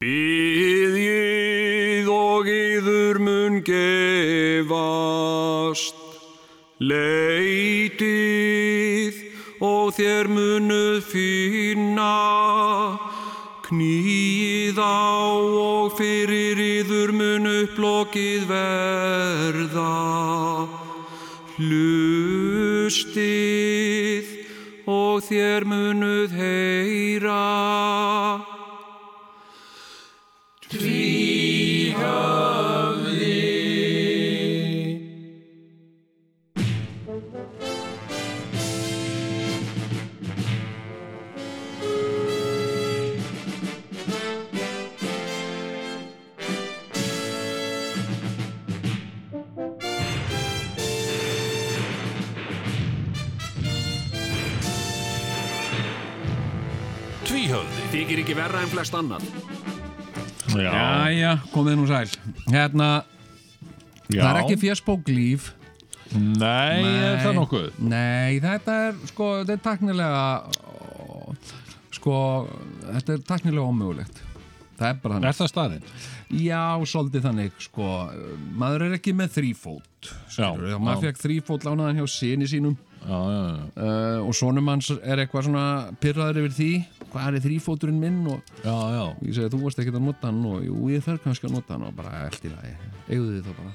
Byðið og yður mun gefast, leitið og þér munuð finna, knýð á og fyrir yður mun upplokið verða. Hlustið og þér munuð heyra. Flest annað. Já, Jæja, komið nú sæl. Hérna, já. það er ekki fjersbók líf. Nei, er það nokkuð? Nei, þetta er sko, þetta er taknilega sko, þetta er taknilega ómögulegt. Það er bara þannig. Er það staðinn? Já, svolítið þannig, sko. Maður er ekki með þrýfót skilur, Já, já, maður já. fekk þrýfót lánaðan hjá sinni sínum. Já, já, já, uh, og sonum hans er eitthvað svona pyrraður yfir því, hvað er þrýfóturinn minn og já, já. ég segi þú varst ekki að nota hann og jú, ég þarf kannski að nota hann og bara í lagi, eigðu þið þá bara.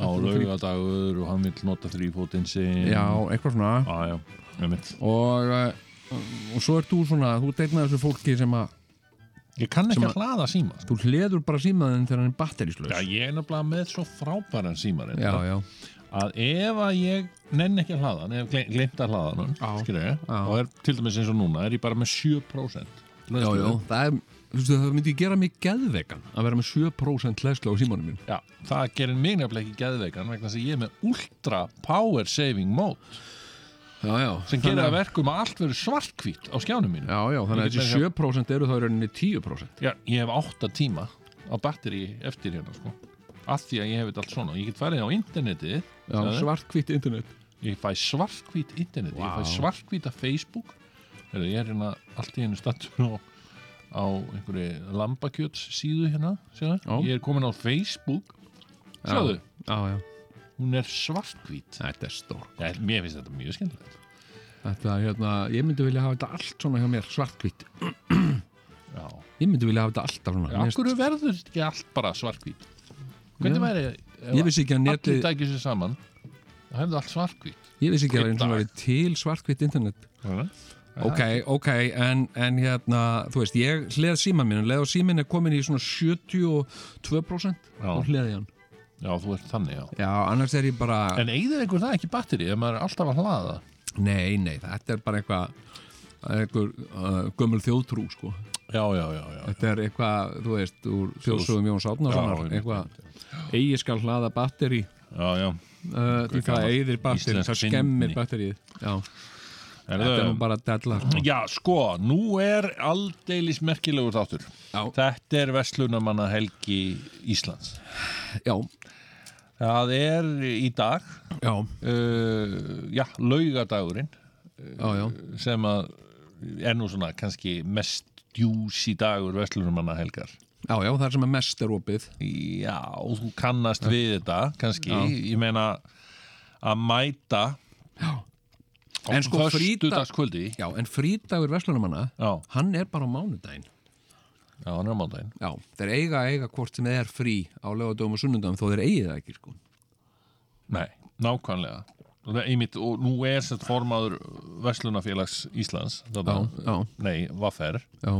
Á laugadagur og hann vil nota þrýfótinn sin Já, eitthvað svona. Já, já, mitt og, uh, og svo ert þú svona, þú tegnar þessu fólki sem að Ég kann ekki að hlaða síma þú hleður bara símaðin þegar hann er batterislaus. Já, ég er nefnilega með svo frábæran síma já, reyndar, já, að ef að ég nenn ekki að hlaða hann, ef ég glemt að hlaða hann og er til dæmis eins og núna er ég bara með 7% já, já, það er þú veist, það myndi gera mig geðvegan að vera með 7% hlæslu á símanum minn Já, það gerir mig nefnilega ekki geðveikan vegna þess að ég er með ultra power saving mode. Já, já, sem gerir að verkum að allt verður svartkvít á skjánum mínu já, já, þannig að þessi 7% eru þá í rauninni 10% Já, ég hef 8 tíma á batteri eftir hérna sko af því að ég hef þetta allt svona. Ég get farið á sagði, svartkvitt internet. Ég fæ svartkvít internet. Ég Vá. fæ svartkvíta Facebook. Heru, ég er hérna allt í einu stattur á, á einhverju lambakjöts síðu hérna ég er komin á Facebook. Sjáðu, já, já, hún er svartkvít þetta er stór ja, mér finnst þetta mjög skemmtilegt. Þetta, hérna, ég myndi vilja hafa þetta allt svona hjá mér svartkvitt já, ég myndi vilja hafa þetta alltaf svona. Finnst- hverju verður þetta ekki allt bara svartkvít hvernig væri ég vissi ekki að allir netið tækir sér saman það hefðu allt svartkvít ég vissi ekki að það er til svartkvitt internet Ok, ok, en, en hérna, þú veist, ég hleð síman minn, leð og símin er komin í svona 72% Já. og hleði hann. Já, þú ert þannig, já. Já, annars er ég bara, En eigður einhver það ekki batteri ef maður er alltaf að hlaða? nei, nei, þetta er bara eitthvað, það einhver uh, gömul þjóðtrú, sko. Já, já, já, já. Þetta er eitthvað, þú veist, úr þjóðsögum Jóns Átnarssonar, eitthvað, eigi skal hlaða batteri, Já, já. uh, því það eigðir batteri, það skemmir batterið. Er þetta er nú bara della. sko. Já, sko, nú er aldeilis merkilegur þáttur. Já. Þetta er Vestlunamanna helgi Íslands. Já, Það er í dag, já, uh, já, laugadagurinn, já, já, sem að er nú svona kannski mest djúsi dagur Vestlunamanna helgar. já, já, það er sem er mest er opið. Já, þú kannast við þetta, kannski. Já. Ég meina að mæta Já. En sko, frídag- föstudagskvöldi. Já, en frídagur Vestlunumanna, Já, hann er bara á mánudaginn. já, hann er á mándaginn. Já, þeir eiga eiga hvort sem er frí á lögadöfum og sunnundagum þó þeir eigi það ekki, sko. Nei, nákvæmlega. Einmitt, og nú er sett formaður Vestlunafélags Íslands Já, þetta, já, nei, Vaffer já,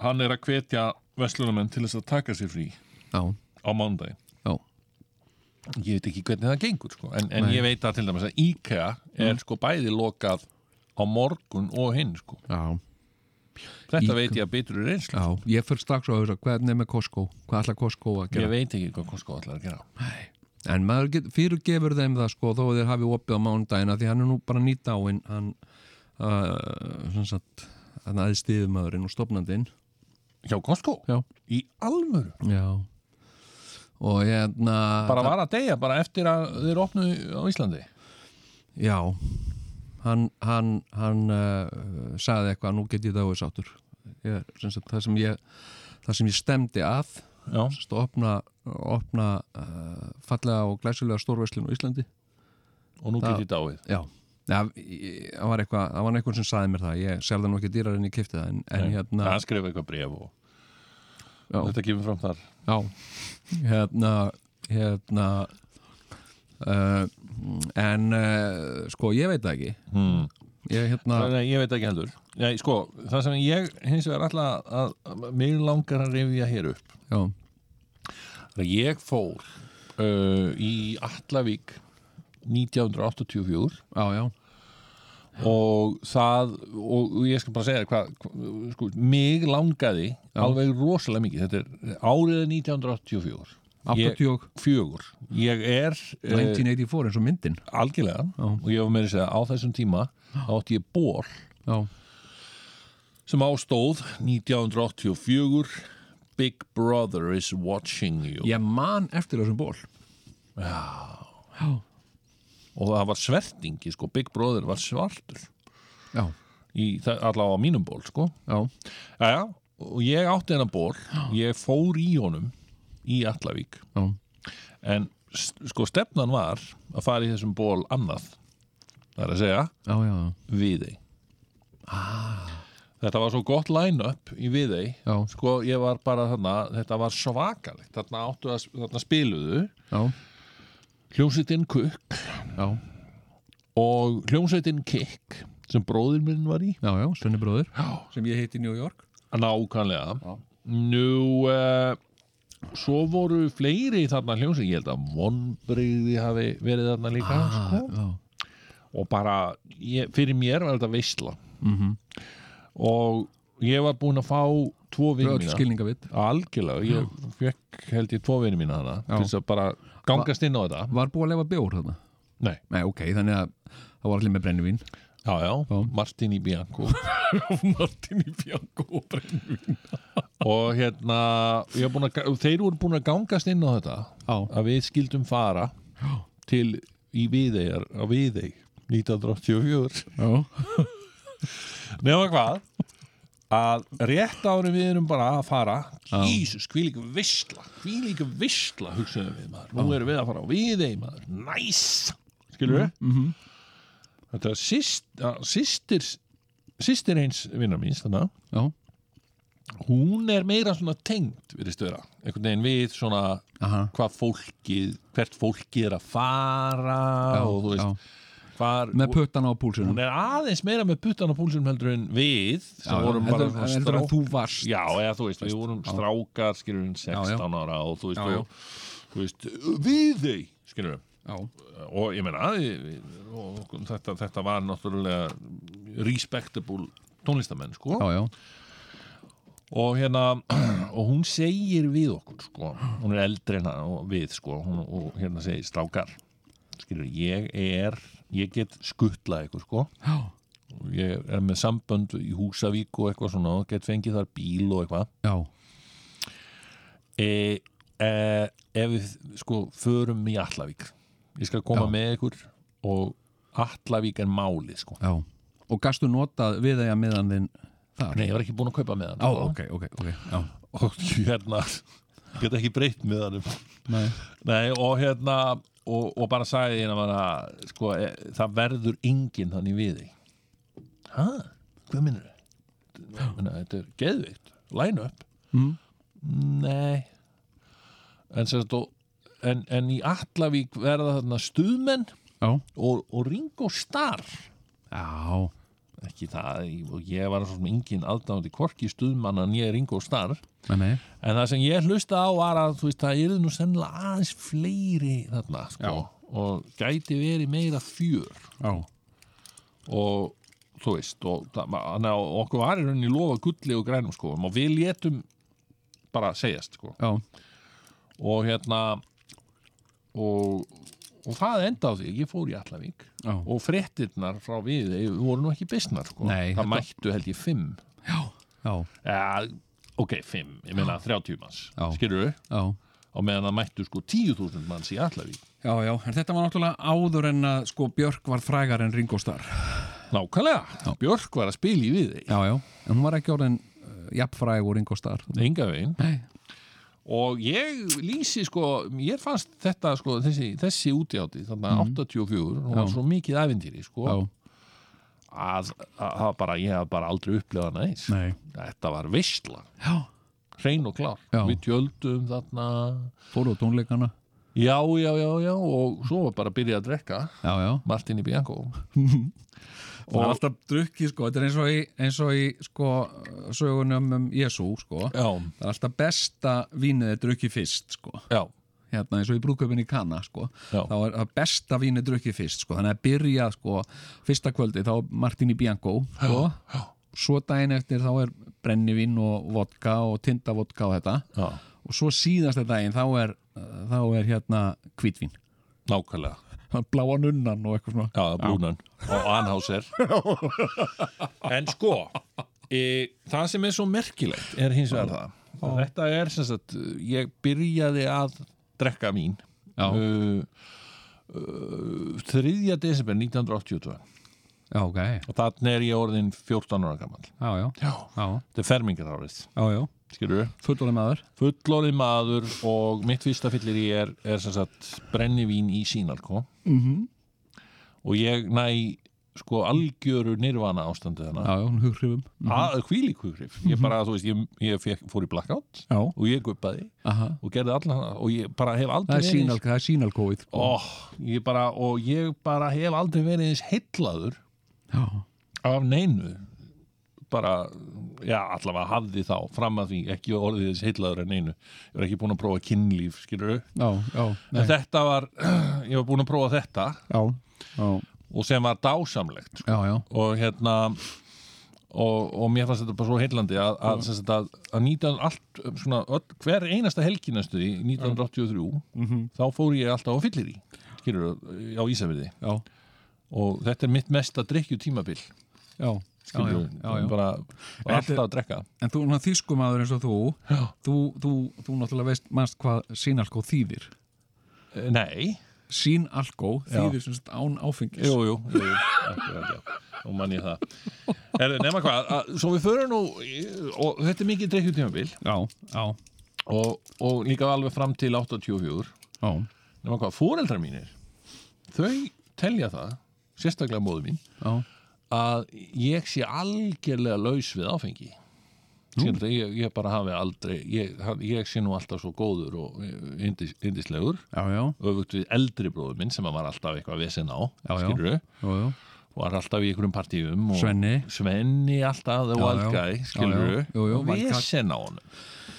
hann er að hvetja Vestlunamenn til þess að taka sér frí já, á mándaginn já, ég veit ekki hvernig það gengur sko. en, en Nei. ég veit að til dæmis að IKEA er sko bæði lokað á morgun og hinn sko. já, þetta IKEA. veit ég að betur er einslu já. Ég fyrir strax á að hvernig er með Costco, hvað ætla Costco að ég gera? veit ekki hvað Costco ætlar að gera En maður fyrirgefur þeim það, sko, þó að þeir hafi opið á mánudagina því hann er nú bara nýtt hann, uh, sem sagt, hann aðeins stiðumöðurinn og stopnandinn. hjá Costco? Já. í alvöru? Já. Og hérna... bara var að deyja bara eftir að þeir opnu á Íslandi Já, hann, hann, hann uh, sagði eitthvað, nú get ég það auðvitað sagt, það sem ég það sem ég stemdi að að opna, opna uh, fallega og glæsulega stórverslun á Íslandi. Og nú Það- get ég dáið. Já, það var eitthvað það var eitthvað sem saði mér það, ég selði nú ekki dýrar en ég kipti það, en, en Nei, hérna hann skrifa eitthvað bref og já, þetta kemur fram þar. Já, hérna hérna uh, en uh, sko, ég veit það ekki. Hmm. ég hérna Nei, ég veit ekki heldur. Nei, sko, það sem ég hins vegar alltaf að, að mig langar að rifja hér upp já, ég fór uh, í Allavík 1984 já, já, og það og ég skal bara segja hvað hva, sko, mig langaði alveg rosalega mikið. Þetta er árið 1984 ég, 80 fjögur. Ég er uh, 1984 eins og myndin. Algjörlega. Já. og ég var með að segja á þessum tíma átti ég ból já, sem ástóð 1984 Big Brother is watching you. Ég man eftir þessum ból og það var svertingi sko, Big Brother var svartur. Já, í, það- allavega á mínum ból sko. já, Jæja, og ég átti hennar ból ég fór í honum í Allavík já, en sko stefnan var að fara í þessum ból annað. Það er að segja já, já, Viðey þetta var svo gott line-up í Viðey. Já, sko ég var bara þarna þetta var svakalegt, þarna áttu að þarna spiluðu. Já, hljómsveitin Kukk. Já, og hljómsveitin Kikk sem bróðir minn var í. Já, já, Svenni bróðir. Sem ég heiti í New York. Nákvæmlega. Já. nú uh, svo voru fleiri þarna hljómsveit ég held að vonbrigði hafi verið þarna líka sko. já, og bara ég, fyrir mér var þetta veistla mhm og ég var búinn að fá tvo vinni öll mína. algjörlega, ég fekk held ég tvo vinni mína hana Já. til þess að bara gangast inn á þetta. var búið að lefa bjór þarna? Nei, nei, ok, þannig að það var allir með brennivín. Já já, Já. Martin í Bianco. Martin í Bjanko og brennivín. Og hérna að, þeir voru búin að gangast inn á þetta já, að við skildum fara til í Viðeyjar á Viðey 1984 nema hvað að rétt árum við erum bara að fara. Jísus, hví líka vissla hví líka vissla hugsaðum við maður. Nú erum við að fara á Viðey maður. Næs, skilur við mhm. Þetta er systir systir eins vinnar míns þannig já, hún er meira svona tengd við vera, einhvern veginn við svona aha. hvað fólkið, hvert fólkið er að fara já, og þú veist já. Hvar, með puttan á púlsunum hún er aðeins meira með puttan á púlsum heldur en við Já, heldur- bara svona heldur en þú varst. já, eða þú veist, við vorum strákar skilur við 16 Já, já. ára og þú veist, Já, já. og, þú veist við þau, skilur við já, og ég meina og þetta, þetta var náttúrulega respectable tónlistamenn sko. Já, já, og hérna og hún segir við okkur sko, hún er eldri en við sko, hún, og hérna segir strákar skilur, ég er ég get skuttlað ykkur sko. Já, ég er með sambönd í Húsavík og eitthvað svona, og get fengið þar bíl og eitthvað. E, e, ef við sko förum í Allavík ég skal koma Já. með ykkur og Allavík er málið sko. Já. Og gastu notað við þegar meðan þinn þar? Nei, ég var ekki búin að kaupa með hann já, sko. ok, ok, ok já, og hérna get ekki breytt með hann nei, Nei, og hérna og, og bara sagði hérna bara, sko, e, það verður enginn þannig við þig. Hæ? Hvað minnur þau? Þetta er geðvikt, line up. Mm. Nei. En, sérst, og, en, en í Allavík verða þarna stuðmenn já, og, og Ringo Starr. Já, ekki það, og ég var svo sem engin aðdáðandi hvorki stuðmanna nýja Ringo Starr nei, nei. En það sem ég hlusta á var að veist, það eru nú sennilega aðeins fleiri þarna, sko, og gæti verið meira fjör. Já, og þú veist, og það, okkur var í rauninni lofa gulli og grænum, sko, og við létum bara segjast, sko, já, og hérna og, og það enda á því, ég fór í Allavík já, og fréttirnar frá við, voru nú ekki bisnar, sko, Nei, það þetta- mættu held ég fimm, já, ja, ok, fimm, ég meina 30 manns, Já. skilur við, já. Og meðan það mættu sko 10.000 manns í Allavík Já, já, en þetta var náttúrulega áður en að sko Björk var frægar en Ringo Starr. Nákvæmlega, Björk var að spila í við Já, já, en hún var ekki orðin uh, jafnfræg og Ringo Starr. Enga veginn. Nei, og ég lýsi sko ég fannst þetta sko þessi, þessi útjáti þannig 84 hún var svo mikið ævintýri sko já, að, að, að bara, ég hef bara aldrei upplifað næs nei. Þetta var veistla, Já, hrein og klár. Já. við tjöldum þarna. Fóru á tónleikana já, já, já, já og svo var bara að byrja að drekka. Já, já. Martin í Bianco. Það er alltaf drukki, sko, þetta er eins og í, eins og í sko, sögunum um Jésu, sko. Já, Það er alltaf besta vínið er drukki fyrst, sko. Já, hérna eins og í brúköpinni í Kana sko. Þá er besta vínu drukkið fyrst sko. þannig að byrja sko, fyrsta kvöldi þá er Martini Bianco sko. svo daginn eftir þá er brennivín og vodka og tindavodka og þetta. Já, og svo síðasta daginn þá er, þá er hérna hvítvín. Nákvæmlega. Bláa nunnan og eitthvað svona. Já, brúnan. Og Anhauser. En sko e, það sem er svo merkilegt er hins vegar það? og þetta er sem sagt ég byrjaði að drekka mín Já. uh, uh, 3. desember 1982 já, ok, og þannig er ég orðin 14 ára gammal þetta er skilur við fullorðið maður. Fullorðið maður og mitt fyrsta fyllir ég er, er sagt brennivín í sínalko mm -hmm. og ég næ sko algjöru nirvana ástandið hana já, já, hughrifum mm að hvílík hughrif ég bara, þú veist, ég, ég fekk, fór í blackout já, og ég guppaði aha. og gerði allan og ég bara hef aldrei það er sínalkóið sko. og ég bara hef aldrei verið eins heillaður já, af neinu. Bara, já, allavega hafði þá fram að því, ekki orðið þess heillaður en neinu, ég var ekki búin að prófa kynlíf skilur já, já, nei, en þetta var, ég var búin að prófa þetta. Já, já, og sem var dásamlegt sko. já, já, og hérna og, og mér fannst þetta bara svo heillandi að, að, að, að nýta allt svona, öll, hver einasta helginastu í 1983 Mhm. þá fór ég alltaf á fyllir í skilur, á Ísafirði. Já, og þetta er mitt mesta drikkju tímabil já, skilur, já, já, já. bara alltaf að drekka. En þú, svona þýskumadur eins og þú, þú, þú, þú náttúrulega veist mannst hvað sínalkó þýðir. Eh, nei, Sínalkó þýðir sem án áfengis. jú, jú, og mann ég það. Er, nema hvað, að, svo við förum nú og þetta er mikið drikkju tímabil Já, já, og, og líka alveg fram til 84 já, nema hvað, fóreldrar mínir þau telja það sérstaklega móðu mín já, að ég sé algjörlega laus við áfengi. Skilur, ég, ég bara hafi aldrei ég, ég sé nú alltaf svo góður og já, já, öfugt við eldri bróður minn sem var alltaf eitthvað vesen á Já, já. skilur, já, já, var alltaf í einhverjum partíum Svenni. Svenni alltaf, the Já, wild já. guy skilur, Já, já. Jú, jú, og vesen á honum.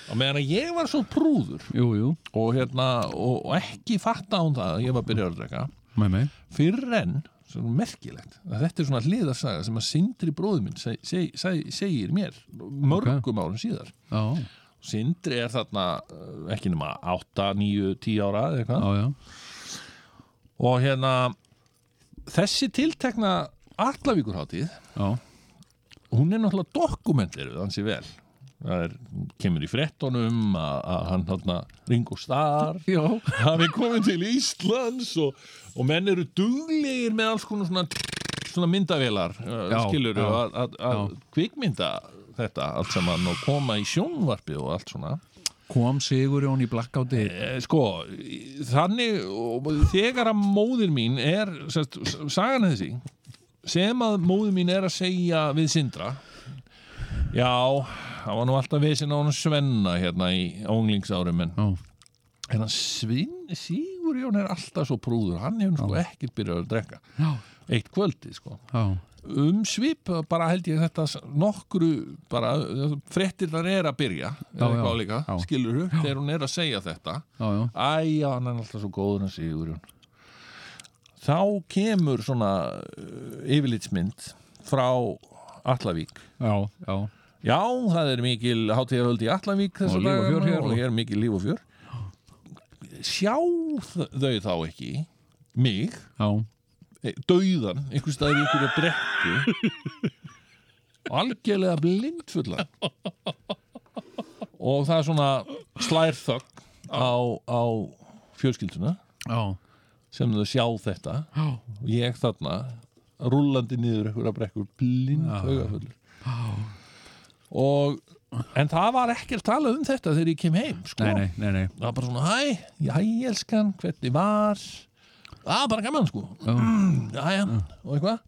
Og meðan að ég var svo prúður. Jú, jú, og, hérna, og, og ekki fatta án það að ég var að byrja að drekka. Með mig, fyrr en, svona merkilegt. Að þetta er svona hliðarsaga sem að Sindri bróður minn seg, seg, seg, segir mér mörgum árum síðar. Já, Sindri er þarna uh, ekki nema 8, 9, 10 ára eða eitthvað. Já, já, og hérna þessi tiltekna Allavíkurhátíð já, hún er náttúrulega dokumenteruð hansi vel það er, kemur í frettunum að, að hann þarna Ringo Starr já, hafi komið til Íslands og, og menn eru duglegir með alls konar svona, svona myndavélar uh, Já, skilur að, að, að kvikmynda þetta allt saman og koma í sjónvarpi og allt svona. Kom Sigurjón í blackouti, Eh, sko, þannig þegar að móðir mín er sest, sagan er þessi sem að móðir mín er að segja við Sindra já, það var nú alltaf vissin á hann Svenna hérna í ónglingsárum en, já, en hann Svin, Sigurjón er alltaf svo prúður. Hann hefur sko ekkert byrjað að drekka. Já, eitt kvöldi sko. Um svip bara held ég þetta nokkru bara frettir þar er að byrja líka, skilur þegar hún er að segja þetta. Æja, hann er alltaf svo góður að Sigurjón Þá kemur svona uh, yfirlitsmynd frá Allavík já, já, Já, það er mikil hátíðaröld í Allavík þessa Og líf og og og- hér er mikil líf og fjör. Sjá þau þá ekki? Mig, já, eh, dauðan einhvers staðar í einhverju brekku. Algjörlega blindfulla og það er svona slærþögg á, á fjölskylduna já, sem þau sjá þetta. Já, og ég þarna rúllandi niður einhverja brekkur blind augafullur og en það var ekkert talað um þetta þegar ég kem heim sko. nei, nei, nei, nei. það var bara svona, hæ, hæ, elskan hvernig var það var bara gaman sko Já. já, já, og eitthvað.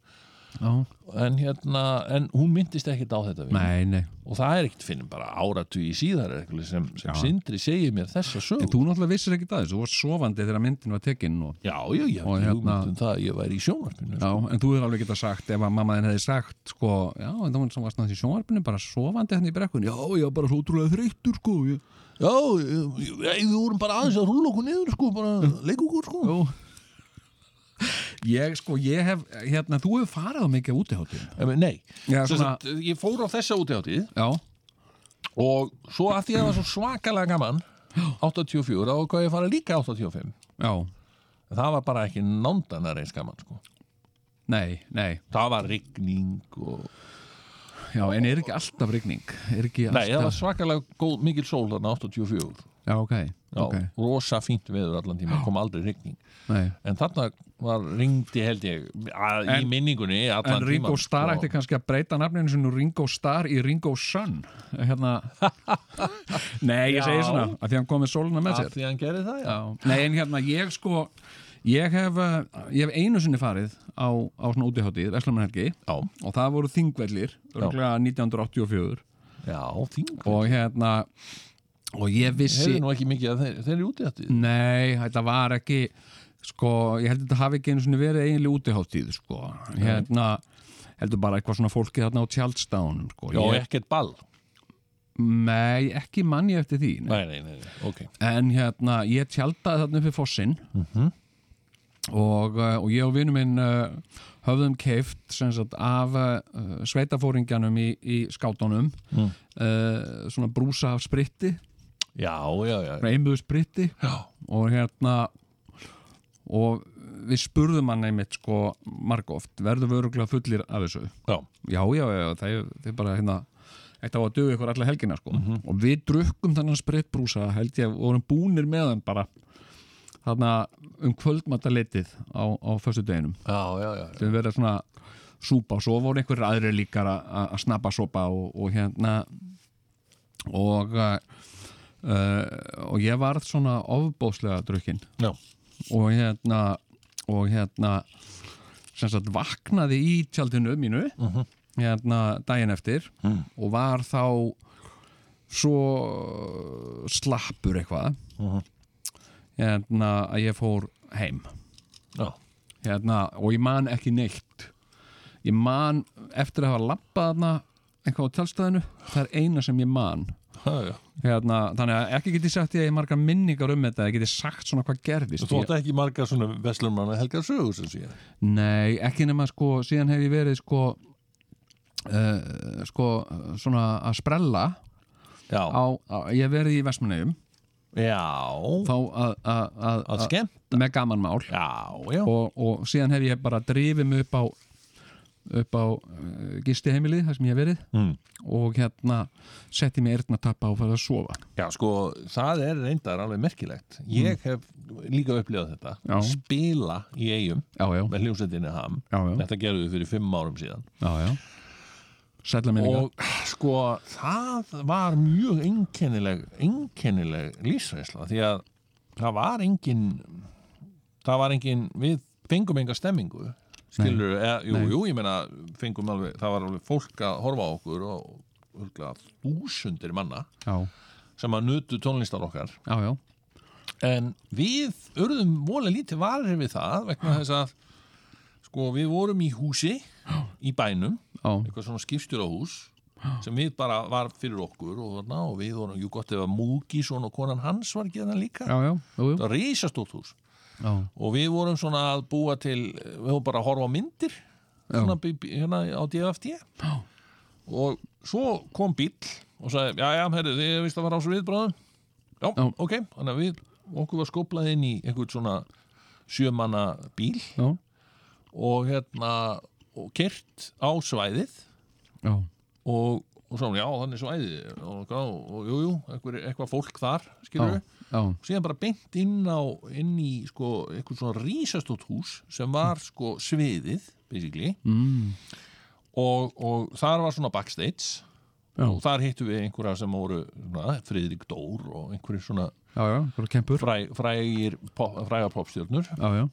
En hérna, en hún myndist ekkert á þetta nei, nei. Og það er ekkert finnum bara áratu í síðar sem, sem Já. Sindri segir mér þessa sög En þú náttúrulega vissir ekki það, þú varst sofandi þegar myndin var tekinn og já, já, já, Og ég hérna- um það að ég væri í sjónvarpinu Já, en þú hefur alveg getað sagt ef að mamma þinn hefði sagt sko, já, en það sem varst náttúrulega í sjónvarpinu bara sofandi hann í brekkun, já, ég var bara svo útrúlega þreyttur sko, já, ég, ég, við vorum bara aðeins að rúla okkur niður sko, bara leik okkur sko. Jú. Ég sko, ég hef hérna, þú hefur farið á mikið Em, nei, Já, svona- sagt, ég fór á þessa útiháttíð Já, og svo að því að það var svo svakalega gaman 84 og hvað ég fara líka 85 já, En það var bara ekki nándanar eins gaman sko. nei, nei. Það var rigning og... Já, en er ekki alltaf rigning? Er ekki nei, það var alltaf svakalega góð, mikil sól þarna 84 Já, ok, Já, ok, rosa fínt veður allan tíma, kom aldrei rigning. Nei. En þarna var ringdi held ég að, í En- minningunni allan En Ringo tímann, Starr sko. ætti kannski að breyta nafninu sinu Ringo Starr í Ringo Sun hérna. Nei, ég segi svona, að því hann kom með sóluna með sér. því hann gerði það, já, Já. Nei, en hérna, ég sko ég hef, uh, ég hef einu sinni farið á, á svona útiháttíð, Veslamannhelgi já, og það voru þingvellir örgulega 1984 já þín og hérna og ég vissi hefði nú ekki mikið að þeir, þeir eru úti þetta Nei, þetta var ekki sko, ég held að þetta hafi ekki einu sinni verið eiginlega útiháttíð sko. hérna, heldur bara eitthvað svona fólki þarna á tjaldstánum sko. já, ég, ekkert ball Nei, ekki manni eftir því nei. nei, nei, nei, nei, ok en hérna, ég tjaldaði þarna uppi fossin Mhm. og, uh, og ég og vinnu minn uh, höfðum keift sagt, af uh, sveitafóringjanum í, í skátunum Mm. uh, svona brúsa af spritti já, já, já, reymuðu spritti já. og hérna og við spurðum hann einmitt sko margóft, verður við öruglega fullir af þessu já. já, já, já, það er, bara hérna eitt á að dögu ykkur alla helgina sko Mhm. og við drukkum þennan spritbrúsa held ég, vorum búnir með hann bara þarna um kvöldmataleitið á, á föstu deginum já, já, já, já. sem verið svona súpa og svo voru einhverjir aðrir líkar að- snappa sopa og, og hérna og uh, og ég varð svona ofbóðslega drukkin já. Og hérna og hérna sem sagt vaknaði í tjaldinu mínu Mhm. hérna daginn eftir Mm. og var þá svo slappur eitthvað Mhm. hérna að ég fór heim já. hérna, og ég man ekki neitt ég man eftir að hafa lappað þarna eitthvað á tjálstæðinu það er eina sem ég man. Hérna, þannig að ekki get ég sagt ég að ég margar minningar um þetta, ég get ég sagt svona hvað gerðist. Þú ég, átti ekki margar svona veslummanna helgar sögur sem sé nei, ekki nema sko síðan hef ég verið sko uh, sko svona að sprella Já, á, á ég verið í Vestmannegjum já, þá að, skemmt með gamanmál. Já, já, og, og síðan hef ég bara drifið mig upp á upp á uh, gistiheimilið þar sem ég hef verið. Mm. og hérna setti mig eyrnatappa og farið að sofa. Já sko, það er reyndar alveg merkilegt. Ég hef líka upplifað þetta. Já. Spila í eigum já, já, með hljómsveitinni ham. Þetta gerðu við fyrir fimm árum síðan. Og sko, það var mjög einkennileg einkennileg lífsreisla því að það var engin það var engin við fengum enga stemmingu skilur, eða, jú, jú, ég meina fengum alveg, það var alveg fólk að horfa á okkur og örgulega þúsundir manna já, sem að nutu tónlistar okkar. Já, en við urðum vola lítið varir við það vegna þess að sko við vorum í húsi í bænum, eitthvað svona skipstjórahús sem við bara var fyrir okkur og, þarna, og við vorum, jú gott ef að Múkísson og konan hans var ekki þarna líka. Já, já, jú, jú. það var reisastótt hús já, og við vorum svona að búa til við vorum bara að horfa á myndir svona hérna á Já. og svo kom bíll og sagði, já, já, herri, þið vist að fara á svo við bráðum já, Já. ok, þannig að við okkur var skoplað inn í einhvern svona sjömanna bíl. Já, og hérna og kert á svæðið. Já, og, og svo, já, þannig svæðið og, og, og jú, jú, eitthvað, fólk þar skilur já, já, síðan bara beint inn á inn í sko eitthvað svona rísastótt hús sem var sko sviðið basically. Mm, og, og þar var svona backstage. Já. og þar hittum við einhverja sem voru svona, Friðrik Dór og einhverjir svona já, fræ, frægir pop, frægar já,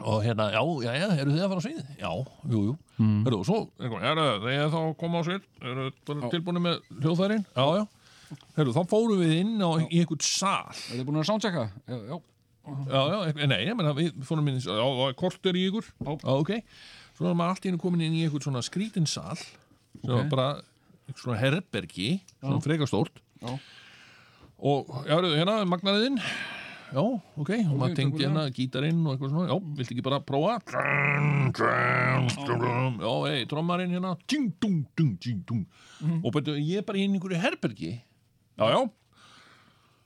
og hérna, já, já, já, eru þið að fara á svið? Já, jú, jú. Mm. Heru, og svo, einhvern, eru þið þá að koma á svið? Eru þið tilbúinu með hljóðfærin? Já, já Heru, þá fórum við inn á, í einhvern sal. Er þið búin að soundchecka? já, já, Já, já, nei, ég menna, við fórum inn í- já, það kort er í ykkur. Já, ok. Svo er maður allt í einu komin inn í einhvern svona skrítin sal sem var bara svona herbergi, svona frekar stórt. Já. og, já, hérna, magnaðinn Já, ok, og maður tengdi tökum hérna gítarinn og eitthvað svona, já, viltu ekki bara prófa? Já, ei, trommarinn hérna. Dung og betur, ég bara inn í einhverju herbergi Já, já.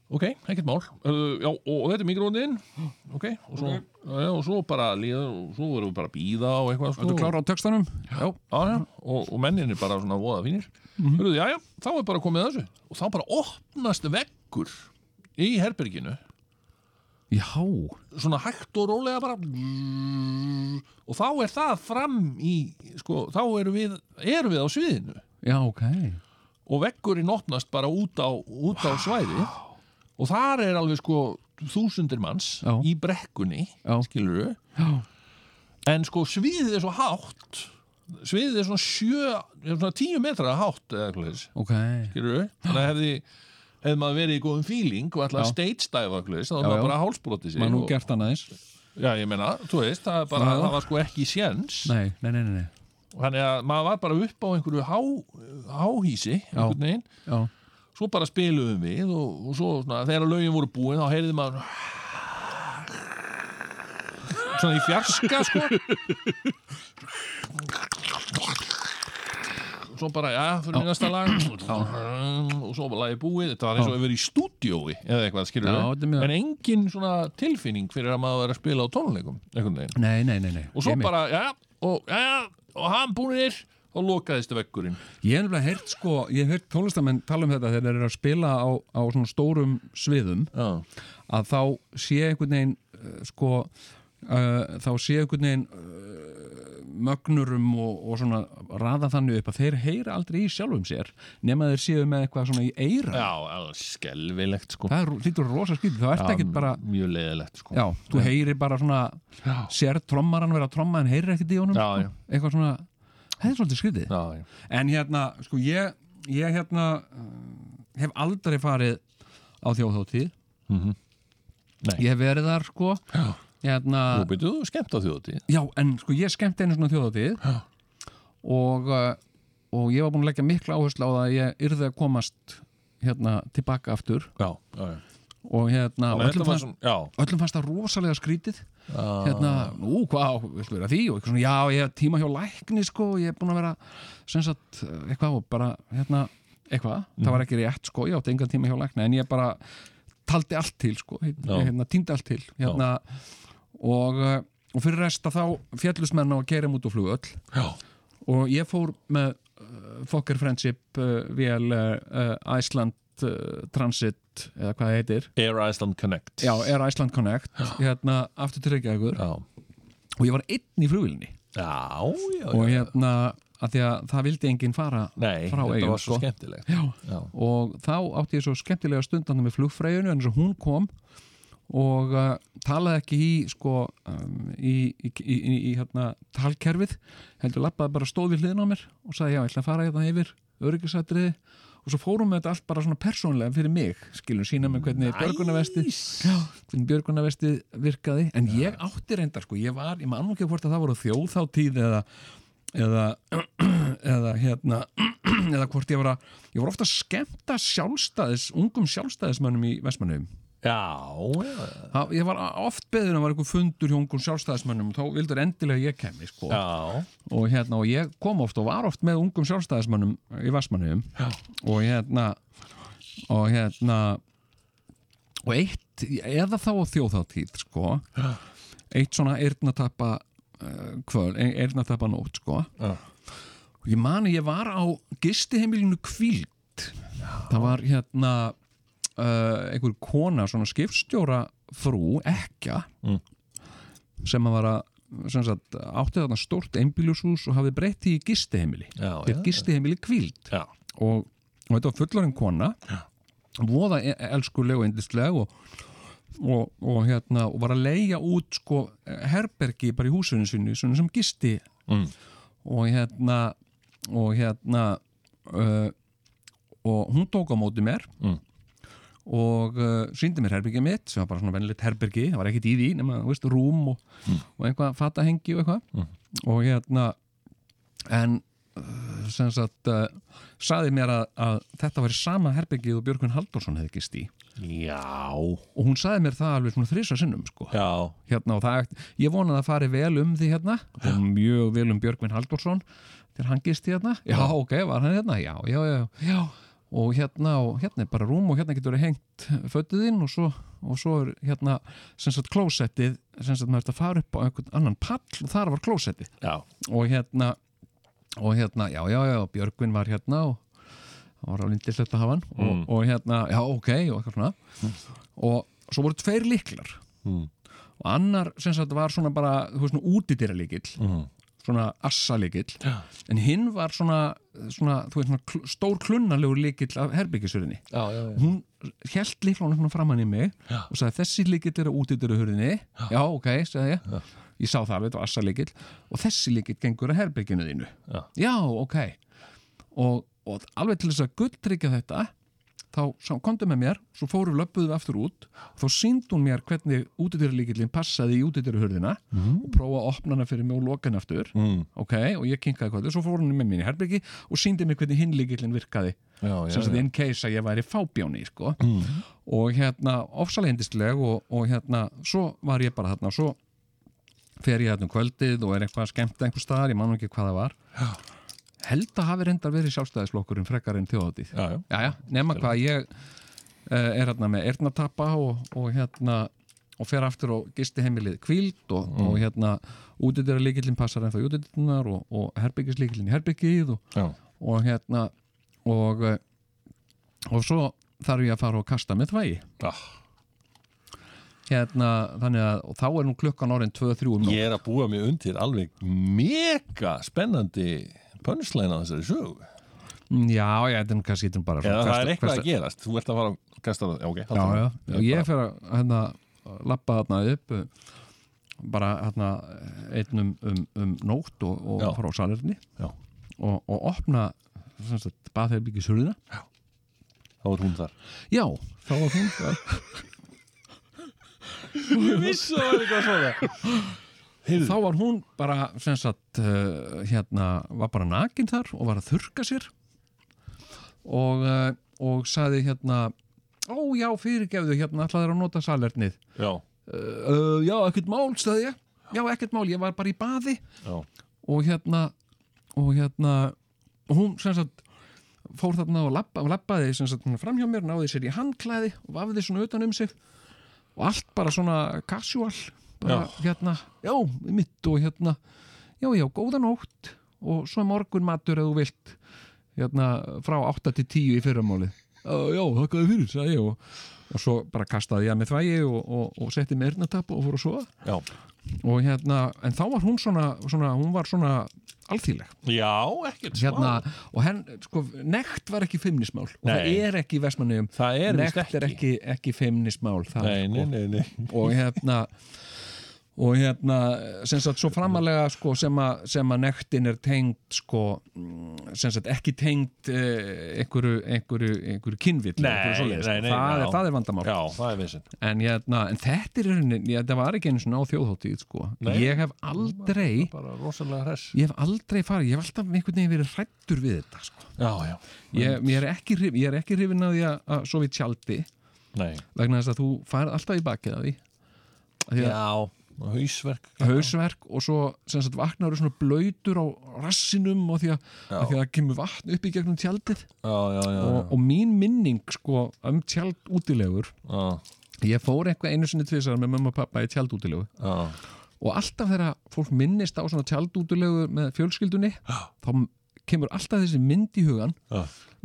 Ok, ekkert mál. Uh, já, og, og þetta er mikróðin Ok, og svo, já, og svo bara líða og svo verðum við bara að býða og eitthvað sko. Þú klára á textanum? Já, Já, já, og, og mennin er bara svona voða fínir. Mm -hmm. Já, já, þá er bara komið þessu. Og þá bara opnast veggur í herberginu. Já, svona hægt og rólega bara og þá er það fram í sko, þá erum við erum við á sviðinu. Já, ok og veggurinn opnast bara út á, út á svæði. Og þar er alveg sko þúsundir manns Já. í brekkunni Já. skilur Já, en sko sviðið er svo hátt sviðið er svona sjö er svona tíu metra hátt eða eitthvað þess ok. skilur þannig að hefði hefði maður verið í góðum feeling og stage-dæfa eitthvað þess, þá var maður bara hálsbrotið sig Maður nú gert hann aðeins já ég meina, þú veist, það, bara, það var sko ekki séns. Nei, nei, nei, nei. Þannig að maður var bara upp á einhverju há, háhísi einhvern veginn. Já, svo bara spiluðum við og, og svo svona, þegar lögin voru búin þá heyrði maður svona í fjarska sko. Og svo bara, já, fyrir næsta lag. Og svo bara lagið búið. Þetta var eins og að vera í stúdiói eða eitthvað, skilur Já, mjög- en engin svona tilfinning fyrir að maður vera að spila á tónleikum nei, nei, nei, nei. og svo Ég bara, já, og, já, og hann búinir þá lokaðist veggurinn. Ég hef nefnilega heyrt sko, ég hef heyrt tónlistamenn tala um þetta þegar þeir eru að spila á, á svona stórum sviðum já, að þá sé einhvern veginn uh, sko uh, þá sé einhvern veginn uh, mögnurum og, og svona raða þannig upp að þeir heyra aldrei í sjálfum sér nema þeir séu með eitthvað svona í eira já, já skelvilegt sko það hlýtur rosa skýt, þá ert ekki bara mjög leiðilegt sko já, þú heyrir bara svona já, sér trommaran vera að tromma en heyrir ekkert í honum Já, sko. eitthvað svona, það er svolítið já. En hérna, sko, ég, ég hérna uh, hef aldrei farið á þjóðhóttíð. Nei. Ég hef verið þar, sko. Já. Hérna, Nú byrjuðu þú skemmt á þjóðatíð já, en sko, ég skemmti einu svona þjóðhóttíð Já. og, uh, og ég var búin að leggja mikla áherslu á það að ég yrði að komast hérna tilbaka aftur. Já, já, já. og hérna, öllum fannst, svona, já, öllum fannst það rosalega skrítið já, hérna, nú, hvað, viltu vera því? Og eitthvað svona, já, ég hef tíma hjá lækni sko, ég hef búin að vera sem sagt, eitthvað og bara, hérna eitthvað, það var ekki rétt sko, ég átti engan tíma hjá lækni en ég bara taldi allt til sko, Já. hérna, týndi allt til. Hérna, og, uh, og fyrir resta þá fjallusmenn á að gera út á flugöll já, og ég fór með uh, Fokker Friendship uh, VL uh, Iceland Transit eða hvað það heitir. Air Iceland Connect. Já, Air Iceland Connect hérna aftur til Reykjavíkur. Og ég var einn í flugvilni já, já, og hérna að því að það vildi enginn fara Nei, frá svo sko. skemmtilegt. Já. Já, og þá átti ég svo skemmtilega stundandi með flugfreyjunu en þess að hún kom og uh, talaði ekki í sko um, í, í, í, í, hérna talkerfið heldur lappaði bara stóð við hliðin á mér og sagði já, ég ætla að fara hérna yfir öryggisatriði. Og svo fórum við þetta allt bara svona persónlega fyrir mig, skilur sína mig hvernig nice. björgunarvesti já, hvernig björgunarvesti virkaði. En ég átti reyndar sko, ég var, ég nú ekki hvort að það voru þjóðþáttíð eða eða, eða hérna eða hvort ég var að ég var ofta að skemmta sjálfstæðis ungum sjálfstæðismönnum í Vestmannum já, já, ég var oft beður að var einhver fundur hjá ungum sjálfstæðismönnum og þá vildur endilega ég kemni sko. já, og hérna og ég kom oft og var oft með ungum sjálfstæðismönnum í Vestmannum og hérna og hérna og eitt, eða þá á þjóðháttíð sko. Eitt svona eyrnatappa uh, kvöl, eyrnatappa nótt sko. Já. og ég mani ég var á gistiheimilinu kvíld það var hérna uh, einhver kona, svona skipstjóra frú, ekja Mm. sem að var að sagt, átti þarna stórt einbýlushús og hafði breytt í Já, já. er gistiheimili kvíld já. og og þetta var fullorinn kona voða e- elskuleg og endisleg og, og, og hérna og var að leigja út sko herbergi bara í húsinu sinni svona sem gisti Mm. og hérna og hérna uh, og hún tók á móti mér Mm. Og uh, síndi mér herbergið mitt sem var bara svona venlilegt herbergi, það var ekkit í því nema, þú veist, rúm og, og eitthvað fatahengi og eitthvað. Mm. og hérna en uh, sem sagt uh, saði mér að, að þetta var sama herbergið og Björgvin Halldórsson hefði gist í. Já, og hún saði mér það alveg svona þrisa sinnum sko. Já, hérna og það, ég vonaði að fari vel um því hérna, og mjög vel um Björgvin Halldórsson þegar hann gisti hérna. Já, ok, var hann hérna, já, já, já, já. Og hérna, og hérna er bara rúm og hérna getur verið hengt fötuðinn og svo, og svo er hérna sem sagt klósettið, sem sagt maður ert að fara upp á einhvern annan pall og þar var klósettið og hérna og hérna, já, já, já, Björgvin var hérna og það var á lindislegt að hafa hann og, Mm. og hérna, já, ok, og eitthvað svona og svo voru tveir líklar Mm. og annar sem sagt var svona bara, þú veist, svona útidýra líkill mm. Svona assa líkill Já. en hinn var svona, svona veist, svona kl stór klunnalegur líkill af já. hún held svona framann í mig og sagði þessi líkill er á útidýra hurinni já, ok, sagði ég. Ég sá það, þetta var assa líkill og þessi líkill gengur að herbygginu þínu. Já. já, ok. Og, og alveg til þess að gulltryggja þetta þá komdu með mér svo fóru löpuðu við aftur út þá sínd hún mér hvernig útidýralíkillin passaði í útidýrahurðina og prófa að opna hana fyrir mig og loka hana aftur Mm. ok, og ég kinkaði kvöldu, svo fór hún með mér í herbyggi og síndi mér hvernig hinlíkillin virkaði sem já. in case að ég væri fábjáni sko. Mm. og hérna ofsalega hindisleg og, og hérna svo var ég bara og svo fer ég hérna um kvöldið og er eitthvað skemmt einhver staðar, ég man ekki hvað það var Já. Held að hafi reyndar verið sjálfstæðisflokkurinn frekar en. Jæja, nema hvað ég uh, er hérna með eirnatappa og, og hérna og fer aftur og gisti heimilið kvíld og, Mm. og hérna útidýra líkillin passar ennþá útidýrnar og, og herbyggislíkillin í herbyggið og, og hérna og, eh, og svo þarf ég að fara og kasta með þvægi. Ah, hérna, þannig að og þá er nú klukkan orðin 2-3 um nótt. Ég er að búa mig undir alveg mega spennandi pönslæn á þessari sögu? Mm, já, er nú kannski er bara Eða það er eitthvað að gerast. Þú ert að fara að kasta það Já, ok, já, já, já, ég fer að hérna, lappa þarna upp uh, bara hérna einn um, um, um nótt og, og fara á salerni Já. og, og opna baðherbyggisurðina Þá er hún þar. Já, þá var hún þar. Ég vissi að það var eitthvað svona Heyrðu, þá var hún bara sem sagt, uh, hérna, var bara nakin þar og var að þurka sér. Og, uh, og saði hérna ó já, fyrirgefðu hérna, ætlaði að nota salernið. Já, uh, já, ekkert mál, staði ég. Já, ekkert mál, ég var bara í baði. Já, og hérna og hérna og hún sem sagt fór þarna og labba, labbaði sem sagt fram hjá mér, náði sér í handklæði og vafði svona utan um sig. Og allt bara svona casual bara hérna, já, mitt og hérna já, já, góða nótt og svo morgun matur eða þú vilt hérna, frá 8 til 10 í fyrramálið. Já, já, þakkaði fyrir, sagði ég og, og svo bara kastaði ég með þvægi og, og, og setti með eyrnatapp og fór að sofa. Já. Og hérna, en þá var hún svona, svona hún var svona alþýleg Já, ekkert smá. Hérna, og henn, sko, nekt var ekki feimnismál og það er ekki er víst nekt er ekki, ekki feimnismál Nei, nei, sko. nei, nei. Og hérna og hérna, sem sagt, svo framalega sko, sem, að, sem að nektin er tengd sko, mm, sem sagt, ekki tengd eh, einhverju, einhverju, einhverju kynvill sko. það, það er vandamál. Já, það er en, hérna, en þetta er ég, það var ekki einu svona á þjóðhóttíð sko. Ég hef aldrei ég hef aldrei farið, ég hef alltaf einhvern veginn verið hrættur við þetta sko. Já, já. Ég, ég er ekki, ég er ekki hrifin að því að, við tjaldi. Vegna þess að þú farið alltaf í bakið af því Já, og hausverk. Hausverk og svo sagt vaknar svona blöytur á rassinum og því að, að því að það kemur vatn upp í gegnum tjaldið. Já, já, já, og, og mín minning sko um tjald útilegur já, ég fór eitthvað einu sinni tvisar með mamma og pappa í tjald útilegu já, og alltaf þegar fólk minnist á svona tjald útilegu með fjölskyldunni þá kemur alltaf þessi mynd í hugan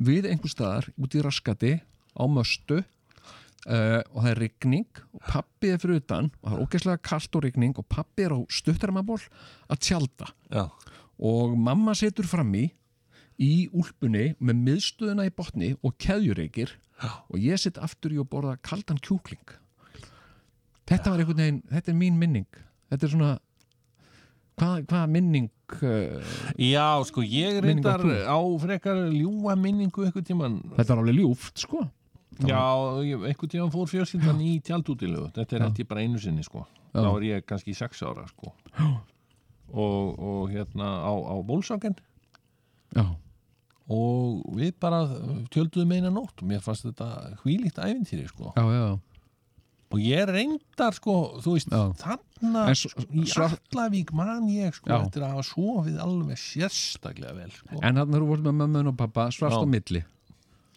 við einhver staðar út í raskati á möstu uh, og það er rigning. Og pappi er fyrir utan. Og það er ógeðslega kalt og rigning og pappi er á stuttarmaból að tjalda. Já, og mamma setur fram í úlpunni með miðstöðuna í botni og keðjureikir og ég sitt aftur í að borða kaldan kjúkling. Þetta var einhvern veginn, þetta er mín minning. Þetta er svona hvað, hvað minning uh, Já, sko, ég reyndar á frekar ljúa minningu eitthvað tíman þetta er alveg ljúft sko Já, einhvern tíman fór fjölskyldan í tjaldútilegu Þetta er ég bara einu sinni, sko. Já. Þá er ég kannski sex ára, sko. Og, og hérna á, á bólsáken já, og við bara tjölduðum eina nótt. Og mér fannst þetta hvílíkt æfintýri, sko. Já, já, og ég reyndar, sko, þú veist Já. þarna En s- í Allavík man ég, sko, Já. eftir að hafa sofið alveg sérstaklega vel, sko. En þannig að þú voru með mömmun og pappa svart Já. á milli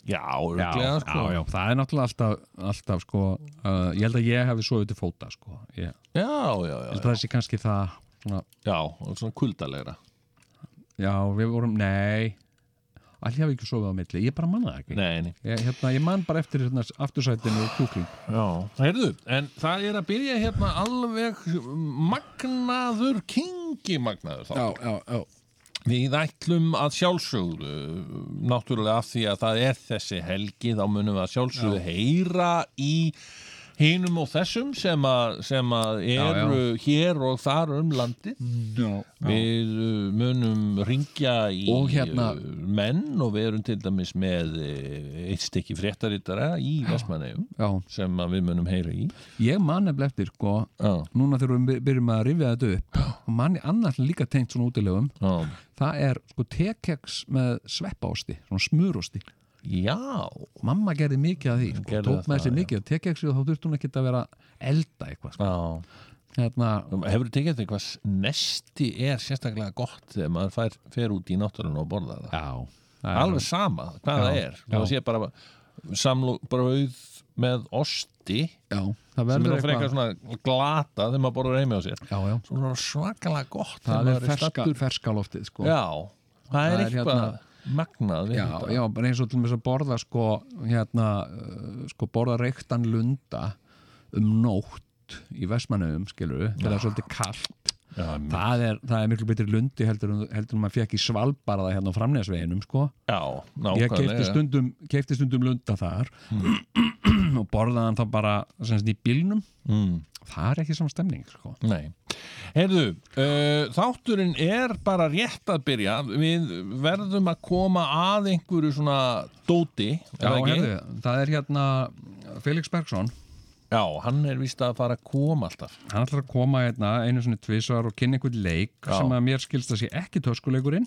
Já, örglega, sko. já, já, það er náttúrulega alltaf, alltaf sko, uh, ég held að ég hefði sofið til fóta sko, ég Já, já, já, held að sé kannski það svona, já, og svona kuldalegra. Já, við vorum, nei allir hafi ekki sofið á milli, ég bara manna það ekki. Nei, nei. Ég, hérna, ég man bara eftir hérna, aftursætinu og kjúkling. Já, heyrðu, en það er að byrja hérna alveg magnaður, kingi magnaður þá. já, já, Við ætlum að sjálfsögðu, náttúrulega af því að það er þessi helgi, þá munum við að sjálfsögðu heyra í hinum og þessum sem að, sem að eru hér og þar um landið. já, Við uh, munum ringja í Og hérna- uh, menn og við erum til dæmis með uh, eitt stykki fréttarittara í Vestmanneum já, sem við munum heyra í. ég man nefnilega eftir sko, Já, núna þegar við byrjum að rifja þetta upp og manni annars líka tengt svona útilegum. Já. það er sko tekeks með sveppaosti, svona smurosti Já, mamma gerði mikið af því, sko, gerði tók með já. mikið af tekeksi og þá þurfti hún ekki að vera elda eitthvað, sko. hérna, Hefur þú tekið eftir hvað nesti er sérstaklega gott þegar maður fær, fer út í náttúrun og borða það? já það er- Alveg sama hvað Já, það er. bara samlú brauð með osti já, það sem er frekar eitthvað svona glata þegar maður borður heimi á sér. já, já, Svona svakalega gott það er maður ferska, staddur- ferska loftið sko. Já, það er Það er eitthvað hérna- magnað já, já, bara eins og til þess að borða sko, hérna, uh, sko borða reyktan lunda um nótt í Vestmannaugum, skilur þegar það er svolítið kallt Já, það er, það er miklu betri lundi heldur en maður fekk í svalbarða hérna á framnesveginum sko. já ég keipti nákvæmlega. stundum, keipti stundum lunda þar. Og borðaði hann þá bara sem sagt í bílnum Mm. það er ekki saman stemning sko. Nei. Heyrðu, uh, þátturinn er bara rétt að byrja. Við verðum að koma að einhverju svona dóti, Já, herðu, það er hérna Felix Bergson Já, hann er vist að fara að koma alltaf. hann ætlar að koma hérna einu svona tvisar og kynna einhvern leik Já. sem að mér skilst að sé ekki töskuleikurinn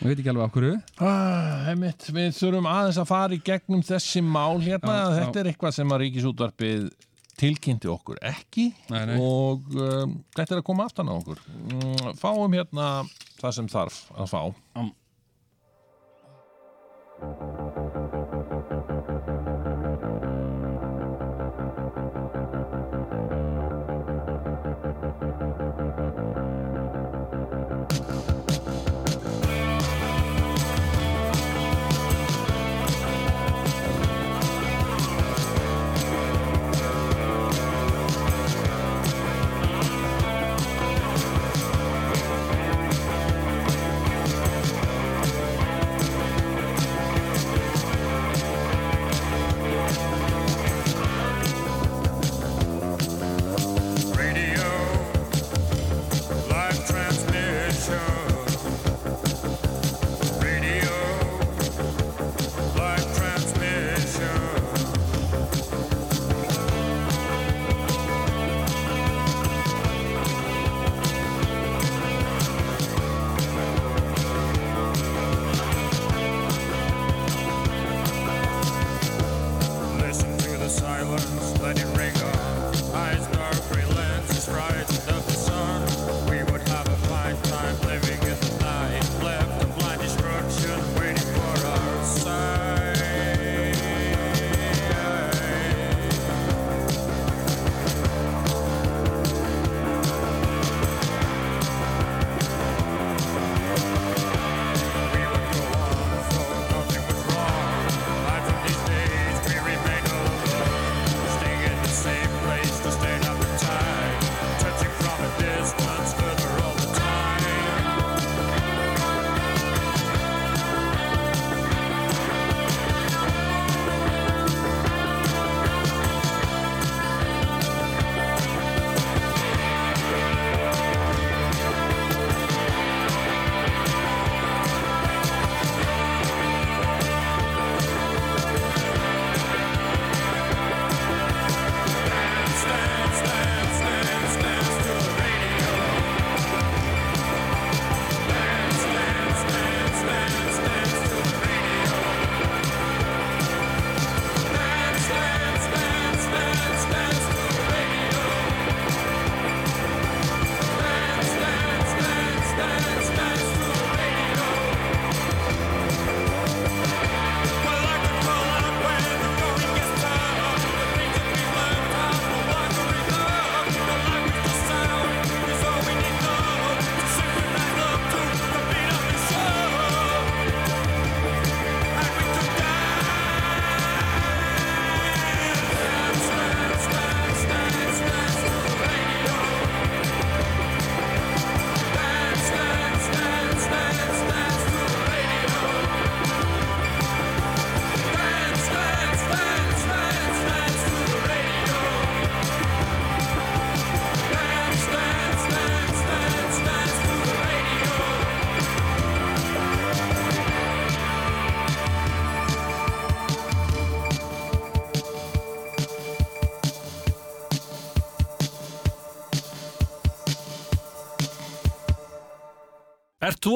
ég veit ekki alveg hverju Ah, einmitt, við þurfum aðeins að fara í gegnum þessi mál hérna. Já, Þetta er eitthvað sem að Ríkisútvarpið tilkynnti okkur ekki Nei, nei. og um, þetta er að koma aftan á okkur. Mm, fáum hérna það sem þarf að fá. Ert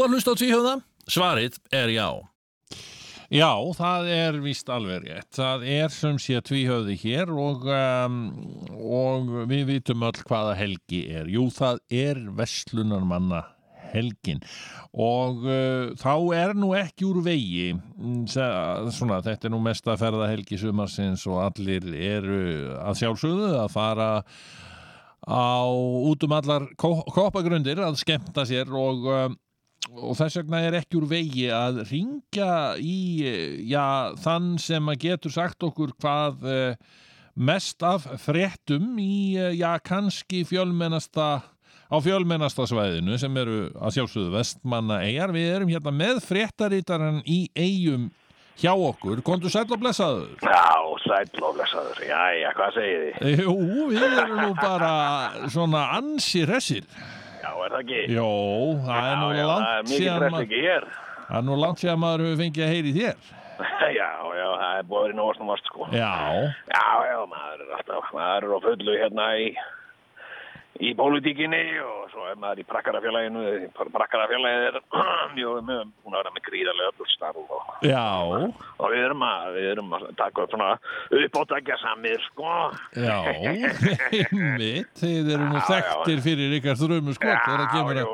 þú að hlusta á tvíhjóða? Svarið er já. Já, það er víst alveg rétt. Það er sem sé tvíhöfði hér og, um, og við vitum öll hvaða helgi er. Jú, það er vestlunarmanna helgin og uh, þá er nú ekki úr vegi mm, svona, þetta er nú mesta ferðahelgi sumarsins og allir eru að sjálfsögðu að fara á út um allar koppagrundir að skemmta sér og um, og þess vegna er ekki úr vegi að ringja í eh, já, þann sem að getur sagt okkur hvað uh, mest af fréttum í, uh, já, kannski fjölmennasta á fjölmennasta svæðinu sem eru að sjálfsögðu vestmanna eigar. Við erum hérna með fréttarítaran í eigum hjá okkur. Kondu sæll og blessaður. Já, sæll og blessaður. Jæja, hvað segið þið? Jú, við erum nú bara svona ansi hressir. Já, er það ekki? Jó, það er nú já, langt síðan stress ma- ekki hér. það er nú langt síðan maður hefur fengið að heyri þér. já, já, það er vera í nógast og mast, sko. Já, Já, já, maður er alltaf, maður er á fullu hérna í, í pólitíkinni og svo er maður í brakkarafélaginu. Brakkarafélagið er mjög, mjög, hún er að vera með gríðarlega öll starf og, já, og við erum að, við erum að taka upp svona uppátækja samir, sko. já, einmitt, þið eru nú þekktir fyrir ykkar þrömu skot þegar það kemur að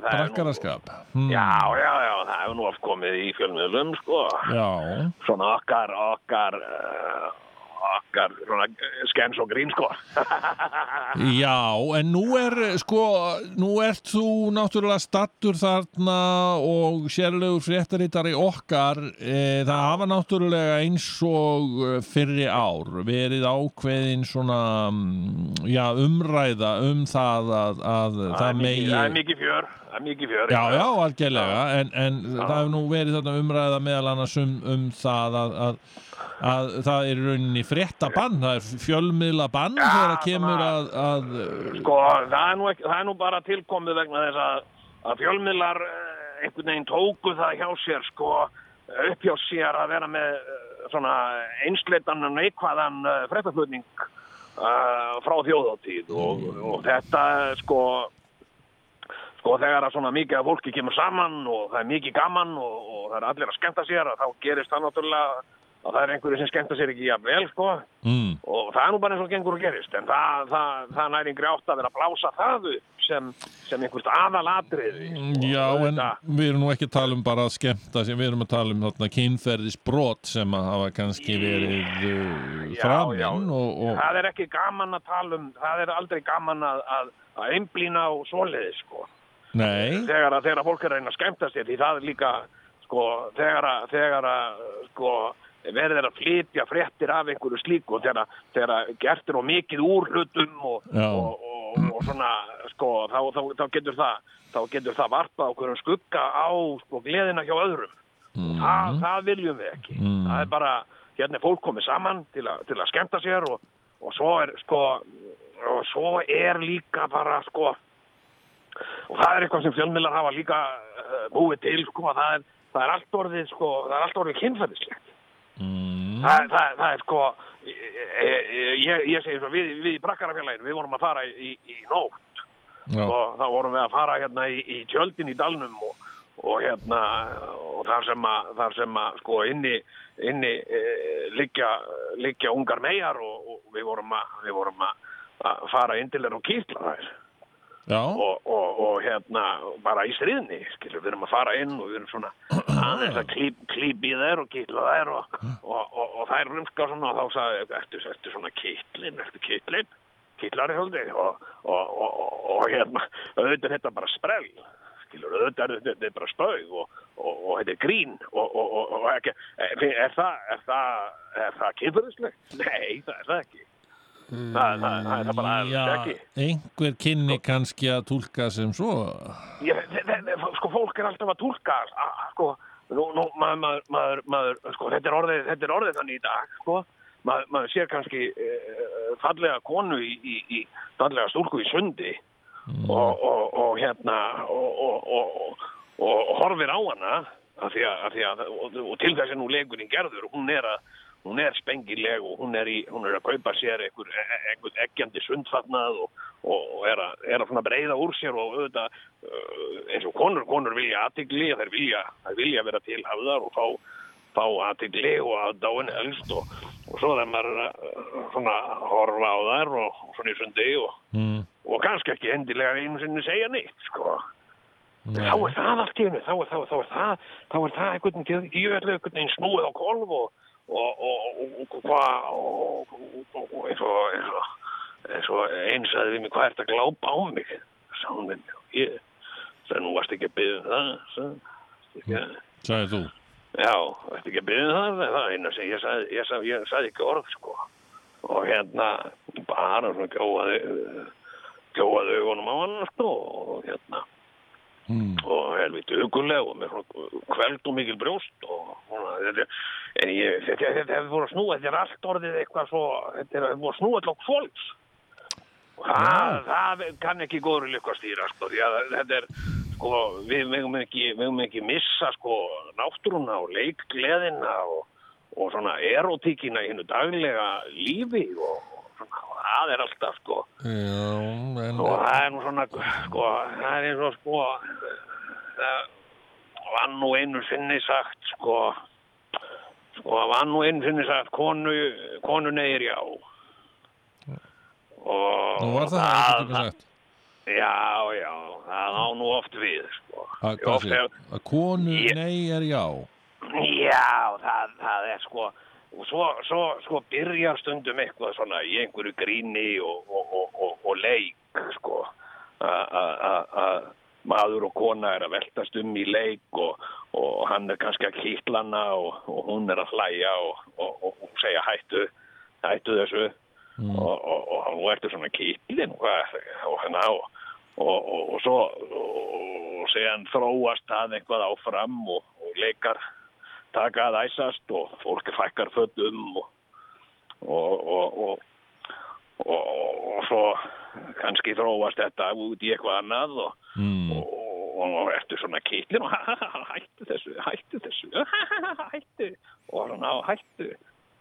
brakkaraskap. Hmm, Já, já, já, það hefur nú oft komið í fjölmiðlum, sko. Já, svona okkar, okkar, uh, okkar, uh, skens og grín, sko. já, en nú er, sko, nú ert þú náttúrulega stattur þarna og sérlegur fréttaritari okkar, e, það hafa náttúrulega eins og eh, fyrri ár verið ákveðin svona, mm, já, umræða um það að, að það, megi... það er mikið fjör, það er mikið fjör. Já, já, algjörlega, en, en það hefur nú verið þarna umræða meðal annars um, um það að, að, að það er rauninni fréttabann, það er fjölmiðla bann Já, þegar það kemur að, að Sko, það er nú, ekki, það er nú bara tilkomið vegna þess að, að fjölmiðlar uh, einhvern veginn tóku það hjá sér, sko, upp hjá sér að vera með uh, svona einsleitan og neikvæðan uh, fréttaflutning uh, frá þjóðáttíð og, og þetta, sko, sko þegar að svona mikið af fólki kemur saman og það er mikið gaman og, og það er allir að skemmta sér að þá gerist það náttúrulega að það er einhverju sem skemmta sér ekki jafn vel sko. Mm, og það er nú bara eins og gengur og gerist en það, það, það næri yngri átt að vera að blása það upp sem, sem einhvert aðalatriði. Sko. Já, en við erum nú ekki að tala um bara að skemmta sem við erum að tala um þarna kynferðisbrot sem að hafa kannski verið uh, framinn og, og það er ekki gaman að tala um það er aldrei gaman að, að, að einblína á svoleiði sko nei, þegar að þegar að fólk er að reyna að skemmta sér því það er líka sko þegar að, þegar að sko verður að flytja fréttir af einhverju slíku og þegar, þegar að gert er á mikið úr hlutum og, og, og, og svona sko þá, þá, þá getur það þá getur það varpað okkur um skugga á sko gleðina hjá öðrum. Mm, það, það viljum við ekki. Mm. það er bara, hérna er fólk komið saman til, a, til að skemmta sér og, og svo er sko og svo er líka bara sko og það er eitthvað sem fjölmiðlar hafa líka uh, búið til sko það er, það er allt orðið sko það er allt orðið kynferðislegt. Mm, það, það, það er sko ég, ég, ég segi svo við, við í Brakkarafélaginu við vorum að fara í, í nótt. Já, og þá vorum við að fara hérna í, í tjöldin í dalnum og, og hérna og þar sem að, þar sem að sko inni, inni e, liggja, liggja ungar megar og, og við vorum að, við vorum að, að fara inn til þeirra og kýtla þær og, og, og hérna bara í stríðni, skilur, við erum að fara inn og við erum svona aðeins að klíp í þær og kýtla þær og, og, og, og þær rumska svona og þá sagði, ertu, ertu svona kýtlin, ertu kýtlin kýtlari svolítið og, og, og, og, og hérna, auðvitað er þetta bara sprell skilur, auðvitað er þetta, er bara spauð og, og, og þetta er grín og, og, og, og ekki, er það er það, er það kynfyrirslegt? Nei, það er það ekki það, það, er það bara já ekki. einhver kynni kannski að túlka sem svo. Sko fólk er alltaf að túlka að, sko, nú, nú, maður, maður, maður, maður sko, þetta er orðið, þetta er orðið þannig í dag, sko, maður, maður sér kannski uh, fallega konu í, í, í fallega stúlku í sundi og, og, og hérna og, og, og, og, og horfir á hana af því að, af því að og, til þess að nú leikurinn gerður, hún er að hún er spengileg og hún er, í, hún er að kaupa sér einhver, einhver eggjandi sundfatnað og, og er að, er að breyða úr sér og auðvitað uh, eins og konur, konur vilja aðtigli, þær vilja, þær vilja vera tilhafðar og fá, fá aðtigli og aðdáin helst og, og svo þegar maður er að svona horfa á þær og, svona í sundi og, mm. og kannski ekki endilega einu sinni segja neitt, sko. Nei. Þá er það allt í hennu, þá, er- það, þá er það einhvern veginn, einhvern snúið á kolf og, og, hvað, eins og, eins og, eins og eins að við mig, hvað ert að glápa á mig? Sá hún við mig, ég, það nú varst ekki að byggja um það, sagði, ekki að, Sagði þú? Já, varst ekki að byggja um það, það er eina sem ég sagði, ég sagði, ég sagði ekki orð, sko, og hérna, bara svona gjóaði, gjóaði augunum á hann, sko, og hérna, mm. og helviti huguleg og með kveld og mikil brjóst og þetta, en ég, þetta, þetta hefur voru að snúa, þetta er allt orðið eitthvað svo, þetta hefur voru að snúa til okkur fólks og það, það kann ekki góður að stýra, sko, því að þetta er, sko, við megum ekki, ekki missa, sko, náttúruna og leikgleðina og, og svona erotíkina í hennu daglega lífi og það er alltaf, sko, Já, en og það er nú svona, sko, það er og, sko, það var nú einu sinni sagt, sko, sko, það var nú einu sinni sagt, konu, konu neyir já. Og Nú var það ekki tíma sagt Já, já, það á nú oft við, sko. hvað oft hef- konu er já Já, það, það er sko, og svo, svo sko byrjar stundum eitthvað svona í einhverju gríni og, og, og, og, og leik, sko, að- að að- að maður og kona er að veltast um í leik og, og hann er kannski að kýtla hana og, og hún er að hlæja og, og, og, og segja hættu, hættu þessu. Og, og, og nú ertu svona kýtlin og, og, hérna, og, og, og, og svo og segjan þróast það eitthvað áfram og, og leikar taka að æsast og fólk fækkar fötum og, og, og, og, og, og svo kannski þróast þetta út í eitthvað annað og, mm. og, og ertu svona kýtlin og hættu þessu, hættu þessu hættu og svona hættu.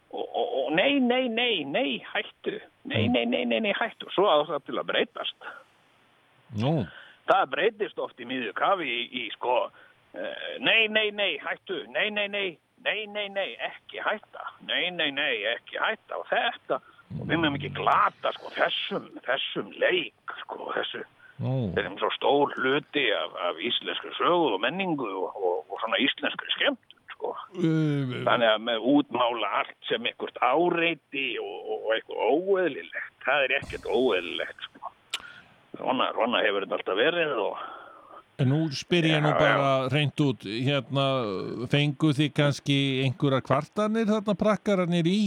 Og, og, og nei, nei, nei, nei, hættu nei, nei, nei, nei, nei, hættu. Svo að það til að breytast. Nú, það breytist oft í miðju kafi í, í sko nei, nei, nei, hættu. Nei, nei, nei, nei, nei, nei, ekki hætta. Nei, nei, nei, ekki hætta. Og þetta, og við meðum ekki glata sko þessum, þessum leik sko þessu, þetta er svo stór hluti af, af íslenskri sögu og menningu og, og, og svona íslenskri skemmt sko. Uh, Þannig að með útmála allt sem einhvert áreiti og, og, og eitthvað óeðlilegt, það er ekkert óeðlilegt, sko. Svona, svona hefur þetta alltaf verið og En nú spyr ég nú bara reynd út, hérna, fengu þið kannski einhverjar kvartanir þarna prakkararnir í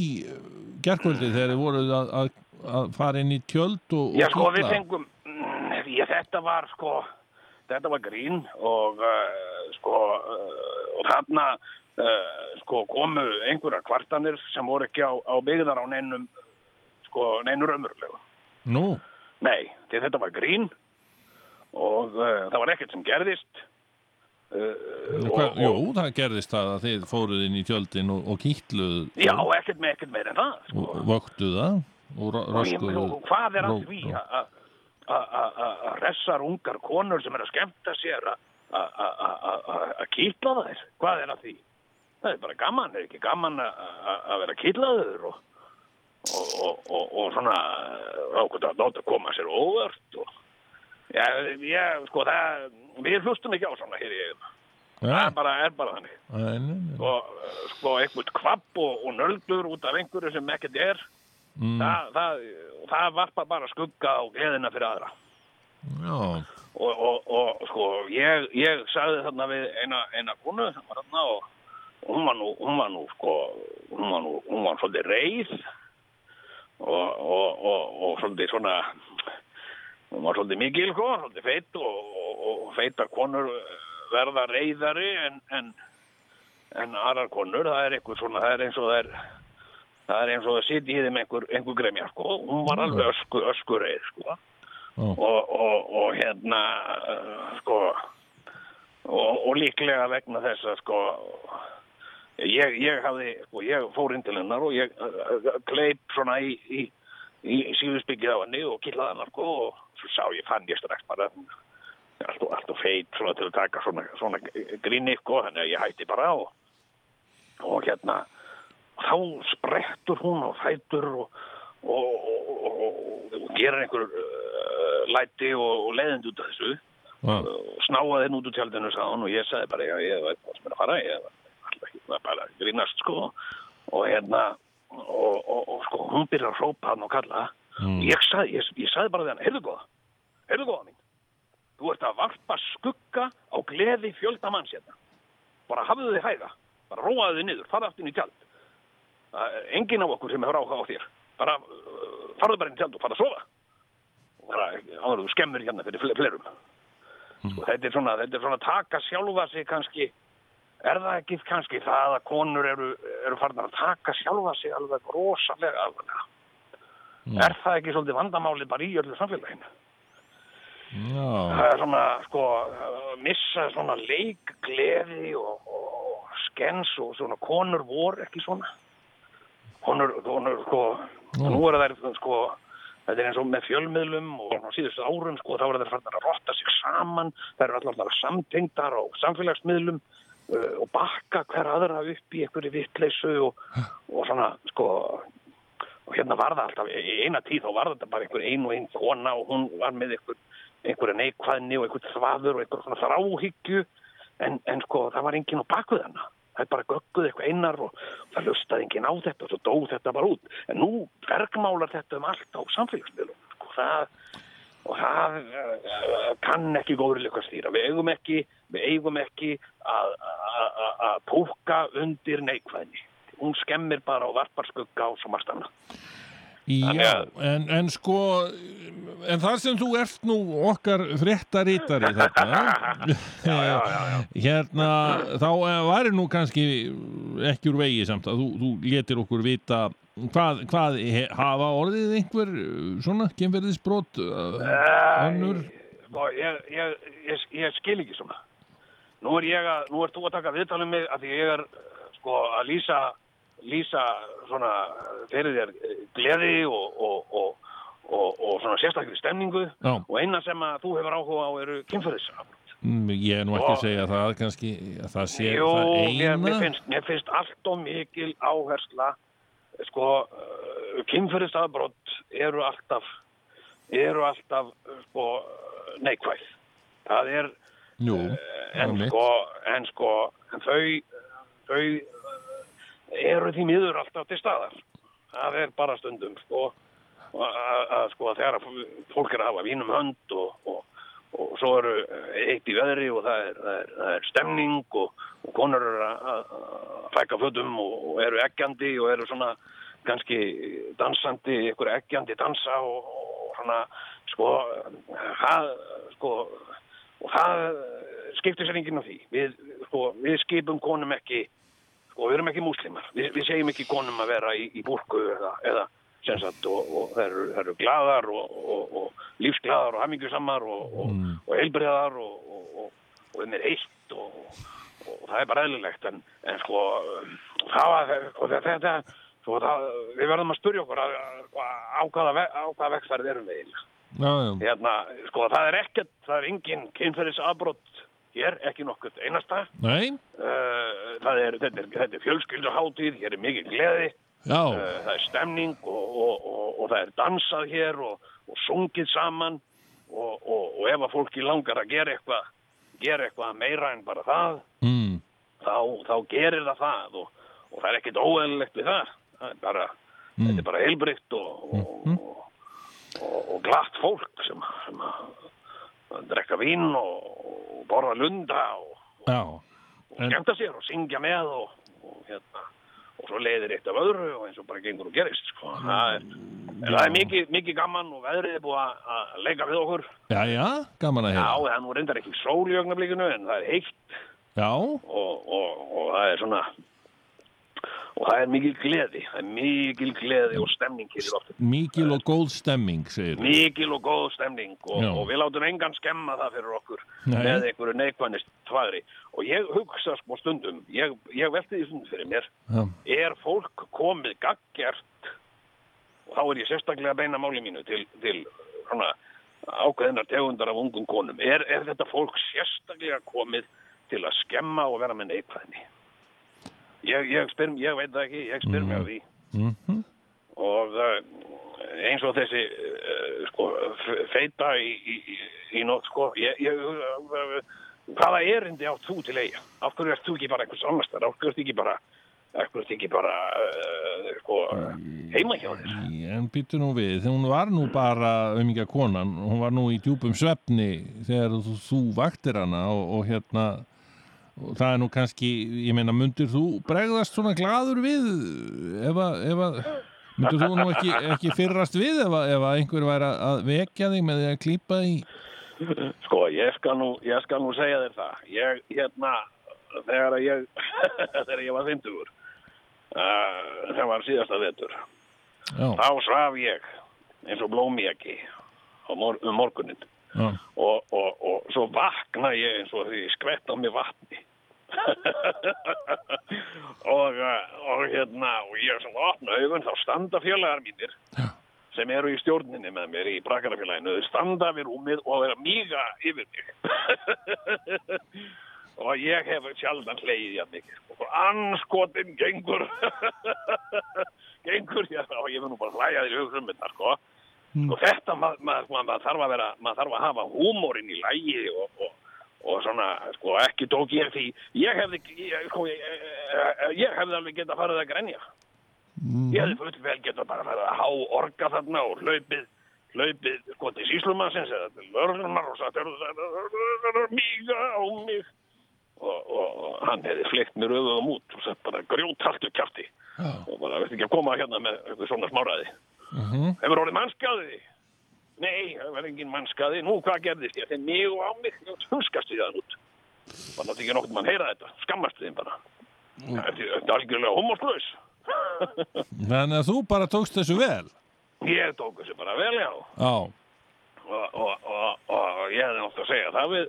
gerkvöldi þegar þið voruð að, að, að fara inn í tjöld og, Já, sko, við fengum, mm, já, þetta var, sko, þetta var grín og, uh, sko, uh, og þarna, uh, sko, komu einhverjar kvartanir sem voru ekki á, á byggðar á neinum, sko, neinur ömurlegu. Nú, Nei, þetta var grín og uh, það var ekkert sem gerðist. Uh, hva, jú, það gerðist það að þið fóruð inn í tjöldin og, og kýtluð Já, ekkert með ekkert meira en það. og Sko. vöktuð það og ro- Og og hvað er að því að- ressar ungar konur sem er að skemmta sér að- kýtla þær? Hvað er að því? Það er bara gaman, er ekki gaman að- vera kýtlaður og, og, og, og, og svona ákveða að láta koma sér óvart og Já, ég, sko, það, við hlustum ekki á svona hér í eigum. Það er bara, er bara þannig. nei, nei, nei. Og, sko, einhvern kvapp og, og nöldur út af einhverju sem ekkert er, Mm, það, það, það varpa bara skugga á gleðina fyrir aðra já, og, og, og sko ég, ég sagði þarna við eina, eina konu sem var þarna og og hún var nú, hún var nú sko hún var nú, hún var svolítið reið og, og, og, og svolítið svona hún var svolítið mikil sko, svolítið feitt og, og, og feita konur verða reiðari en, en, en aðrar konur, það er eitthvað svona, það er eins og það er það er eins og það sitja í þeim einhver, einhver gremja sko, hún var alveg ösku, ösku reið sko. Já, og, og, og hérna uh, sko og, og líklega vegna þess að sko ég, ég hafði sko, ég fór inn til hennar og ég uh, kleip svona í, í, í, síðusbyggið á henni og killaði hennar sko og sá ég, fann ég strax bara allt og, allt og feit svona til að taka svona, svona gríni sko, þannig að ég hætti bara og, og hérna þá sprettur hún á fætur og, og, og, og, og gerir einhver uh, læti og, og leiðindi út af þessu Já. og snáði henn út úr tjaldinu hann og ég sagði bara já, ég veit hvað sem er að fara ég var bara að grínast sko og hérna og, og, og sko hún byrjar að hrópa hann og kalla Mm. ég, sagði, ég, ég sagði bara við hann heyrðu góða, heyrðu góða mín þú ert að varpa skugga á gleði fjölda manns hérna. Bara hafðu þið hæga, bara róaðu þið niður. Fara aftur inn í tjald. Enginn af okkur sem hefur áhuga á þér. Bara uh, farðu bara inn í tjald og fara að sofa. Og bara áður þú skemmur hérna fyrir fle- fleirum. Sko, þetta er svona þetta er svona að taka sjálfa sig kannski. Er það ekki kannski það að konur eru, eru farnar að taka sjálfa sig alveg rosalega alvarlega? Er það ekki svolítið vandamáli bara í öllu samfélaginu það er svona sko missa svona leikgleði og, og skens og svona konur voru ekki svona. Konur, konur sko nú. eru þær sko þetta er eins og með fjölmiðlum og síðustu árum sko þá eru þær farnar að rotta sig saman. Þær eru allar samtengdar á samfélagsmiðlum uh, og bakka hver aðra upp í einhverju vittleysu og, og svona sko og hérna var það alltaf, í eina tíð þá var þetta bara einhver ein og ein kona og hún var með einhver, einhverja neikvæðni og einhver þvaður og einhver svona þráhyggju en, en sko það var enginn á bakvið hana það er bara gögguð eitthvað einar og það lustaði enginn á þetta og svo dó þetta bara út en nú bergmálar þetta um allt á samfélagsmiðlum sko það og það uh, kann ekki góður líka stýra. Við eigum ekki, við eigum ekki að, að, að, að tóka undir neikvæðni. Hún skemmir bara og varpar skugga á svo margt annað. Já, en, en sko en þar sem þú ert nú okkar fréttarítari hérna þá eh, væri nú kannski ekki úr vegi samt að þú, þú letir okkur vita hvað, hvað he, hafa orðið einhver eh, svona kemverðisbrot önnur Sko, ég, ég, ég, ég skil ekki svona. Nú er ég að, nú ert þú að taka viðtalum mig að því ég er sko að lýsa, lýsa svona fyrir þér eh, gleði og, og, og, og, og svona sérstaklega stemningu Já. og eina sem að þú hefur áhuga á eru kynferðisafbrot. Mm, ég er nú ekki að Og- segja það kannski að það sé Jú, það eina mér, finnst, finnst allt og mikil áhersla sko, uh, kynferðisafbrot eru alltaf eru alltaf uh, sko, neikvæð. Það er Jú, en einmitt. sko, en sko en þau, þau eru því miður alltaf til staðar. Það er bara stundum sko að, sko þegar fólk er að hafa vínum hönd og, og, og svo eru eitt í veðri og það er, það er, það er stemning og, og konur eru að, fækka fötum og, eru eggjandi og eru svona kannski dansandi, ykkur eggjandi dansa og svona sko, það, sko og það skiptir sér enginn á því. Við, sko, við skipum konum ekki sko, við erum ekki múslimar. Við, við segjum ekki konum að vera í, í búrku eða, eða sagt og, og það eru, eru gladar og, og, og lífsgladar og hamingjusamar og, og, og heilbriðar og, og, og, og þeim er eitt og, og það er bara eðlilegt. En, en sko það var þetta sko, það, við verðum að spurja okkur að, á hvaða, hvaða erum við Já, já, hérna, sko, það er ekkert, það er engin kynferðisafbrott hér, ekki nokkurt einasta. nei, Uh, er, þetta er, þetta er fjölskylduháttíð, hér er mikið gleði, já. Uh, það er stemning og, og, og, og það er dansað hér og, og sungið saman. Og, og, og ef að fólki langar að gera eitthvað, gera eitthvað meira en bara það, mm, þá, þá gerir það það. Og, og það er ekkert óeðlilegt við það. Það er bara, þetta er bara heilbritt og, og, og, og, glatt fólk sem, sem að drekka vín og, borða lunda og, já og skemmta sér og syngja með og, og hérna og svo leiðir eitt af öðru og eins og bara gengur og gerist sko. það er, það er mikið, mikið gaman og veðrið er búið að- leika við okkur. Já, já, gaman að já, heyra það er nú reyndar ekki sól í augnablikinu en það er heitt. Já, og, og, og það er svona og það er mikil gleði það er mikil gleði og stemning mikil og góð stemming, mikil og góð stemning og, og við látum engan skemma það fyrir okkur Nei. með einhverju neikvæðnist tvagri og ég hugsa sko stundum ég, ég velti því stundum fyrir mér Já, er fólk komið gaggjart og þá er ég sérstaklega beina máli mínu til, til svona ákveðinar tegundar af ungum konum. Er, er þetta fólk sérstaklega komið til að skemma og vera með neikvæðni? Ég, ég, spyr, ég veit það ekki, ég spyr mig á því. Mhm. Og uh, eins og þessi uh, sko, feita í, í, í- nótt, sko, ég, uh, hvaða erindi átt þú til eiga? Af hverju ert þú ekki bara einhvers annars þar? Af hverju ert ekki bara, ekki bara, uh, sko, heima hjá þér? En býttu nú við, hún var nú bara umingja konan, hún var nú í djúpum svefni þegar þú, þú vaktir hana og, og hérna og það er nú kannski, ég meina, myndir þú bregðast svona gladur við ef að, ef að myndir þú nú ekki, ekki fyrrast við ef að, ef að einhver væri að- vekja þig með því að klípa í Sko, ég skal nú, ég skal nú segja þér það. Ég, hérna, þegar ég, þegar ég var 50 uh, það var síðasta vetur, Já, þá svaf ég eins og blómjaki mor um morgunin já, og, og, og svo vakna ég eins og því ég skvett á mig vatni. og, uh, og hérna, og ég sem opna augun, þá standa félagar mínir Já. sem eru í stjórninni með mér í brakarafélaginu, þau standa við rúmið og vera míga yfir mig. og ég hef sjaldan hleyið hjá mikið. Og anskotin gengur, gengur hérna og ég vil nú bara þér í hugrum þetta, sko. Og þetta, maður ma, ma, ma þarf að vera, maður þarf að hafa húmórin í lægi og, og, og svona, sko, ekki tók ég því, ég hefði, ég, sko, ég, ég hefði alveg getað farið að grenja. Ég hefði full vel getað bara farið að há orga þarna og hlaupið, hlaupið, sko, til síslumansins eða lörlunar og er míga á mig. Og, og, og hann hefði fleikt mér öðum út og sagt bara grjóthaltu kjafti og bara, veist ekki að koma hérna með eitthvað svona smáraði. mhm, Hefur orðið mannskaði? Nei, það var engin mannskaði. Nú, hvað gerðist ég? Þeir mig og á mig, ég hunskast við það út. Það nátti ekki nokkuð mann heyra þetta. Skammast við þeim bara. Er- þetta er algjörlega homorslaus. Þannig að þú bara tókst þessu vel ég tók þessu bara vel, já. Já, Og, og, og, og ég hefði nátt að segja það við,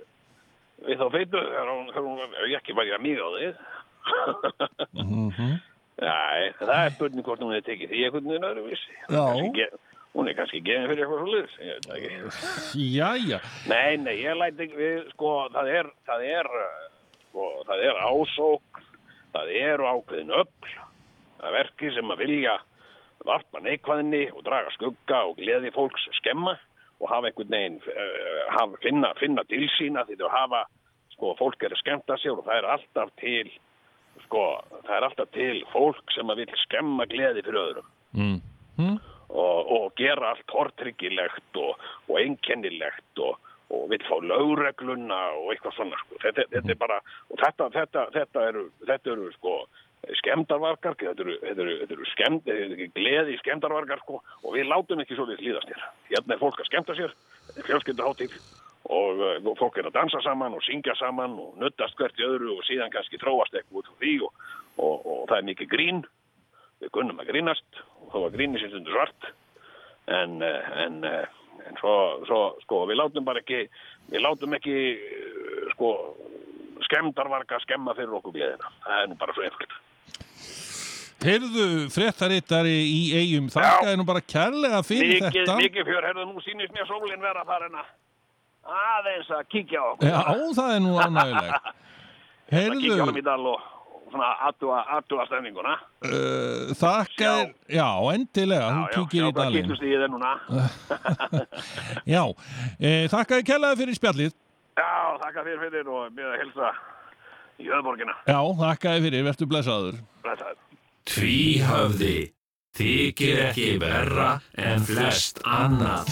við þá feitu, þegar hún, þegar ég ekki var ég að mýga á þig. mhm, Nei, það er spurning hvort hún hefði tekið því einhvern veginn öðru vissi. Já. Hún er kannski gefin fyrir eitthvað svo liðs, ég veit það ekki. jæja Nei, nei, ég læti ekki við, sko, það er, það er, uh, sko, það er ásók, það eru ákveðin öll, það er verki sem að vilja varpa neikvæðinni og draga skugga og gleði fólks skemma og hafa einhvern veginn, uh, hafa, finna, finna til sína því þau hafa, sko, fólk er að skemmta sér og það er alltaf til, sko, það er alltaf til fólk sem að vil skemma gleði fyrir öðrum mm. Mm. Og, og gera allt hortryggilegt og, og einkennilegt og, og vil fá lögregluna og eitthvað svona sko. þetta, þetta er bara og þetta, þetta, þetta, eru, þetta eru sko skemdarvargar þetta eru, þetta eru, þetta eru skemd, gleði skemdarvargar sko, og við látum ekki svo við líðast hér hérna er fólk að skemta sér fjölskylduháttíð og uh, fólk er að dansa saman og syngja saman og nuttast hvert í öðru og síðan kannski þróast eitthvað út frá því og, og, og það er mikið grín við kunnum að grínast og þó að gríni sér stundur svart. En, eh, en, eh, en svo, svo sko við látum bara ekki við látum ekki eh, sko skemmdarvarga skemma fyrir okkur gleðina það er nú bara svo einfalt. Heyrðu, fréttarittari í eigum, þakkaði nú bara kærlega fyrir mikið, þetta. mikið fjör, herðu nú sýnist mér sólinn vera farin að aðeins að kíkja okkur. Já, það er nú ánægilegt. að svona aðtúa, aðtúa stefninguna uh, þakkaði, já, endilega, þú kíkir í hvað dalinn. kýttust í þeir núna Já, uh, þakkaði kærlega fyrir spjallið. já, þakka þér fyrir og mér að hilsa í öðborgina Já, þakkaði fyrir, verður blessaður. Blessaður. Tvíhöfði þykir ekki verra en flest annað.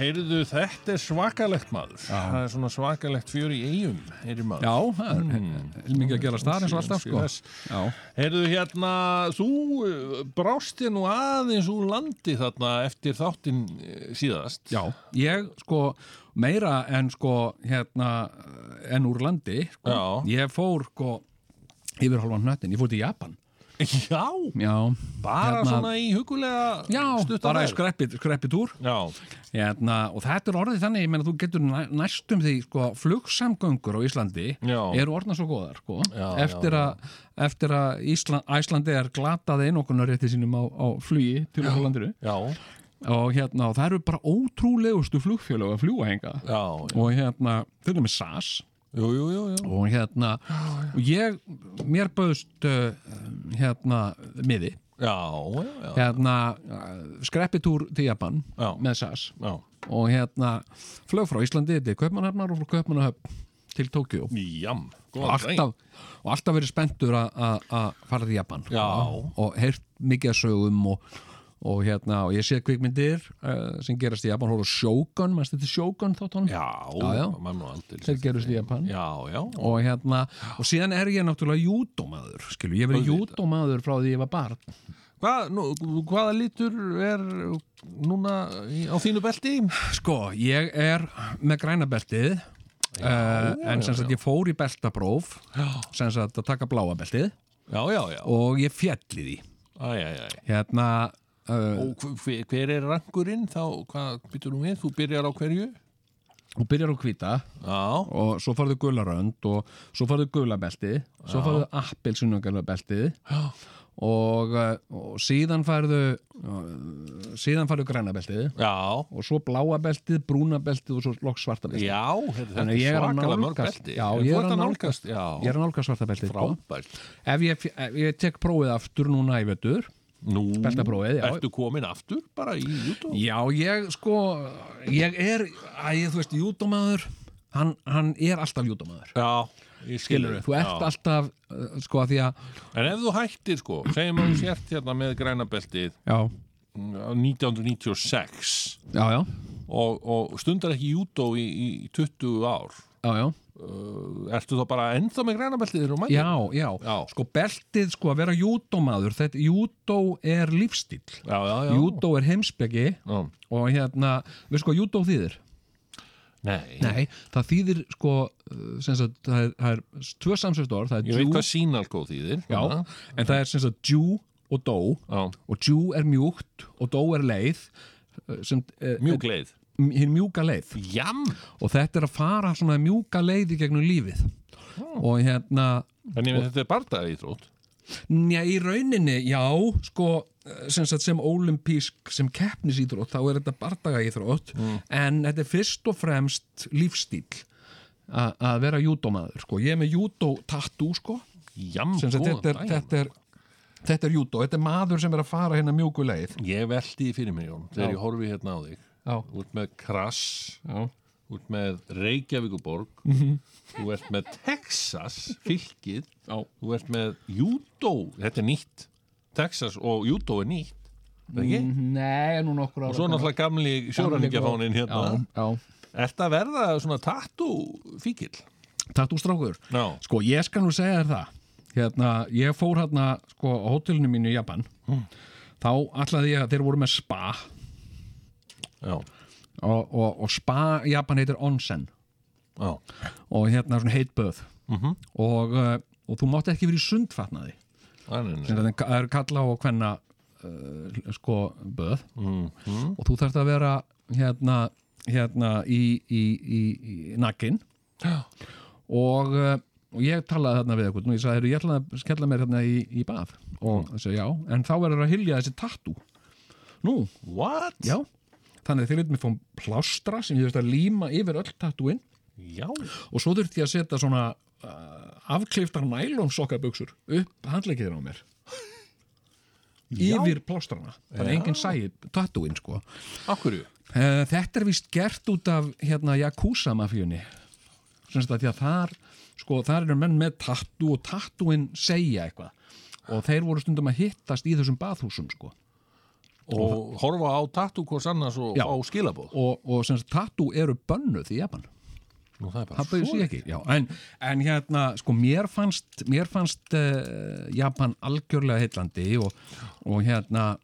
Heyrðu, þetta er svakalegt maður. Það er svona svakalegt fjör í eigum, heyri maður. Já, það er mm. mikið að gera starf eins og alltaf sko. Já, Heyrðu, hérna, þú uh, brást þér nú aðeins úr landi þarna eftir þáttinn eh, síðast. já, ég sko meira en sko hérna en úr landi sko. Já. ég fór sko yfir hálfan hnöttin, ég fór til Japan Já, Já, bara Hérna- svona í hugulega já. stutta bara í skreppitúr Já, hérna, og þetta er orðið þannig, ég meina þú getur næ, næstum því, sko, flugsamgöngur á Íslandi Já. eru orðna svo góðar, sko. Já, eftir, já, að, eftir að Ísland, Æslandi er glatað einokunar rétti sínum á, á flugi til okkur landiru já, og hérna, og það eru bara ótrúlegustu flugfélög að fljúa henga og hérna, til dæmis SAS jú, jú, jú, og hérna, og ég mér bauðst uh, hérna, miði, hérna uh, skreppitúr til Japan með SAS. Já. og hérna flög frá Íslandi til Kaupmannhafnar og frá Kaupmannahöfn til Tókjó og alltaf, og alltaf verið spenntur að- fara til Japan. Já. og, og heyrt mikið að sögum og, og hérna, og ég sé kvikmyndir uh, sem gerast í Japan, hóru Shogun maður þetta Shogun þáttunum? Já, Já, já. mann og aldrei þeir gerast í Japan. Já, já, og hérna, og síðan er ég náttúrulega júdómaður, skilu, ég hef verið júdómaður frá því ég var barn. Hvað, nú, hvaða litur er núna á þínu belti? Sko, ég er með græna beltið uh, en sem sagt ég fór í beltapróf sem sagt að taka bláa beltið. Já, já, já. Og ég fjalli því. Æ, æ, æ. hérna Og hver, hver er rankurinn þá, hvað byttur þú við? Þú byrjar á hverju? og byrjar á hvita og svo farðu gularönd og svo farðu gulabeltið svo farðu appelsunugala beltið já, og, uh, og síðan farðu uh, síðan farðu græna beltið já, og svo bláa beltið, brúna beltið og svo loks svarta beltið. Já þetta er svakalega mörg nálgast- belti. Já, ég þú er að nálgast Já, ég er að nálga svarta beltið sko. frábært. Ef ég, ég tek prófið aftur núna í vettur Nú, Beltaprófið, já. ertu komin aftur bara í YouTube? Já, ég sko ég er, að þú veist, júdómaður hann, hann er alltaf júdómaður Já, ég skilur skilur þú ert já. alltaf uh, sko að því að En ef þú hættir sko, segjum að þú sért hérna með græna beltið já, mm, 1996 já, já, og, og stundar ekki júdó í, í 20 ár já, já, uh, ertu þá bara ennþá með græna beltið þegar þú mætir? já, já. Sko beltið sko að vera júdómaður þetta, júdó er lífstíl júdó er heimsbyggi og hérna, við sko júdó þýðir? Nei, nei, það þýðir sko sem sagt, það er, það er tvö samsvist orð, það ég veit hvað sínalgóð þýðir. Já, svona. en það er sem sagt Jew og dó. Já. og Jew er mjúkt og dó er leið uh, sem, uh, Mjög leið hinn mjúka leið. Jam, og þetta er að fara svona mjúka leið í gegnum lífið. Og hérna en ég veit þetta er bardaði íþrótt njá, í rauninni, já sko, eh, sem, sem olimpísk sem keppnisýþrótt, þá er þetta bardaga íþrótt en þetta er fyrst og fremst lífstíl að vera júdómaður, sko, ég er með júdó tattoo, sko, Jam, sem sagt, þetta er, þetta er þetta er júdó, þetta er maður sem er að fara hérna mjúku leið. Ég veldi því fyrir mig, Jón, þegar Já. ég horfi hérna á þig út með Krass út með Reykjavíkuborg þú ert með Texas fylkið, já, þú ert með Júdó, þetta er nýtt. Texas og Júdó er nýtt er ekki? nei, nú nokkur og svo náttúrulega gamli sjóræningjafánin hérna. Já, já, Ert að verða svona tattoo fíkil? tattoo-strákur? Já, Sko, ég skal nú segja þér það. Hérna, ég fór hérna sko, á hótelinu mínu í Japan. Þá ætlaði ég að þeir voru með spa og, og, og spa Japan heitir onsen. Já. Og hérna svona heit böð. Mhm. og, uh, og þú mátt ekki verið sundfatnaði. Þetta er kalla að hvenna uh, sko böð. Mm, og þú þarft að vera hérna, hérna í, í, í, í nakkin og, uh, og ég talaði þarna við eitthvað og ég sagði, "Heyrðu, ég ætla að skella mér hérna í, í bað. Og það segi já, en þá verður að hylja þessi tattoo. Nú, What? já þannig að þeir veitum við fórum plástra sem ég þurfti að líma yfir öll tattooin. Já, og svo þurfti ég að setja svona uh, afkliftar nælonsokkaböksur upp handleikir á mér. Já. yfir plástrana. Þannig að enginn sæi tattooin sko. Akkurju Uh, þetta er vist gert út af hérna Yakuza mafíunni. Sem sagt að því að þar sko þar eru menn með tattoo og tattooin segja eitthvað. Og þeir voru stundum að hittast í þessum baðhúsum sko og horfa á tattoo hvers annars og Já. fá skilabóð og, og sem sagt tattoo eru bönnuð í Japan. Nú, það er bara það bauður sér ekki já, en, en hérna, sko, mér fannst mér fannst uh, Japan algjörlega heillandi og, og hérna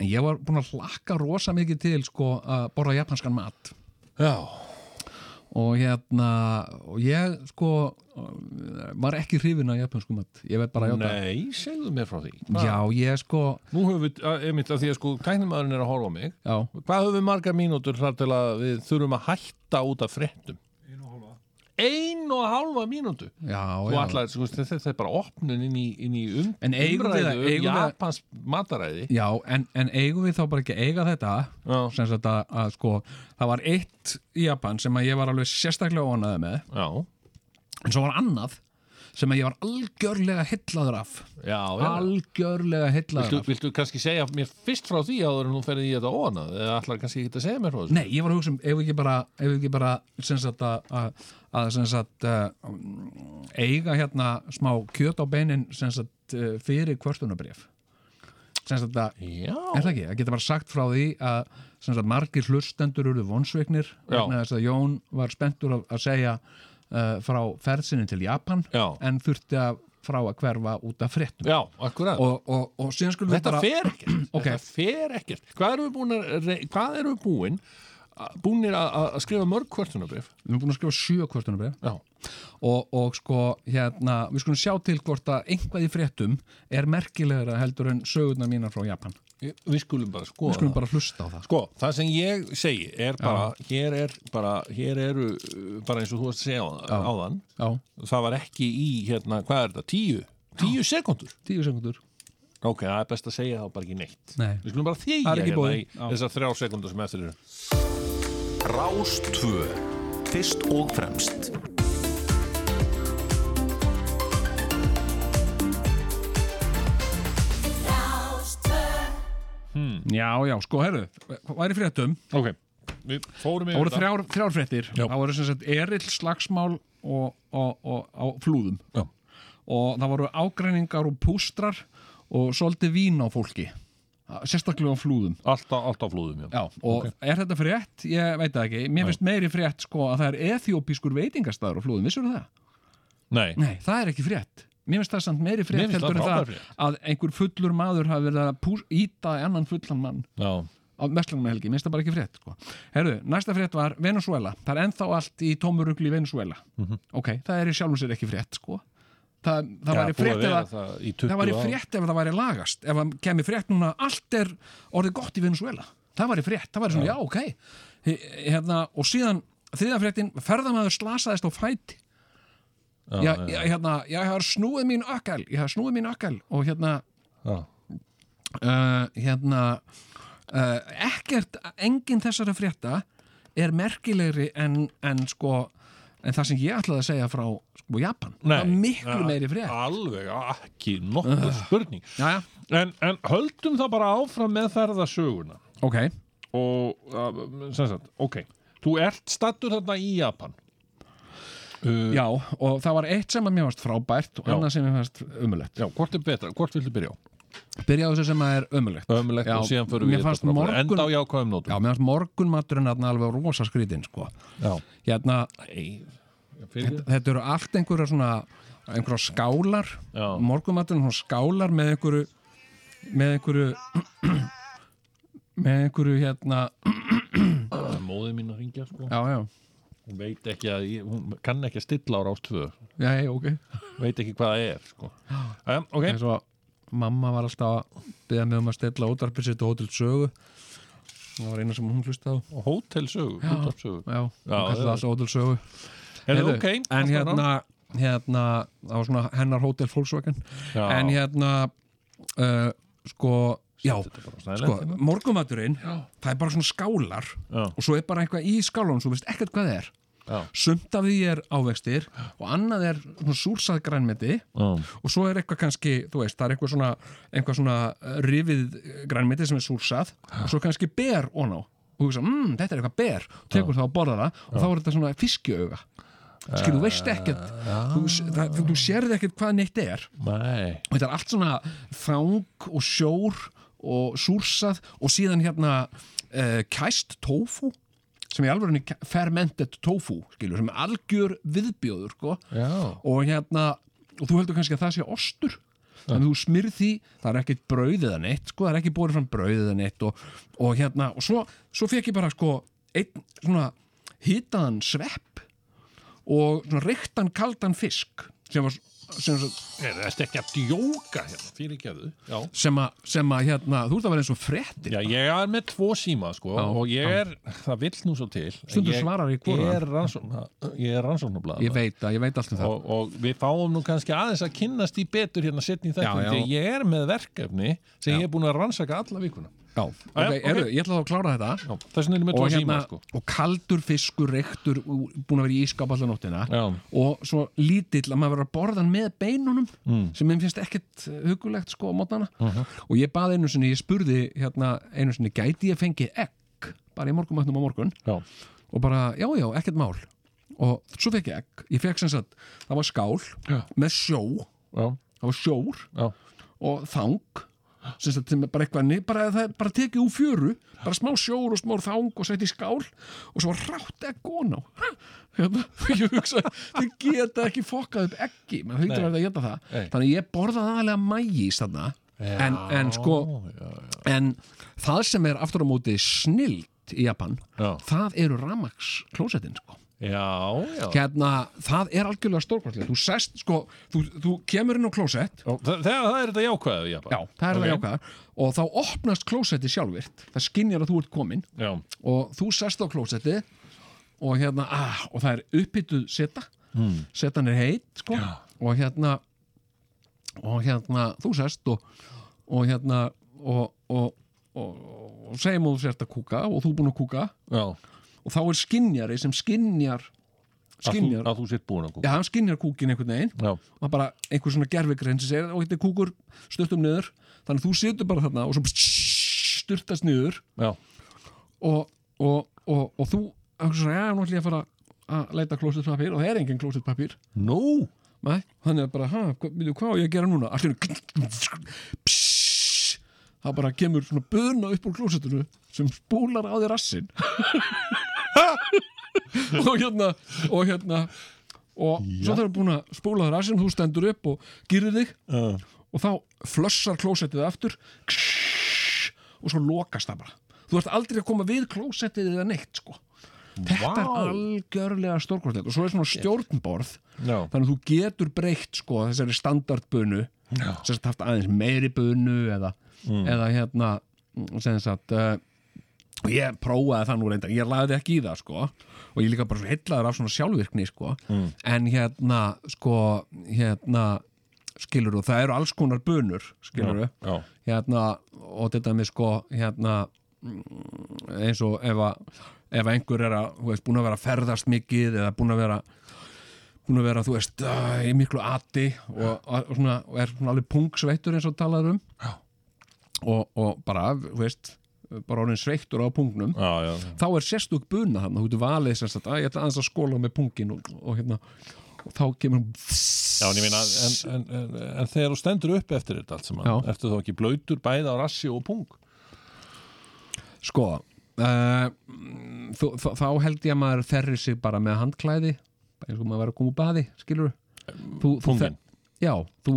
ég var búin að hlakka rosa mikið til sko að borða japanskan mat. Já, og hérna og ég sko var ekki hrifin af japansku mat. Ég veit bara að játa. Nei, segðu mér frá því. Já, ég sko Nú höfum við, að- einmitt að því að sko tæknimaðurinn er að horfa á mig. Já, Hvað höfum við margar mínútur þar til að við þurfum að hætta út af fréttum? Einu og já. ætlaði, sko, þetta er bara opnun inn í, inn í um, umræðu um Japans mataræði. Já en, en eigum við þá bara ekki eiga þetta? Að, að sko það var eitt í Japan sem að ég var alveg sérstaklega óanaði með. Já, en svo var annað sem að ég var algjörlega hillaður af. Já, algjörlega hillaður Viltu, af. viltu kannski segja mér fyrst frá því áður en þú ferði í þetta óanað eða ætlar kannski ekki að segja mér frá þessu? Nei, ég var að hugsa um, ef við ekki bara, ekki bara að, að, sagt uh, eiga hérna smá kjöt á beinin sagt uh, fyrir sagt að, er það ekki, að geta bara sagt frá því að sagt margir hlustendur eru vonsveiknir þess að Jón var spenntur að, að segja uh, frá ferðsinni til Japan Já. en þurfti að frá að hverfa út af fréttum. Já, akkurat. Og, og, og síðan skulum við Þetta bara fer ekkert, Ok. þetta fer ekkert. Hvað erum við búin að, hvað erum við búin búinir að, skrifa mörg kvörtunabrif? við erum búin að skrifa sjö kvörstunabrif Já, og, og sko hérna við skulum sjá til hvort að einhvað í fréttum er merkilegra heldur en sögurnar mínar frá Japan. Við, skulum bara skoða við skulum bara hlusta á það. Sko, það sem ég segi er bara, hér er bara, hér eru bara eins og þú varst að segja á, áðan já, það var ekki í, hérna, hvað er þetta, tíu? Tíu sekundur? tíu sekundur Ok, það er best að segja þá bara ekki neitt. Nei. Við skulum bara þegja hérna í Já. þessar þrjá sekundur sem eftir eru Rástvö Fyrst og fremst. Já, já, sko, herru, hvað var í fréttum? Ok, við fórum það yfir voru þrjár, þrjár fréttir. Já. það voru sem sagt erill slagsmál og, og, og, á flúðum. Já. og það voru ágreiningar og pústrar og svolítið vín á fólki sérstaklega á flúðum Alltaf, alltaf flúðum, já Já, og er þetta frétt? Ég veit það ekki. Mér finnst meiri frétt sko að það er ethiopískur veitingastæður á flúðum, vissur það? Nei, Nei, það er ekki frétt. Mér finnst það samt meiri frétt heldur en það að einhver fullur maður hafi verið að íta annan fullan mann já, á Vestlunum helgi, mér finnst það bara ekki frétt sko. Herðu, næsta frétt var Venezuela. Það er ennþá allt í tómurugli Venezuela. Ok, það er í sjálfum sér ekki frétt sko. Það, það Já, væri frétt ef það að í 20 það væri frétt ef það væri lagast. Ef það kemur frétt núna allt er orðið gott í Venezuela það væri frétt, það væri svona já, ok. He- hérna, og síðan þriða fréttin ferðamaður slasaðist á fæti. Já, já, hérna ég har snúið mín ökkal ég har snúið mín ökkal og hérna já. uh, hérna uh, ekkert, engin þessara frétta er merkilegri en, en sko en það sem ég ætlaði að segja frá sko Japan, það er miklu ja, meiri frétt. Alveg, ekki nokkuð spurning. Já, já, en, en höldum það bara áfram með ferðasöguna. Ok. Og uh, sagt, ok þú ert stattur þarna í Japan. Uh, Já, og það var eitt sem að mér varst frábært og annað sem mér varst ömulegt já, hvort er betra, hvort viltu byrja á? Byrja á þessu sem að er ömulegt Ömulegt og síðan mér við þetta morgun- enda á jákvæðum nótum Já, mér fannst morgunmaturinn alveg rosa skrítinn sko. Hérna, Nei, fyrir. þetta eru allt einhverja svona einhverja skálar. Morgunmaturinn svona skálar með einhverju með einhverju með einhverju hérna Það er móðið mín að ringja sko. já, já, hún veit ekki að, hún kann ekki að stilla á rástvö já, já, ok. Veit ekki hvað það er sko. um, ok, eins og mamma var alltaf að byggja mig um að stilla útarpið sitt og hótel sögu. Það var eina sem hún hlustaði á. Og hótelsögu já, hún Já, kallaði það- alltaf hótel sögu. Heyrðu, Heyrðu, ok, en hérna, hérna það var svona hennar hótel Volkswagen. Já. en hérna uh, sko, já sko, morgumaturinn það er bara svona skálar Já. og svo er bara eitthvað í skálunum svo veist ekkert hvað það er. Já. Sumt af því er ávextir og annað er súrsað grænmeti og svo er eitthvað kannski, þú veist, það er eitthvað svona eitthvað svona uh, rifið grænmeti sem er súrsað og svo kannski ber ón á og þú veist, mmm, þetta er eitthvað ber. Tekur það og borðar það og þá er þetta svona fiskjöga skil, þú veist ekkert þú, það, þú, sérði ekkert hvað neitt er. Nei. og þetta er allt svona þang og sjór og súrsað og síðan hérna uh, kæst tofu sem er alveg fermented tofu skilur, sem er algjör viðbjóður sko. Og hérna og þú heldur kannski að það sé ostur þannig að þú smyrð því, það er ekkert brauð eða neitt sko, það er ekki borið fram brauð eða neitt og, og hérna, og svo, svo fekk ég bara sko, einn svona hitaðan svepp og svona reyktan kaldan fisk sem var sem, Er þetta ekki að djóka hérna? Fyrir ekki að? Já. sem, að, sem að hérna, þú ert að vera eins og fréttir Já, ég er með tvo síma sko Já, og ég er, það vill nú svo til Stundum Ég- svarar í hvoru. Ég er rannsókn, ég er veit að, ég veit allt um það og, og við fáum nú kannski aðeins að kynnast í betur hérna setni í þetta Já, já. ég er með verkefni sem Já. ég er búin að rannsaka alla vikuna Já, ok, ok. Eru, ég ætla þá að klára þetta. Ég og, síma hérna, sko. og kaldur fiskur, reyktur búin að vera í ískap allar nóttina. Já. og svo lítill að maður vera að borða með beinunum Mm. sem mér finnst ekkert hugulegt sko á mótnana. Mhm. og ég baði einu sinni, ég spurði hérna einu sinni, gæti ég fengið egg? Bara í morgumætnum á morgun. Já, og bara, já, já, ekkert mál. Og svo fekk ég egg, ég fekk sem sagt það var skál með sjó. Já, það var sjór já, og þang bara eitthvað bara, bara tekið úr fjöru bara smá sjór og smá þang og sett í skál og svo rátt egg ón á hérna, ég hugsa þið geta ekki fokkað upp eggi maður hugta Nei. verið að geta það Nei. þannig ég borðaði aðalega mægís þarna en, en sko já, já. en það sem er aftur á móti snilt í Japan Já. það eru ramax klósettin sko já, já. hérna, það er algjörlega stórkvæmlega þú sest, sko, þú, þú kemur inn á klósett. Já, það, það, er þetta jákvæðu í Japan. Já, það er Ok. það jákvæðar og þá opnast klósetti sjálfvirt. Það skinjar að þú ert komin Já, og þú sest á klósetti og hérna, ah, og það er upphituð seta, mm. setan er heit sko, og hérna og hérna, þú sest og, og hérna og, og, og, og segjum að þú sért að kúka og þú er búin að kúka. Já og þá er skinjari sem skinjar Að þú, þú sétt búin að já, kúka hann skinjar kúkin einhvern veginn. Já, og það er bara einhver svona gerfigrein sem segir og þetta er kúkur stuttum niður. Þannig að þú situr bara þarna og svo styrtast niður. Já, og, og, og, og þú já, nú ætlum ég að fara að leita klósetpapír og það er engin klósetpapír nú? Nei, þannig að bara, ha, hvað, ég að gera núna? Allir það bara kemur svona buna upp úr klósetinu sem spúlar á þér rassin og hérna og hérna og svo þegar búin að spúla þér rassin þú stendur upp og gýrir þig uh, og þá flössar klósettið aftur og svo lokast það bara. Þú ert aldrei að koma við klósettið eða neitt sko. Þetta er Vá. algjörlega stórkostlegt og svo er svona stjórnborð Já, þannig að þú getur breytt sko þessari standardbunu Já. sem haft aðeins meiri bunu eða, eða hérna sem sagt uh, og ég prófaði það nú reynda ég laði ekki í það sko. Og ég líka bara svo heillaður af svona sjálfvirkni sko. En hérna sko hérna skilur þú, það eru alls konar bunur skilur þú, já, hérna og þetta með sko hérna mm, eins og ef að ef einhver er að, þú veist, búin að vera að ferðast mikið eða búin að vera búin að vera, þú veist, uh, í miklu ati og, og, svona, og er svona alveg pungsveittur eins og talaður um. Og, og bara, þú veist bara orðin sveittur á pungnum já, já. þá er sérstök buna þannig, þú getur valið sem sagt, að ég ætla aðeins að skóla með pungin og, og hérna, og þá kemur Já, en meina, en, en, en, en þegar þú stendur upp eftir þetta allt saman, ertu þá ekki blöytur bæði á rassi og pung? Sko uh, þú, þá, þá held ég að maður þerri sig bara með handklæði eins og maður verður að koma úr baði skilur þú, þú? Já, þú,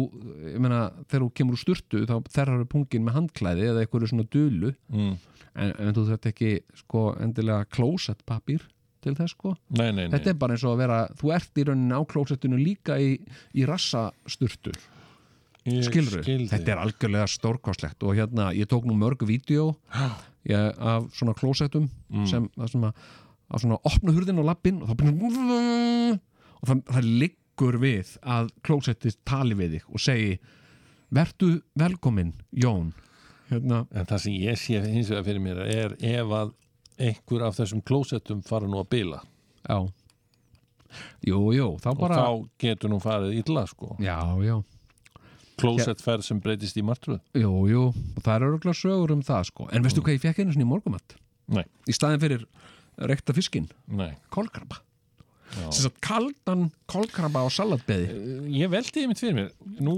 ég meina, þegar þú kemur úr sturtu þá þerrar pungin með handklæði eða eitthvað svona dulu Mm. en, en þú þetta ekki sko endilega klósett papír til þess sko Nei, nei, nei. þetta er bara eins og að vera, þú ert í rauninni á klósettinu líka í, í rassasturtu Ég skilur skil þig. þetta er algjörlega stórkostlegt og hérna, ég tók nú mörg vídeo ég, af svona klósettum Mm. sem, það sem að, að svona opna hurðin á lappin og þá byrja og það, það liggur við að klósettið tali við þig og segi vertu velkomin, Jón. Hérna, En það sem ég sé hins vegar fyrir mér er ef að einhver af þessum klósettum fara nú að bila. Já. Jú, jú, þá bara og þá getur nú farið illa sko. já, já, klósettferð sem breytist í martruð jú, jú og það er örgulega sögur um það sko. En veistu hvað ég fekk einu svona í morgumatt Nei, í staðin fyrir rekta fiskin, nei. Sagt kaldan kolkrabba á salatbeði. Ég veldi þið mitt fyrir mér. Nú,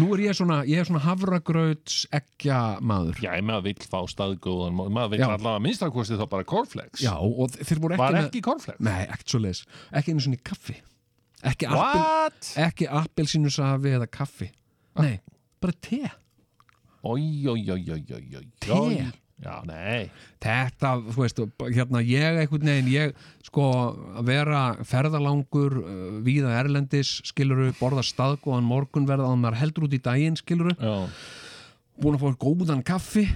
nú er ég svona, svona havragrauts ekja maður. Já, maður vill fá staðgóðan maður vill Já. allavega minnstakosti þá bara cornflakes. Já, og þeir voru ekki Var ekki cornflakes? nei, ekkert svo leis, ekki einu svona kaffi. Ekki, What? ekki appelsínusafi eða kaffi. Nei, bara te. Oj, oj, oj, oj, oj, oj. Te? Já, nei. Þetta, þú veist, hérna ég einhvern veginn, ég sko að vera ferðalangur uh, víða erlendis, skiluru, borða staðgóðan morgunverð að maður heldur út í daginn skiluru, Já. búin að fá góðan kaffi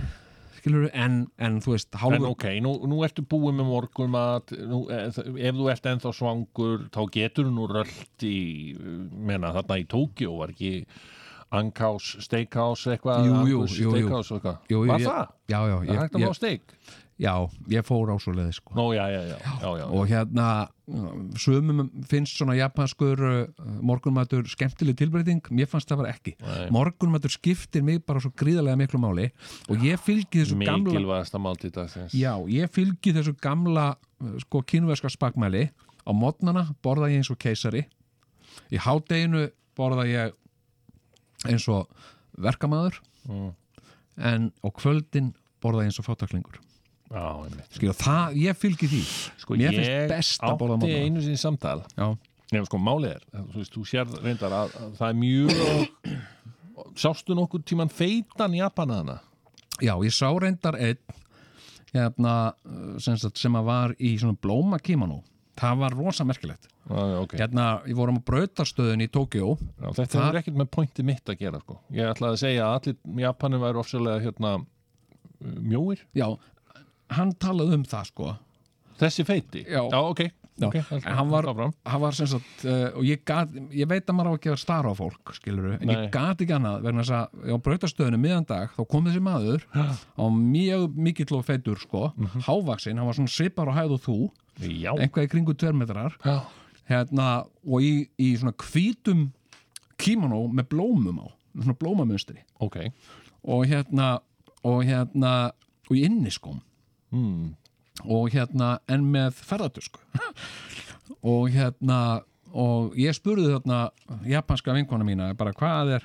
skiluru, en, en þú veist, En hálfur ok, nú, nú ertu búið með morgunmat nú, eh, ef þú ert ennþá svangur þá getur nú rölt í menna þarna í Tókjó var ekki Ankás, Steakhouse eitthvað. Steakhouse eitthvað. Var það? já, já, Það hægt að fá ég, steik? já, ég fór á svo leiði sko. Nó, já, já, já, og hérna sumum finnst svona japanskur uh, morgunmatur skemmtileg tilbreyting. Mér fannst það var ekki. Morgunmatur skiptir mig bara svo gríðarlega miklu máli. Og ég fylgi þessu gamla Mikilvægasta máltíð dagsins. Já, ég fylgi þessu gamla uh, sko kynverska spakmæli. Á modnana borða ég eins og keisari. Í hádeginu borða ég eins og verkamaður. Mm. en á kvöldin borða ég eins og fátaklingur skilja það, ég fylgi því. Sko, mér ég finnst best að borða á átti morgnana einu sinni samtal. Nefnum sko, málið er, þú veist, þú sér reyndar að, að það er mjög sástu nokkuð tíman feitan Japanaðana Já, ég sá reyndar einn hérna, sem, að var í svona blóma kimono það var rosa merkilegt Já, já, ok hérna, ég vorum á brautastöðun í Tókjó Já, þetta Það- er ekkert með pointi mitt að gera sko. ég ætlaði að segja að allir Japanum væri ofsalega hérna mjóir, já, hann talaði um það sko þessi feiti Já. ok, Já, ok en hann var, hann var sagt uh, og ég, gat, ég veit að maður á ekki að stara á fólk skiluru, en Nei. ég gat ekki annað vegna þess að á brautastöðunum miðan dag þá kom þessi maður Já. á mjög mikill og feitur sko, Mhm. hávaksinn, hann var svona svipar og hæð og þú, já, einhvað í kringu tvermetrar hérna, og í, í svona hvítum kimono með blómum á svona blómamunstri ok. Og hérna og hérna og í inniskóm. Mm. og hérna en með ferðartusku og hérna og ég spurði þarna japanska vinkona mína bara hvað er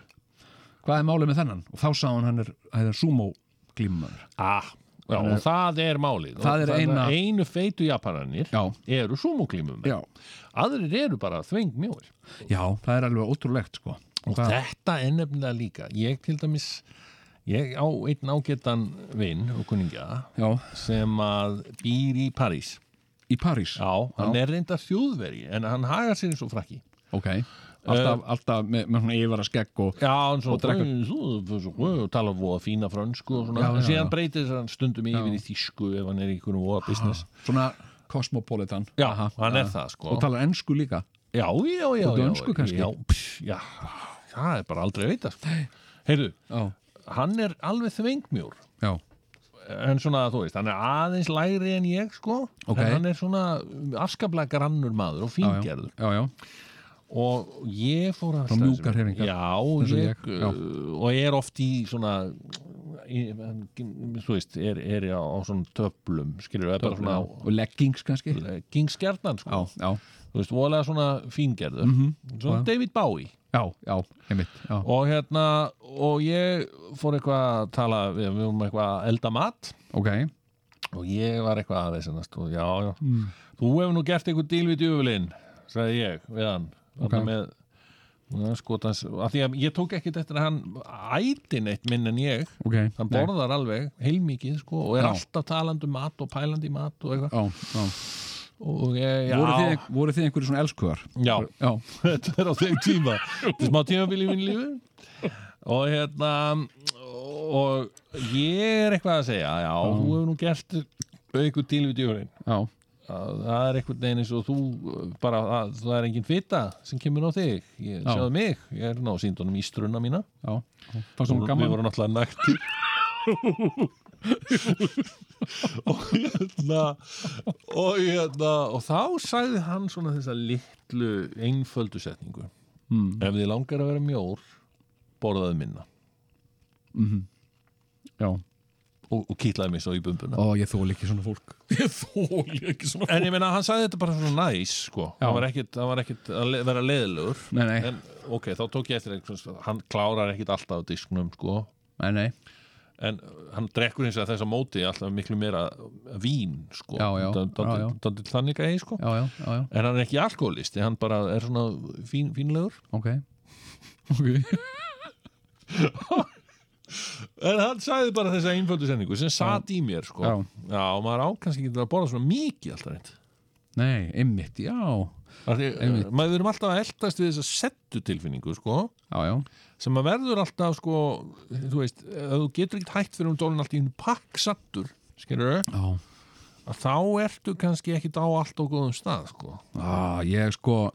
hvað er málið með þennan? Og þá sá hann hann er, er sumo glímumöður ah, já, og það er málið. Það er eina- einu feitu Japananir já, eru sumoklímum já, aðrir eru bara þveng mjóir já, það er alveg ótrúlegt sko. Og Hvað- þetta er nefnilega líka ég til dæmis ég á einn ágættan vinn og kuningja já, sem að býr í París. Í París? Já, hann er reynda þjóðveri en hann hagar sér eins og frakki. Ok, alltaf, alltaf með, með svona yfara skegg og Já, Og svo, svo, og tala voða fína frönsku og svona, Já, en já, síðan já. breytir hann stundum yfir í þýsku ef hann er í einhverjum voða business. Svona cosmopolitan. Já, Aha, er það, sko. og talar ennsku líka. Já, já, já Og já, dönsku kannski? Já, já, það er bara aldrei að veita sko. Heyrðu, já, hann er alveg þvengmjór já, en svona, þú veist, hann er aðeins lægri en ég, sko, Ok. en hann er svona afskaplega grannur maður og já, já, fíngerður. Já, já. Og ég fór að mjúkar hreyfingar, já, ég, já. uh, og ég er oft í svona í, þú veist, er, er á, á svona töflum svona og leggings kannski. Já, gingskjarnan, sko, já, þú veist, voðalega svona fíngerður, svona Já. David Bowie. Já, já, einmitt já, og hérna, og ég fór eitthvað að tala við, við um eitthvað að elda mat. Ok. Og ég var eitthvað aðeins og já, já, þú hefur nú gert eitthvað díl við djöfulinn, sagði ég við hann. Okay. með skotans, af því að ég tók ekkit eftir að hann æti neitt minn en ég. Ok, hann nei. borðar alveg heilmikið sko og er Já. alltaf talandi um mat og pælandi mat og eitthvað. Já, já. og ég, já, Voru, voru þið einhverju svona elskuðar já, já, þetta er á þeim tíma. Þetta er smá tímabil í mínu lífi. Og hérna og ég er eitthvað að segja já, þú hefur nú gert eitthvað díl við djöfulinn já, það er einhvern veginn eins og þú bara, að, það er engin fita sem kemur á þig. Ég Já. sjáðu mig, ég er ná síndunum ístruna mína. Já og við vorum náttúrulega nægtir og hérna og hérna og þá sagði hann svona þessa litlu einföldu setningu. Mm. ef þið langar að vera mjór borðaðu minna. Já, og, og kýtlaði mig svo í bumbuna. Ó, ég þóli ekki svona fólk. Ég þóli ekki svona En ég meina, hann sagði þetta bara svona næs sko. Hann var ekkit, hann var ekkit að le- vera leðilegur Nei, nei. En ok, þá tók ég eftir eitthvað Hann klárar ekkit alltaf á disknum sko. Nei, nei, En hann drekkur hins vegar þess að móti alltaf miklu meira vín sko. Þannig að sko. já, já, já, já, En hann er ekki alkoholisti, hann bara er svona fín, fínlegur ok. Ok, En hann sagði bara þessa einföldu sendingu sem satt í mér sko. Já. já, og maður á kannski ekki að borða svona mikið alltaf reynd nei, einmitt, já því, Einmitt. maður erum alltaf að eldast við þessa settu tilfinningu sko, Já, já, sem að verður alltaf sko, þú veist, að þú getur ekkert hægt fyrir um dólinn alltaf í pakksattur skilur já að þá ertu kannski ekkit á allt á góðum stað sko. ah, Ég sko,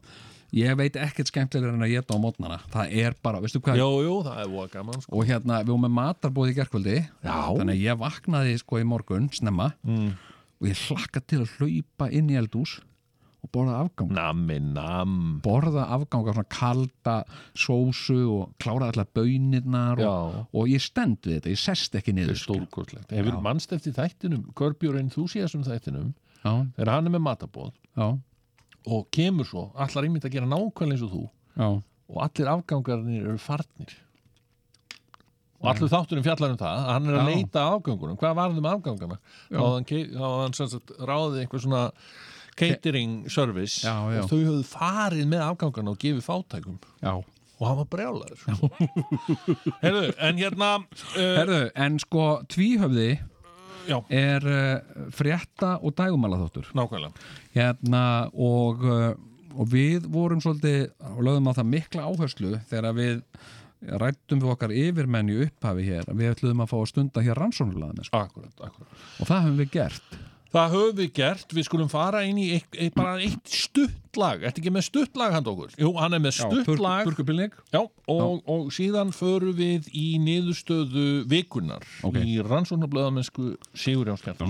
ég veit ekkert skemmtilega en að geta á mótnana Það er bara, veistu hvað? Jú, jú, er gaman sko. Og hérna, við vorum með matarbóð í gerkvöldi Já. Þannig að ég vaknaði sko í morgun, snemma. Mm. Og ég hlakka til að hlaupa inn í eldús Og borða afgang. Nammi, nam. Borða afgang af svona kalda sósu Og klára allar bönirnar og, og ég stend við þetta, ég sest ekki niður stórkortlegt Hefur mannst eftir þættinum, Körbjörn Enthusiasm þættinum þegar hann er með matabóð já, og kemur svo, allar einmitt að gera nákvæmlega eins og þú. Já. Og allir afgangarnir eru farnir. Og allur þátturinn fjallar um það að hann er að Já. leita afgangunum hvað var það með afgangana þá hafði hann, þá hafði hann sagt, ráðið einhver svona catering service. Já, já. og þau höfðu farið með afgangana og gefið fátækum. Já, og hann var brjálaður. Sko. Heyrðu, en hérna uh, herðu, en sko tvíhöfði já, er uh, frétta og dægumala þáttur nákvæmlega. Hérna og, uh, og við vorum svolítið og lögðum á það mikla áherslu þegar við rættum við okkar yfirmenn í upphafi hér við ætluðum að fá að stunda hér akkurat, akkurat. Og það höfum við gert Það höfum við gert, við skulum fara inn í eitt, eitt, bara eitt stuttlag, ertu ekki með stuttlag hand okkur? Jú, hann er með stuttlag Burkubilning Já, og, og síðan förum við í niðurstöðu vikunar Ok. í rannsóknarblöðamennsku Sigur Jánskjartar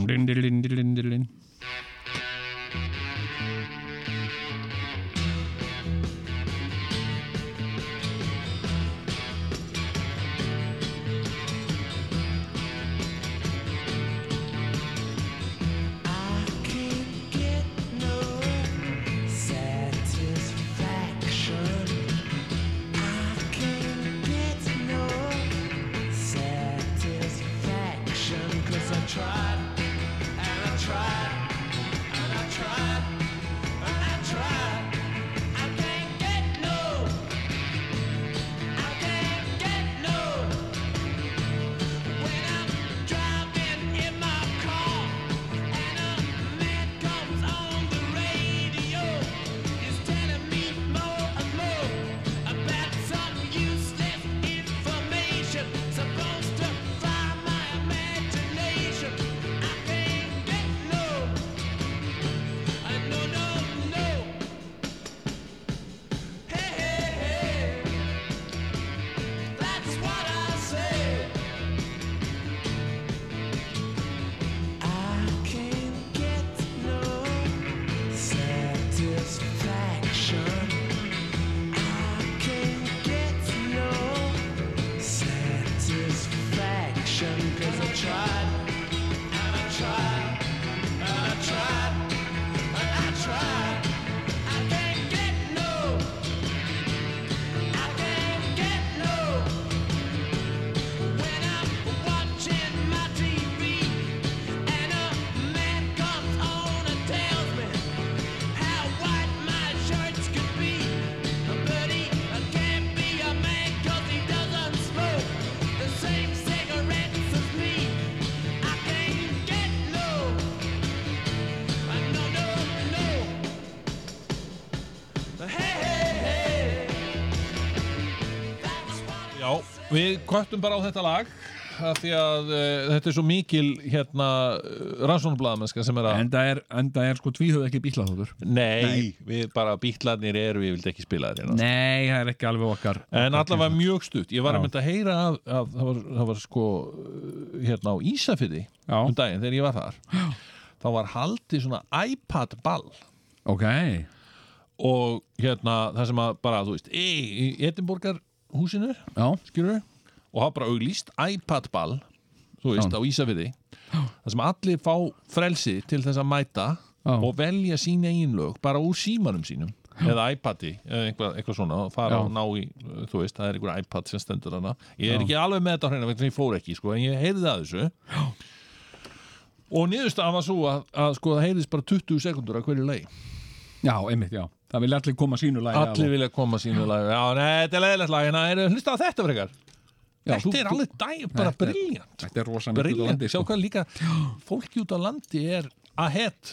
við kvöttum bara á þetta lag af því að uh, þetta er svo mikil hérna rannsóknarblæðamennska sem er að Enda er, enda er sko tvíhöfði ekki bílaþáttur Nei, við bara bítlarnir eru við vildi ekki spila þér hérna. Nei, það er ekki alveg okkar. En allavega mjög stutt. Ég var Já. að mynda að heyra að, að það, var, það var sko uh, hérna á Ísafirði Já. um daginn þegar ég var þar. Þá var haldið svona iPad ball Ok, og hérna það sem að bara, þú veist, í, í Edinborgar húsinu, já, skilur og hafa bara auglýst iPad ball þú veist, Já. á Ísafirði þar sem allir fá frelsi til þess að mæta Já. og velja sín eigin lög bara úr símanum sínum eða iPadi eða eitthvað, eitthvað svona og fara Já. og ná í, þú veist, það er einhver iPad sem stendur hana ég er ekki alveg með þetta hreina ég fór ekki, sko, en ég heyrði að þessu Já. og niðurstaðan var svo að, að sko, það heyrðist bara 20 sekundur af hverju leið Já, einmitt, já Það vilja allir koma sínu lagi allir vilja koma sínu lag já, nei, þetta er leiðilegt lag, en það er hlusta á þetta frekar. Já, þetta þú- er alveg dæ, bara briljant Þetta er rosa mikið út á landi sjá sko. hvað líka fólki út á landi er ahead.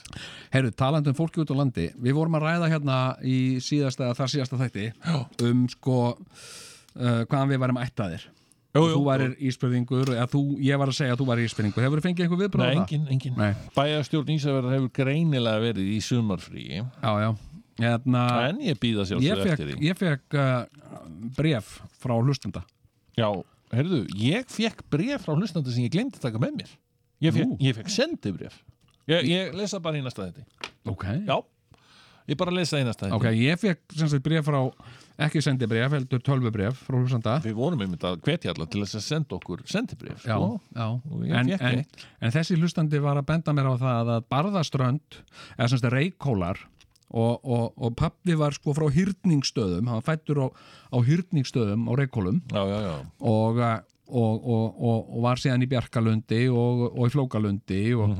Heyrðu, talandi um fólki út á landi Við vorum að ræða hérna í síðasta þar síðasta þætti um sko uh, hvaðan við værum ættaðir Jú, jú, þú eða þú, ég var að segja að þú værir íspyrðingur Hefur þú fengið einhver viðbröð Nei, engin, engin. Nei. Bæjarstjórn Ísafjörðar hefur greinilega verið í sumarfríi. Já, já hérna, en ég býða sjálfsög eftir því. ég fekk uh, bref frá hlustenda Já, heyrðu, ég fekk bref frá hlustandi sem ég glemdi að taka með mér. Ég fekk, ég fekk sendi bref ég, ég lesa bara í næsta þetta Ok, Já, ég bara lesa í næsta þetta ok, ég fekk sem sagt bref frá ekki sendi bref, heldur tölvu bref frá hlustenda Við vorum einmitt að hvetja alla til þess að senda okkur sendibrif Já, sko. já. En, en, en þessi hlustandi var að benda mér á það að barðaströnd eða semst reykólar og, og, og pappi var sko frá hyrningsstöðum, hann fættur á, á hyrningsstöðum á Já, já, já. Og, eh, og, og, var síðan í Bjarkalundi og, og í Flókalundi og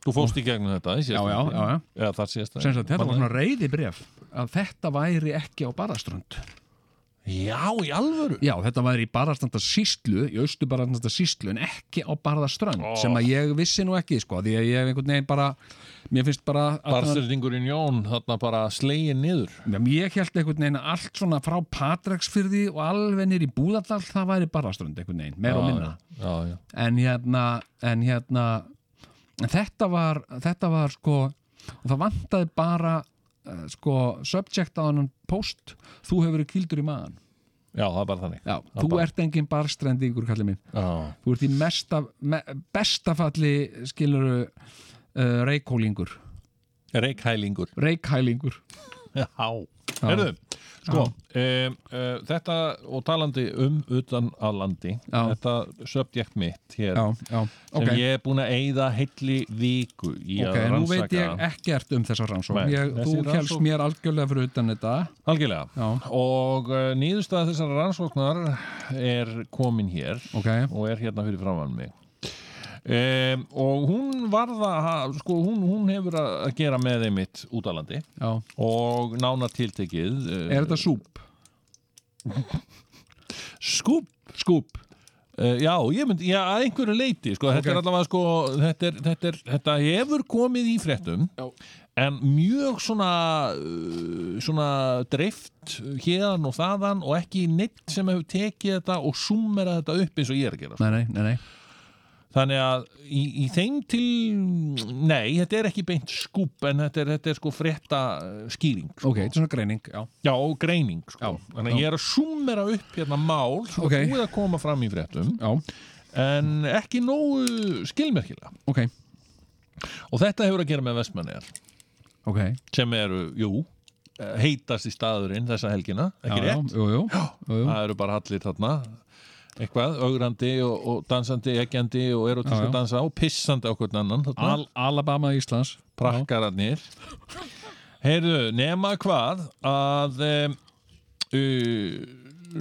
Þú fóst í gegnum þetta í Já, já, já, já. Eða þar síðasta sem sagt, þetta var svona reyði bref að þetta væri ekki á barðaströnd. Já, í alvöru? Já, þetta væri í barðastranda síslu í austu barðastranda síslu en ekki á barðaströnd Ó. sem að ég vissi nú ekki sko, því að ég hef einhvern veginn bara mér finnst bara að Barstyrningurinn Jón þarna bara slegin niður. Já, ég held einhvern veginn að allt svona frá Patreksfyrði og alveg nýr í Búðardal það væri barðaströnd einhvern veginn, meira og minna. Já, já en hérna en hérna en þetta var, þetta var sko og það vantaði bara uh, sko subject á hann post. Þú hefur verið kýldur í maðan Já, það er bara þannig. Já, Það þú bara- ert engin barstrendingur kallið minn. Já, þú ert í mesta, me, bestafalli skiluru uh, reykólingur reikhælingur reykhælingur. Já, herðu Sko, um, uh, þetta og talandi um utan að landi Já. þetta subject mitt hér já, já, sem ok. ég er búin að eyða heilli viku í Ok, að nú veit rannsaka. ég ekkert um þessa rannsókn. Nei, ég, Þú helst rannsókn- mér algjörlega fyrir utan þetta. Algjörlega. Og uh, nýðustæða þessar rannsóknar er komin hér ok, og er hérna fyrir framann mig um, og hún varða sko, hún, hún hefur að gera með einmitt út á landi já og nána tiltekið uh, Er þetta súb? skúp Skúb Uh, já, ég myndi, já, að einhverju leiti sko, þetta Ok. er allavega sko þetta, er, þetta, er, þetta hefur komið í fréttum Já. en mjög svona uh, svona dreift hérðan og þaðan og ekki neitt sem hefur tekið þetta og summera þetta upp eins og ég er að gera Nei, nei, nei, nei þannig að í, í þeim til nei, þetta er ekki beint skúp en þetta er, þetta er sko frétta uh, skýring Ok, þetta er svona greining, já. Já, greining sko. Já, þannig að ég er að summera upp hérna mál sem Ok. er búið að koma fram í fréttum Já, en ekki nógu skilmerkilega. Ok, og þetta hefur að gera með vestmannegar ok. Sem eru, jú heitast í staðurinn þessa helgina ekki já, rétt, já, jú, jú, jú. það eru bara allir þarna eitthvað, augrandi og, og dansandi eggjandi og Já, erotíska já. dansa og pissandi hvern annan Al Alabama Íslands. Prakkararnir heyrðu, nema hvað að um, uh,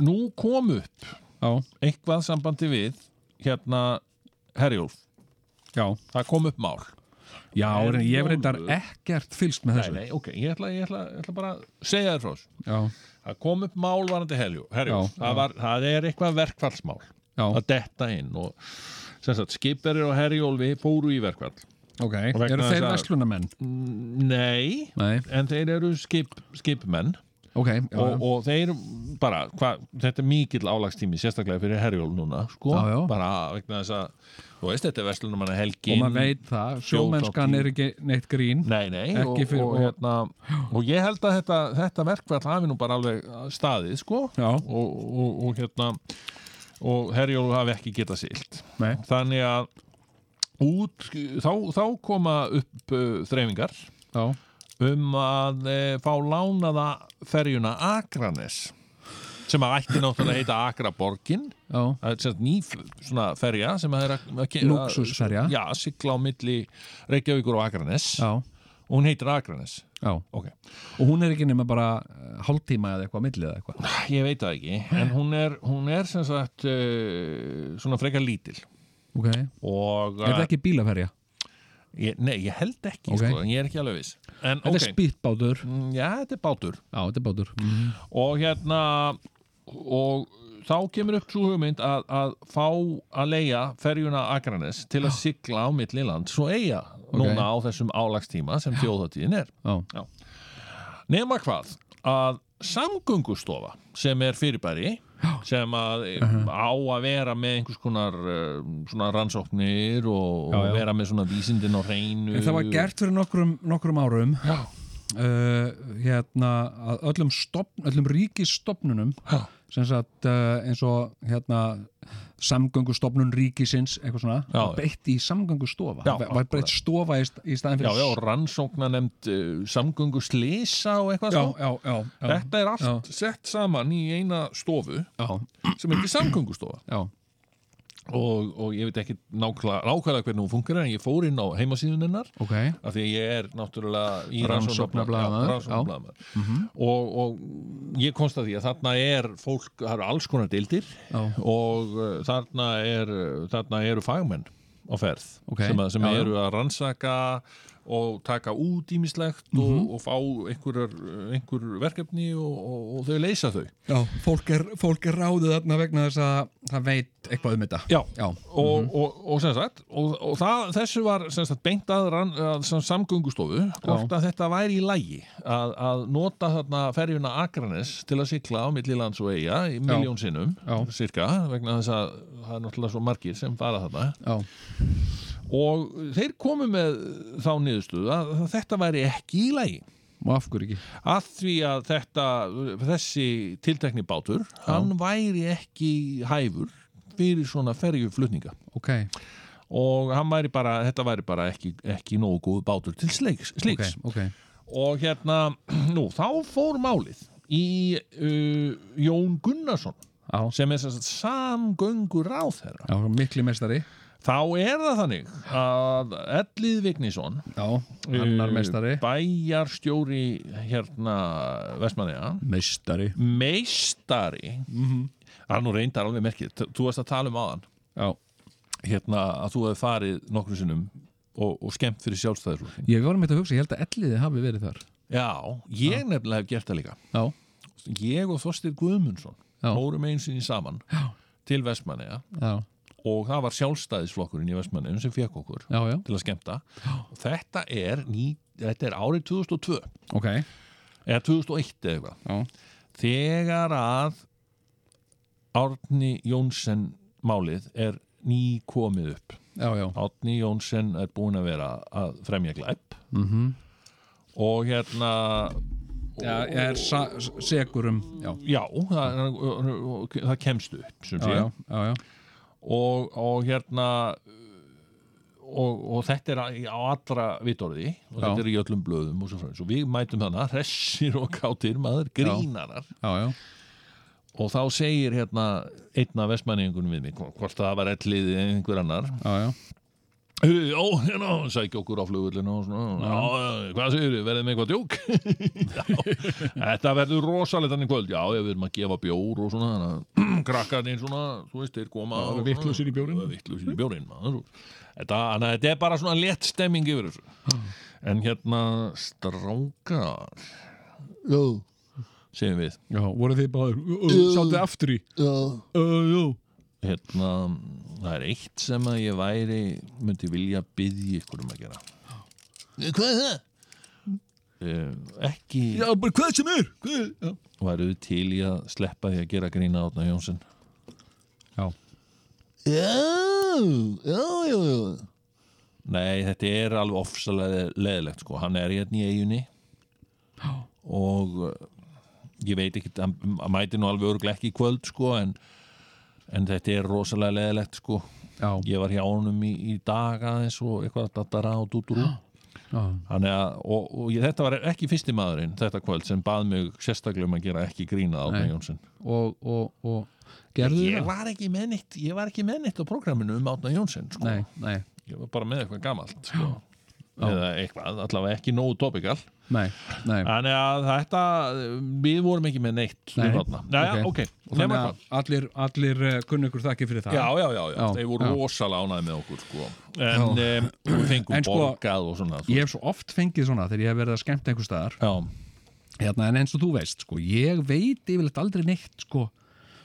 nú kom upp Já, eitthvað sambandi við hérna Herjólf, já. Það kom upp mál. Já, en ég reyndar ekkert fylgst með Nei, þessu. nei, ok, ég ætla, ég ætla, ég ætla bara að segja þér frá þessu. Það kom upp mál varandi. Já, það, það er eitthvað verkfallsmál já, að detta inn og sagt, skipverið og Herjólfi fóru í verkfall. ok vegna Eru þeir að- vestlunamenn? Nei, Nei, en þeir eru skip, skipmenn ok, já, og, og þeir bara, hva, þetta er mikill álagstími sérstaklega fyrir Herjólf núna, sko, Já, já. bara vegna þess að, þú veist, þetta er vestlunum manna helgin. Og maður veit það, sjómennskan er ekki neitt grín Nei, nei, og, fyrir- og, hérna, og ég held að þetta, þetta verkfall hafi nú bara alveg staðið, sko. Já, og, og, og hérna og Herjólf hafi ekki getað silt nei, þannig að út, þá, þá koma upp uh, þreifingar já. um að uh, fá lánaða ferjuna Akranes sem að ætti náttúrulega að heita Akra Borgin. Já, það er sagt ný svona ferja sem að er að, Lúxusferja. já, sigla á milli Reykjavíkur og Akranes. Já, og hún heitir Akranes. Já. Ok, og hún er ekki nema bara uh, hálftíma eða eitthvað millið eða eitthvað? Ég veit það ekki. En hún er, hún er sem sagt uh, svona frekar lítil. Ok, og er það ekki bílaferja? ég, nei, ég held ekki Ok. sko, en ég er ekki alveg viss. En Þetta er ok, spýtbátur. Mm, já, þetta er bátur. Já, þetta er bátur. Mm. og hérna og þá kemur upp svo hugmynd að, að fá að leia ferjuna Akranes til að sigla á milli land svo eiga núna á þessum álagstíma sem þjóðháttíðin er. Já, nema hvað að samgöngustofa sem er fyrirbæri sem að á að vera með einhvers konar uh, rannsóknir og, Já, já. og vera með svona vísindin á hreinu. En það var gert fyrir nokkrum, nokkrum árum. Uh, hérna öllum, stopn, öllum ríkisstopnunum Já. Sagt uh, eins og hérna samgöngustofnun ríkisins eitthvað svona, Já. breytt í samgöngustofa. Já, var breytt stofa í, í staðin Já, fyrir já, rannsókna nefnd uh, samgöngu slisa og eitthvað já, svo já, já, já, Þetta er allt sett saman í eina stofu já, sem er ekki samgöngustofa. Já, og, og ég veit ekki nákvæmlega, hvernig hún funkar en ég fór inn á heimasíðun hennar ok. Af því að ég er náttúrulega í Rannsóknarblaðamaður, rannsóknarblaðamaður. Og, og ég konsta því að þarna er fólk, það eru alls konar deildir Já. og uh, þarna, er, þarna eru fagmenn á ferð Ok, sem, að, sem já. eru að rannsaka og taka út ímislegt Mhm. og, og fá einhver, einhver verkefni og, og, og þau leysa þau. Já, fólk er, fólk er ráðið þarna vegna þess að það veit eitthvað um þetta. Já, Já, og, og, og sem sagt og, og það, þessu var sem sagt beint að, að sem samgöngustofu hvort að þetta væri í lægi að, að nota þarna ferjuna Akranes til að sikla á milli lands og eiga í miljón sinnum, cirka vegna þess að það er náttúrulega svo margir sem fara þarna. Já, og þeir komu með þá niðurstuðu að þetta væri ekki í lægi og af hverju ekki? Að því að þetta þessi tiltekni bátur hann væri ekki hæfur fyrir svona ferjuflutninga Ok, og hann væri bara, þetta væri bara ekki, ekki nógu góð bátur til sleiks, ok, slíks ok. Og hérna, nú, þá fór málið í uh, Jón Gunnarsson Já, sem er samgöngur ráðherra já mikli mestari þá er það þannig að Ellið Já, uh, mestari bæjarstjóri hérna Vestmanniða Meistari. Meistari? Það er nú reyndar alveg merkið þú varst að tala um áðan. Já, hérna að þú hefði farið nokkru sinnum og, og skemmt fyrir sjálfstæðisflokkin ég var með þetta að hugsa, ég held að elliði hafi verið þar. Já, ég nefnilega hef gert það líka. Já, Ég og Þorstir Guðmundsson Já. fórum einu sinni saman Já. til Vestmanneja já, og það var sjálfstæðisflokkurinn í Vestmanneja sem fekk okkur já, já. til að skemmta. Og þetta er, ný, þetta er árið 2002 Ok, eða 2001 eða eitthvað. Já, þegar að Árni Jónsson málið er ný komið upp. Já, já. Árni Jónsson er búin að vera að fremja glæp. Mm og hérna Já, er sa- segur um Já, já, það, það kemst upp já, já, já, já. Og, og hérna og, og þetta er á allra vitorði og Já. þetta er í öllum blöðum og og við mætum þannig, hressir og kátir maður, grínarar já, já. og þá segir hérna einn af vestmanningunum við mig hvort það var ellið eða einhver annar já, hérna, sækja okkur á flugullinu og svona, já, hvað segir þið, verðið með eitthvað djók? já, þetta verður rosalegt hann í kvöld, já, ég verðum að gefa bjór og svona, þannig að krakkarnir svona, þú veist, þeir koma það eru vitlausir í bjórinn. Vittlusir í bjórinn, maður. Þetta, þannig að þetta er bara svona létt stemming yfir þessu. En hérna, strákar, já, segjum við, Já, voru þið báður Sáttu aftur í já, Já, hérna, það er eitt sem að ég væri, myndi vilja byggja ykkur um að gera. Hvað er það? Uh, ekki já, bara hvað sem er hvað? Já, væruð til í að sleppa því að gera grína átna Jónsson já. Já, já, já, já Nei, þetta er alveg ofsalega leðilegt sko, hann er hérna í eiginni og uh, ég veit ekki, hann hann mæti nú alveg örglega ekki í kvöld sko en, en þetta er rosalega leðilegt sko já. ég var hjá honum í, í dag aðeins og eitthvað að dattara og dútur Já. Þannig að, og, og ég, þetta var ekki fyrsti maðurinn þetta kvöld sem bað mig sérstaklega um að gera ekki grína Átna Nei. Jónsson og, og, og gerðu ég það? var ekki með neitt ég var ekki með neitt á prógraminu um Átna Jónsson sko. Nei, nei, ég var bara með eitthvað gamalt sko. Eða eitthvað, allavega ekki nógu topikal þannig að þetta við vorum ekki með neitt Nei. um þarna. Jæja, Ok. ok, Og nema þannig að allir, allir kunni ykkur þakki fyrir það. Já, já, já, já, þeir voru rosalega ánæði með okkur sko. en um, fengum En sko, borgað og svona Ég hef svo oft fengið svona þegar ég hef verið að skemmta einhver staðar. Hérna, en eins og þú veist, sko, ég veit yfirleitt aldrei neitt sko,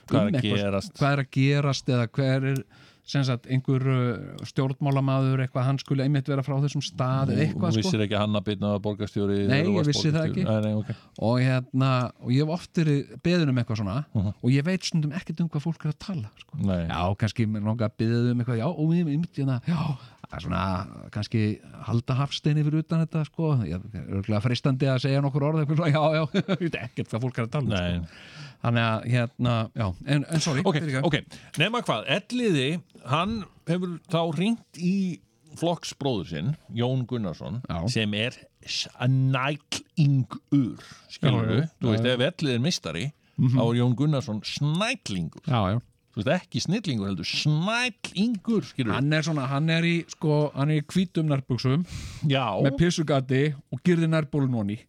Hvað er um að eitthvað, gerast? hvað er að gerast eða hver er sagt, einhver uh, stjórnmálamaður eitthvað, hann skulle einmitt vera frá þessum stað eða Þú eitthvað sko. vissir ekki að Hanna Bitna var borgarstjóri Nei, þú ég vissi það ekki. Nei, nei, okay. og hérna, og ég hef oft verið beðin um eitthvað svona Mhm. og ég veit stundum ekkert um hvað fólk er að tala sko. já, kannski langar að beða um eitthvað já, og ég myndi hérna, já það er svona, kannski halda hafsteini fyrir utan þetta, sko, ég er örgulega freistandi að segja nokkur orð, eitthvað, já, já ég veit ekkert hvað fólk er að tala um, sko. þannig að, hérna, já en, en sorry, ok, ok, nema hvað Elliði, hann hefur þá ringt í flokksbróður sinn Jón Gunnarsson, Já. sem er snæklingur skilur já, þú veist, ef Elliði er mistari þá er Jón Gunnarsson snæklingur. Já, já þú veist, ekki snillingur heldur við hann er svona, hann er í, sko, hann er í hvítum nærbuxum já, með pissugati og girði nærbólun honni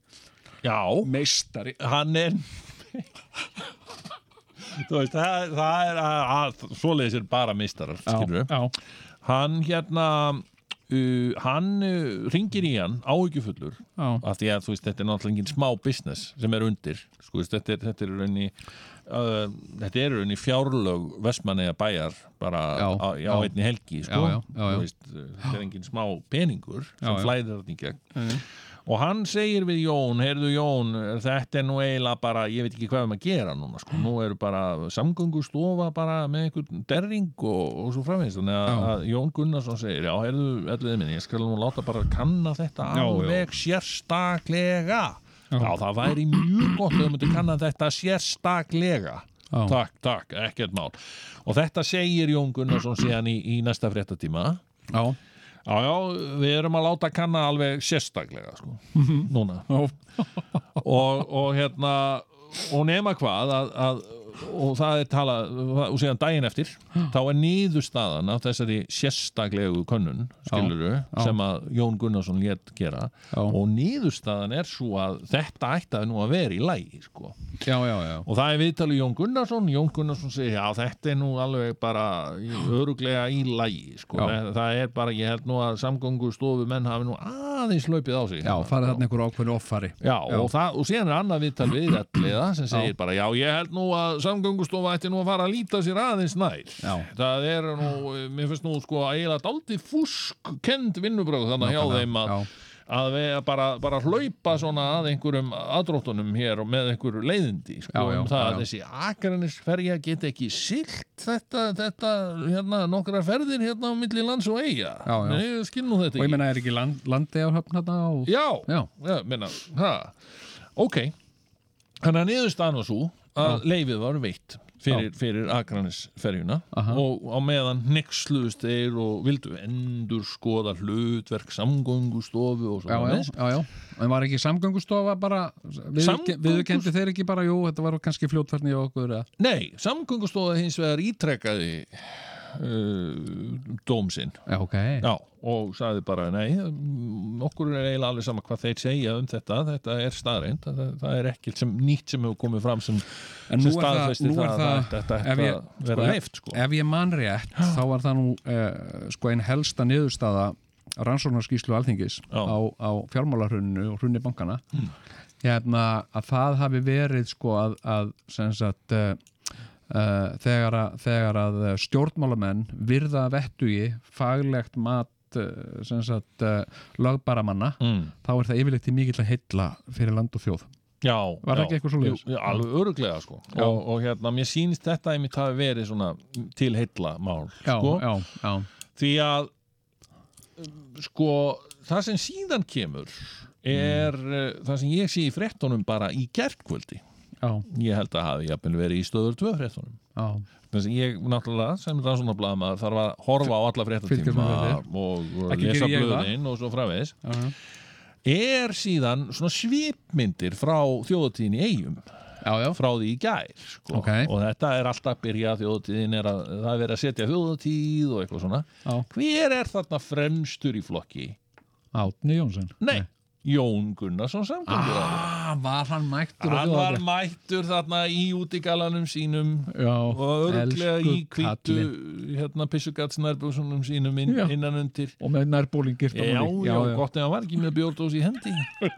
meistari. Hann er þú veist, það, það er að, að, svoleiðis er bara mistarar, skilur við hann hérna uh, hann uh, ringir í hann áhyggjufullur já, af því að þú veist, þetta er náttúrulega engin smá business sem er undir, sko, þetta er, þetta er raunni uh, þetta er raunni fjárlög Vestmanneja bæjar bara Já, á, á einni helgi, sko. uh, þetta er engin smá peningur sem flæðir þetta í gegn. Og hann segir við Jón, heyrðu Jón þetta er nú eiginlega bara, ég veit ekki hvað við að gera núna, sko, nú eru bara samgöngustofa bara með einhvern derring og, og svo framvegist, þannig að, að Jón Gunnarsson segir, já, heyrðu, elliði minni, ég skal nú láta bara kanna þetta alveg sérstaklega já. það væri mjög gott ef þú myndir kanna þetta sérstaklega Já. takk, takk, ekkert mál og þetta segir Jón Gunnarsson síðan í, í næsta fréttatíma já, Já, já, við erum að láta kanna alveg sérstaklega, sko, núna. já, Og, og hérna, og nema hvað, að, að, og það er talað, og síðan daginn eftir, þá er niðurstaðan af þessari sérstaklega könnun, skiluru, sem að Jón Gunnarsson létt gera, Já. og niðurstaðan er svo að þetta ætti nú að vera í lægi, sko. já, já, já. Og það er viðtalið Jón Gunnarsson Jón Gunnarsson segir, já þetta er nú alveg bara öruglega í lægi sko. Já. það, er bara, ég held nú að samgöngu stofu menn hafi nú aðeins hlaupið á sig Já, farið þarna einhver ákveðinu offari Já, Og, það, og síðan er annað viðtal við Elliða sem segir bara, já ég held nú að samgöngustofa ætti nú að fara að líta sér aðeins nær. Já. það er nú, mér finnst nú sko eiginlega dálítið fúsk kend vinnubröð þannig hjá Nákvæmlega, þeim að, að við bara, bara hlaupa svona að einhverjum aðdróttunum hér og með einhverju leiðindi sko, Já, já, um það að þessi akranisferja get ekki silt þetta, þetta hérna, nokkra ferðir hérna á milli lands og eiga. Nei, nú þetta Og ég ekki. menna, er ekki land, landi á höfn hérna og... Já, Já. menna, ha, ok. Þannig að niðurstaðan var svo að leifið var veitt fyrir, fyrir Akranisferjuna og á meðan nexluðust þeir og vildu endur skoða hlutverk samgöngustofu og svo Já, já, já. En var ekki samgöngustofa bara, við, Samgöngus- viðurkendi þeir ekki bara, jú, þetta var kannski fljótfærni og okkur, eða? Nei, samgöngustofa hins vegar ítrekkaði uh, dóm sinn Já, ok. Já, og sagði bara nei, mm, okkur er eiginlega alveg sama hvað þeir segja um þetta, þetta er staðreind það, það er ekkert sem nýtt sem hefur komið fram sem, sem er það, það, það, að þetta ætti að vera leift sko. ef ég man rétt, þá var það nú eh, sko einn helsta niðurstaða rannsóknarskíslu alþingis Já. á, á fjármálarhruninu og hrunni bankana Hmm. hérna að það hafi verið sko að, að sem sagt uh, uh, þegar, að, þegar að stjórnmálamenn virða að vettugi faglegt mat sem sagt uh, lögbaramanna mm. þá er það yfirleitt í mikill að heilla fyrir land og þjóð. Já, Var það ekki eitthvað já, Alveg öruglega sko. Og, og hérna, mér sýnist þetta einmitt hafi verið svona til heilla mál já, sko, já, já, því að sko, það sem síðan kemur er uh, það sem ég sé í fréttunum bara í gerkvöldi já, ég held að hafi jafnvel verið í stöður tvö fréttunum. Þess að ég náttúrulega sem rannsóknarblaðamaður þarf að horfa á alla fréttatíma og, og lesa blöðin og svo framvegis já. er síðan svona svipmyndir frá þjóðatíðin í eigum já, já, frá því í gær sko. Ok. og þetta er alltaf byrjað þjóðatíðin er að það er verið að setja þjóðatíð og eitthvað svona já. hver er þarna fremstur í flokki? Átni Jónsson Nei, Jón Gunnarsson samgöngur ah, var hann mættur hann var mættur þarna í útigalanum sínum já, og örglega í kvítu hérna pissugatsnærbúsunum sínum inn, Já. innan undir. Og með nærbólingir Já, já, gott ef hann var ekki með bjórdós í hendi.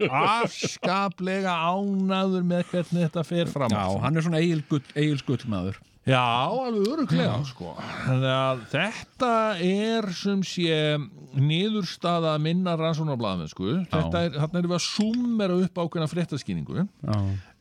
Afskaplega ánaður með hvernig þetta fer fram. Já, hann er svona eigil skullmaður Já, alveg öruglega sko. Þetta er sem sé niðurstaða minna rannsónarblæðamennsku þetta er, þarna erum við að summera upp ákveðna fréttaskýningu.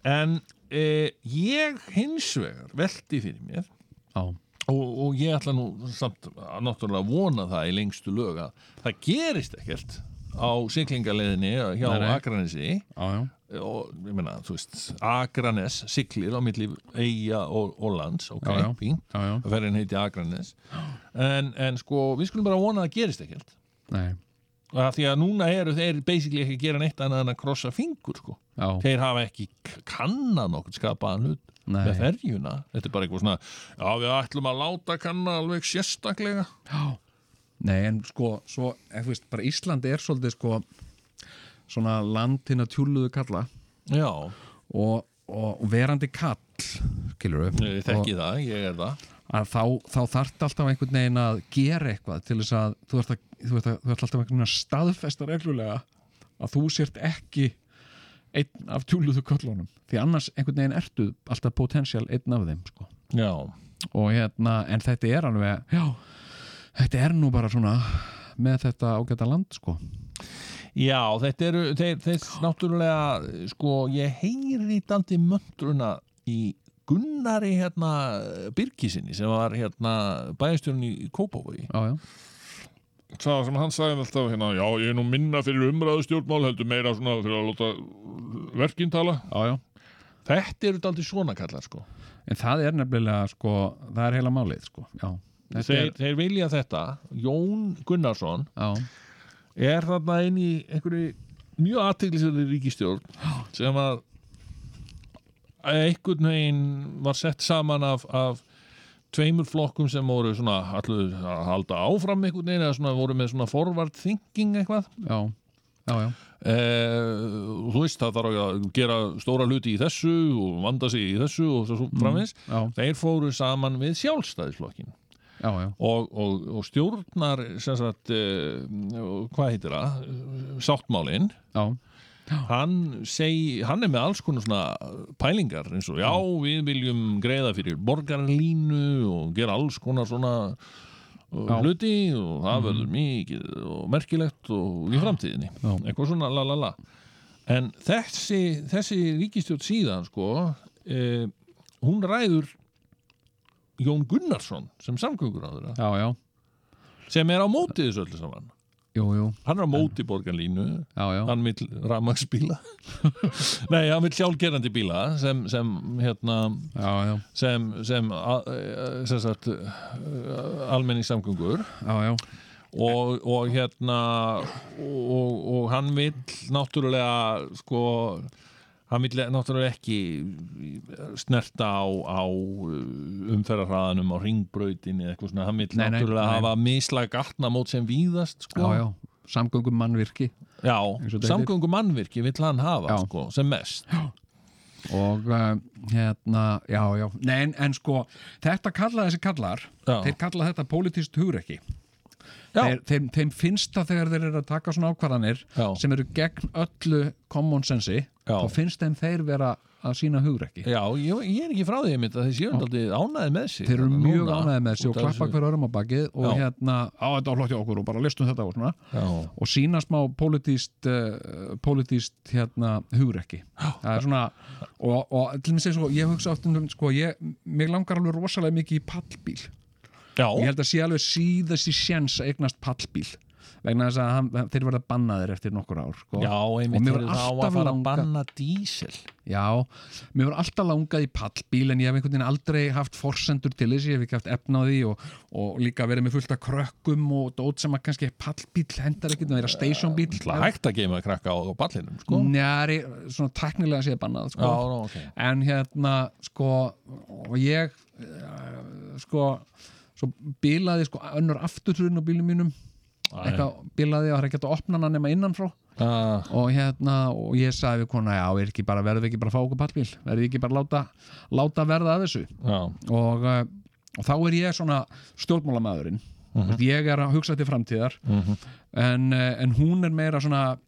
En e, ég hins vegar velti fyrir mér já, og, og ég ætla nú samt að náttúrulega vona það í lengstu lög að það gerist ekkert á siglingaleðinni hjá Nei, já, já. og ég meina, þú veist, Akranes siglir á milli Eyja og, og lands, ok, Já, já. fínt já, já. ferðin heiti Akranes en, en sko, við skulum bara vona að það gerist ekkert Nei, því að núna eru þeir basically ekki að gera neitt annað en að krossa fingur sko. já, þeir hafa ekki k- kannað nokkuð skapaðan hlut Nei. með ferjuna þetta er bara eitthvað svona já við ætlum að láta kanna alveg sérstaklega Nei, en sko, svo, ef þú veist, bara Ísland er svolítið sko svona land hinn að tjúluðu kalla. Já, og, og verandi kall skilur við ég þekki það, ég er það. að þá, þá þarft alltaf einhvern veginn að gera eitthvað til þess að þú ert, að, þú ert, að, þú ert alltaf einhvern veginn að staðfesta reglulega að þú sért ekki einn af tjúluðu köllunum. Því annars einhvern veginn ertu alltaf potensial einn af þeim sko. og hérna, en þetta er alveg já, þetta er nú bara svona með þetta ágæta land sko. Já þetta eru þeir, þeir náttúrulega sko, ég heyri dandi möndruna í Gunnari hérna Birgisinni sem var hérna bæðistjórn í Kópavogi. Já, já, það sem hann sagði alltaf hérna, já ég er nú minna fyrir umræðu stjórnmál heldur meira svona fyrir að láta verkinn tala. Já, já. Þetta eru daldið svona kallar sko. En það er nefnilega sko, það er heila málið sko. já, þeir, er þeir vilja þetta. Jón Gunnarsson já, er þarna inn í einhverju mjög aðteglisverði ríkistjórn sem að einhvern veginn var sett saman af, af tveimur flokkum sem voru svona allir að halda áfram einhvern veginn eða svona voru með svona forward thinking eitthvað. Já, já, já. eh, þú veist það þarf að gera stóra hluti í þessu og vanda sig í þessu og svo framins já, þeir fóru saman við sjálfstæðisflokkin já, já, og, og, og stjórnar sagt, uh, hvað heitir það? Sáttmálin já. hann, hann er með alls konar svona pælingar eins og já, við viljum greiða fyrir borgarlínu og gera alls konar svona uh, Já. hluti og það verður mikið og merkilegt og í framtíðinni. Já. eitthvað svona la la la. En þessi, þessi ríkistjórn síðan sko eh, hún ræður Jón Gunnarsson sem samgöngur á þeirra já, já, sem er á móti þessu öllu saman. Jú, jú, hann er á móti borgarlínu. Já, já, hann vil rafmagsbíla nei, hann vil sjálfgerandi bíla sem, sem hérna já, já, sem, sem, a- sem sagt, almenningssamgöngur já, já, og, og hérna og, og hann vil náttúrulega sko hann vil náttúrulega ekki snerta á, á umferðarhraðanum á ringbrautinni eða eitthvað svona, hann vil náttúrulega nei. hafa mislæg gatnamót sem víðast sko. já, já. samgöngum mannvirki Já, samgöngum mannvirki vill hann hafa Já. sko, sem mest og uh, hérna, já, já Nei, en, en sko, þetta kalla þessi kallar Já. þeir kalla þetta politist hugrekki Já. Þeir, þeim, þeim finnst það þegar þeir eru að taka svona ákvarðanir Já. sem eru gegn öllu common sensi Já. þá finnst þeim þeir vera að sína hugrekki. Já, ég, ég er ekki frá því að þeir séu aldrei ánæði með sig þeir eru þarna mjög núna, ánæði með þessi og klappa hver örum á bakið og Já. hérna, á þetta flott hjá okkur og bara listum þetta og svona. Og sína smá politíst uh, politíst hérna hugrekki. Það er svona og, og til mig segja svo, ég hugsa oft um sko, ég, mig langar alveg rosalega mikið í pallbíl já, ég held að sé alveg síðast í sjens að eignast pallbíl vegna þess að hann, þeir verða bannaðir eftir nokkur ár sko. Já, Og einmitt þeir var þá að fara að langað- banna dísel Já, mér var alltaf langað í pallbíl en ég hef einhvern veginn aldrei haft forsendur til þessi, ég hef ekki haft efna á því og, og líka verið með fullt af krökkum og dót sem að kannski pallbíl hendar ekkert að vera stationbíl Það hægt að geima krakka á, ballinum sko. Njari, svona teknilega séð bannað sko. Já, ok en hérna sko og ég uh, sko svo bílaði sko önnur afturturinn á bílum mínum. Eitthvað bílaði og það er ekki hægt að opna hana nema innanfrá. Ah, og hérna og ég sagði við kona já, er ekki bara, verðum við ekki bara að fá okkur pallbíl? Verðum við ekki bara að láta, láta verða að þessu? Og, uh, og þá er ég svona stjórnmálamæðurinn. Mhm. ég er að hugsa til framtíðar. En, uh, en hún er meira svona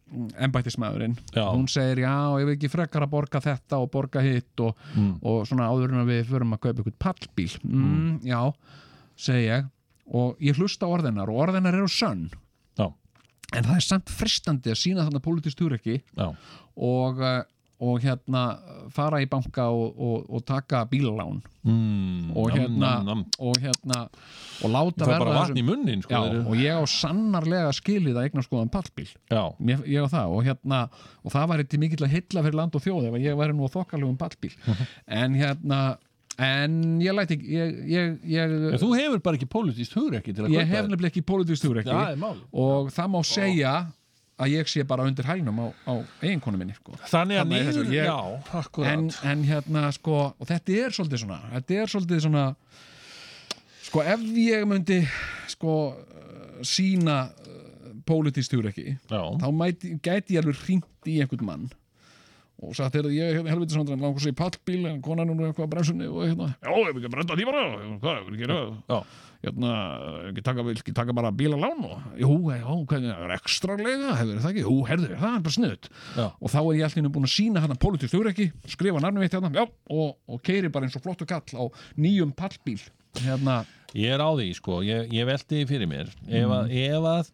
embættismæðurinn Já. hún segir já, ég vil ekki frekar að borga þetta og borga hitt og, Mm. og svona áður en að við förum að kaupa ykkur pallbíl. Mm, já, segi ég og ég hlusta orðinar og orðinar eru sönn. Já, en það er samt fristandi að sína þarna pólitískt hugrekki já. og, uh, og hérna fara í banka og, og, og taka bílalán Mm, og nam, hérna nam, nam. og hérna og láta er verða í munnin sko, já, og ég á sannarlega skilið að eignar skoðan pallbíl. Ég, ég á það og hérna og það væri til mikill að hylla fyrir land og þjóð ef að ég væri nú á þokkalugum pallbíl. En hérna en ég læti ekki ég, ég, ég, En þú hefur bara ekki til að ég hef nefnilega ekki. Það er mál og það má segja að ég sé bara undir hælnum á, á eiginkonu minni sko. Þannig að ég- já, en, en hérna sko og þetta er svolítið svona þetta er svolítið svona sko ef ég myndi sko sína uh, pólitískt hugrekki Já, þá mæti, gæti ég alveg hringt í einhvern mann og sagt þegar ég er helviti svona langar svo í pallbíl en konan er nú eitthvað á bremsunni og hérna, já, ég vil ekki brenda því bara hvað, ég vil gera já, hérna, ekki taka, ekki taka bara bílalán og, jú, já, hvernig, það er ekstra lega hefur það ekki, jú, herðu, það er bara sniðut og þá er ég alltaf búin að sína hérna pólitískt hugrekki, skrifa nafnum mitt hérna, já, og, og keiri bara eins og flottu kall á nýjum pallbíl. Hérna, ég er á því sko Ég, ég velti því fyrir mér. Ef að, Mm. ef að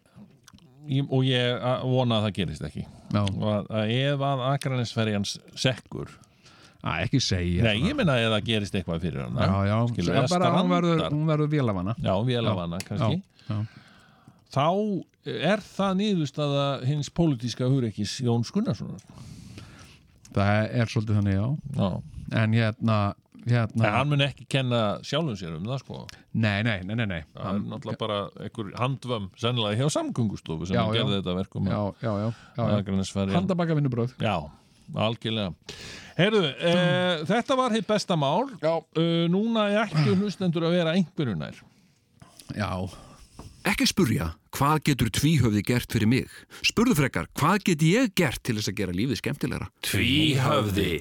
og ég vona að það gerist ekki. Já, og að, að ef að Akranesferjans sekkur að ekki segja Nei, ég minna að það gerist eitthvað fyrir hana. Já, já, Skilur, eða bara, hún verður, hún verður vélafanna Já, vélavanna kannski. já, já. Þá er það niðurstaða hins pólitíska hugreikis Jóns Gunnarssonar. Það er svolítið þannig, já. Já. En hérna, hérna. En hann mun ekki kenna sjálfum sér um það sko. Nei, nei, nei, nei, nei. Það er náttúrulega bara einhver handvömm sennilega hjá samgöngustofu sem Já, já, já. gerði þetta verkum. Já, já, já, já, já. Akranesferjan handabaka vinnubröð Já, algjörlega. Heyrðu, e, þetta var hitt besta mál. E, Núna ættu hlustendur að vera einhverju nær. Já, Ekki spurja, hvað getur tvíhöfði gert fyrir mig? Spurðu frekar, hvað get ég gert til þess að gera lífið skemmtilegra? Tvíhöfði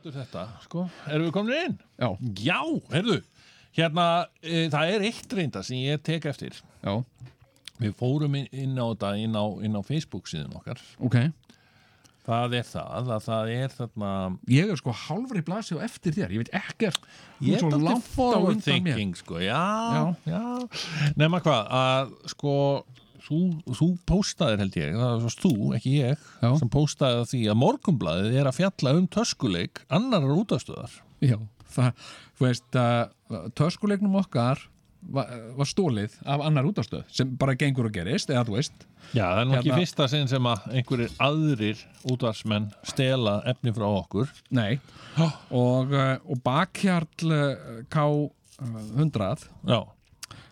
Þetta, sko, erum við komin inn? já, Já, heyrðu. Hérna, e, það er eitt reynda sem ég tek eftir. Já, Við fórum inn, inn á þetta inn á, inn á Facebook síðan okkar. Ok. Það er það að það er þarna ég er sko hálfri blasi og eftir þér ég veit ekkert. Ég er langt alltaf forward thinking sko, já, já, Nefna hvað, að sko þú, þú póstaðir held ég, það var þú, ekki ég Já. sem póstaði að því að morgumblaðið er að fjalla um töskuleik annarar útastöðar já, það, þú veist uh, töskuleiknum okkar var, var stólið af annar útastöð sem bara gengur og gerist, eða þú veist. Já, það er nú ekki Hérna- fyrsta sinn sem að einhverjir aðrir útvarsmenn stela efni frá okkur. Nei. Og, uh, og bakhjarl uh, K100 Já,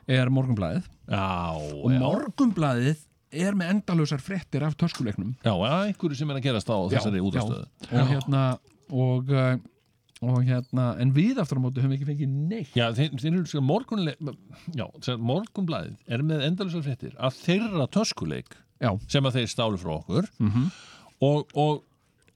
er morgunblæðið já, og já, morgunblæðið er með endalausar fréttir af töskuleiknum. Já, einhverju sem er að gerast á þessari útastöðu og hérna og, uh, og hérna en við aftur á móti höfum ekki fengið neitt. Já, þeir, þeir eru sko morgunle Já, sem morgunblæðið er með endalusar fréttir að þeirra töskuleik já, sem að þeir stálu frá okkur. Mhm. og, og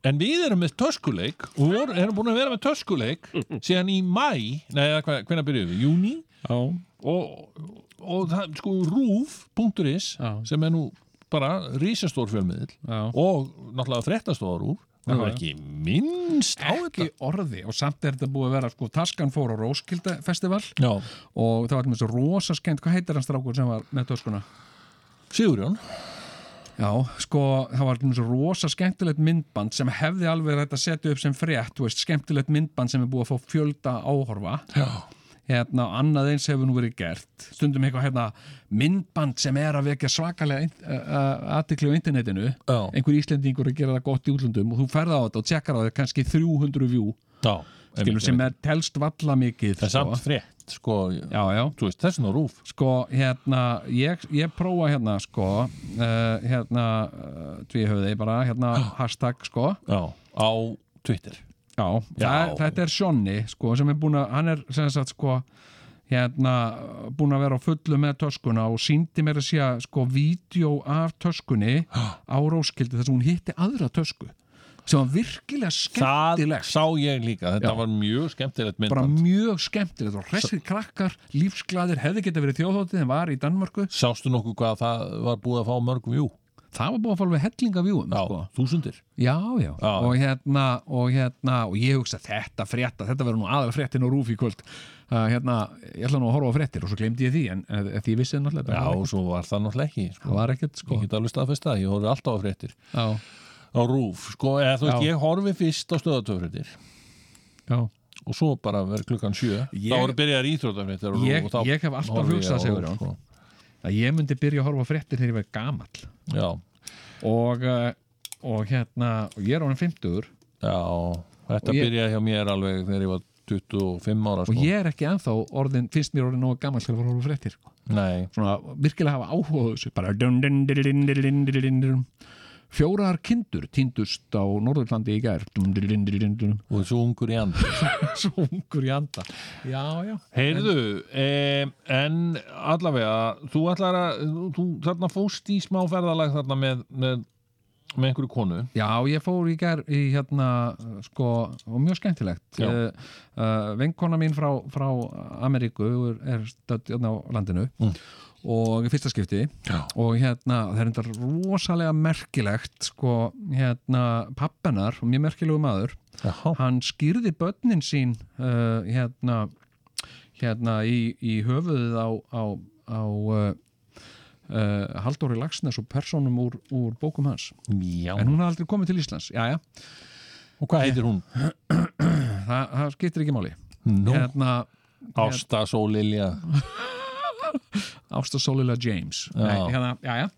en við erum með töskuleik og við erum búin að vera með töskuleik síðan í mæ, nei, eða hva- hvenær byrjuðum við, júni já, og, og það, sko, rúf.is sem er nú bara rísastór fjölmiðil og náttúrulega fréttastofar rúf það var ekki minnst á ekki þetta. orði og samt er þetta búið að vera sko, Taskan fór á Róskilda festival Já, og það var með svo rosa skemmt hvað heitir hann strákur sem var með töskuna? Sigurjón. Já, sko, það var með svo rosa skemmtilegt myndband sem hefði alveg þetta setja upp sem frétt, þú veist, skemmtilegt myndband sem er búið að fá fjölda áhorfa. Já, hérna, annað eins hefur nú verið gert. Stundum eitthvað hérna, myndband sem er að vekja svakalega aðtikli á internetinu. Já. einhver Íslendingur að gera það gott í útlöndum og þú ferð á þetta og tjekkar á þetta kannski 300 view. Já, skilur, sem er telst valla mikið Það er samt frétt, sko, já, já, veist, þessin á rúf. Sko hérna ég, ég prófa hérna sko uh, hérna tvíhöfði bara hérna hashtag sko. Á Twitter Já, Já. Það, þetta er Sjonni sko, sem er búin að, hann er sem sagt sko hérna, búin að vera á fullu með töskuna og síndi mér að sé sko vídeo af töskunni á Róskildi þess að hún hitti aðra tösku sem var virkilega Það skemmtilegt sá ég líka, þetta Já. var mjög skemmtilegt bara myndband mjög skemmtilegt og hressir krakkar, lífsglæðir hefði geta verið þjóðhóttið en var í Danmörku Sástu nokkuð hvað það var búið að fá mörgum jú? Það var búin að fá alveg hellinga vjúum sko. þúsundir. Já, já, Já. og hérna og hérna, og ég hugsa þetta frétta þetta verður nú aðal fréttin og rúf í kvöld. Uh, hérna, ég ætla nú að horfa á fréttir og svo glemdi ég því, en uh, því ég vissi náttúrulega Já, og svo var það náttúrulega ekki sko. það var ekkert sko. Ég get alveg staðfest það, ég horfi alltaf á fréttir Já, á rúf, sko, eða þú veist, ég horfi fyrst á stöðatöfréttir já. Og svo bara verður klukkan sjö. Ég- þá voru byrjaðar íþrótafréttir á Ég- og þá ég hef alltaf hugsað, á sko að ég myndi byrja að horfa fréttir þegar ég verði gamall. Og, eh, og hérna og ég er ánum 50 Já, þetta ég, byrja hjá mér alveg þegar ég var 25 ára sko. og ég er ekki enþá orðin, finnst mér orðin nógu gammal til að horfa fréttir sko. Nei. svona virkilega hafa áhuga þessu bara dun dun dun dun dun dun dun fjórar kindur týndust á Norðurlandi í gær. Og þessu ungur í and svo ungur í anda. Já, já. Heyrðu, eh, en allavega, þú ætlar að þú, þarna fóst í smá ferðalag þarna með, með, með einhverju konu. Já, ég fór í gær í hérna, sko, og mjög skemmtilegt. Uh, uh, Vinkona mín frá, frá Ameríku er, er stödd hérna á landinu. Mm. Og í fyrsta skipti. Já. og hérna, það er enda rosalega merkilegt, sko, hérna pappenar, mjög merkilegu maður Já, hann skýrði börnin sín uh, hérna hérna í, í höfuðið á, á, á uh, uh, Halldóri Lagsnes og persónum úr, úr bókum hans. Já. en hún har aldrei komið til Íslands. Já, og hvað heitir hún? það, það skiptir ekki máli. Nú, hérna, Ásta Sólilja Ásta Sólila James. Nei, hérna, já, já.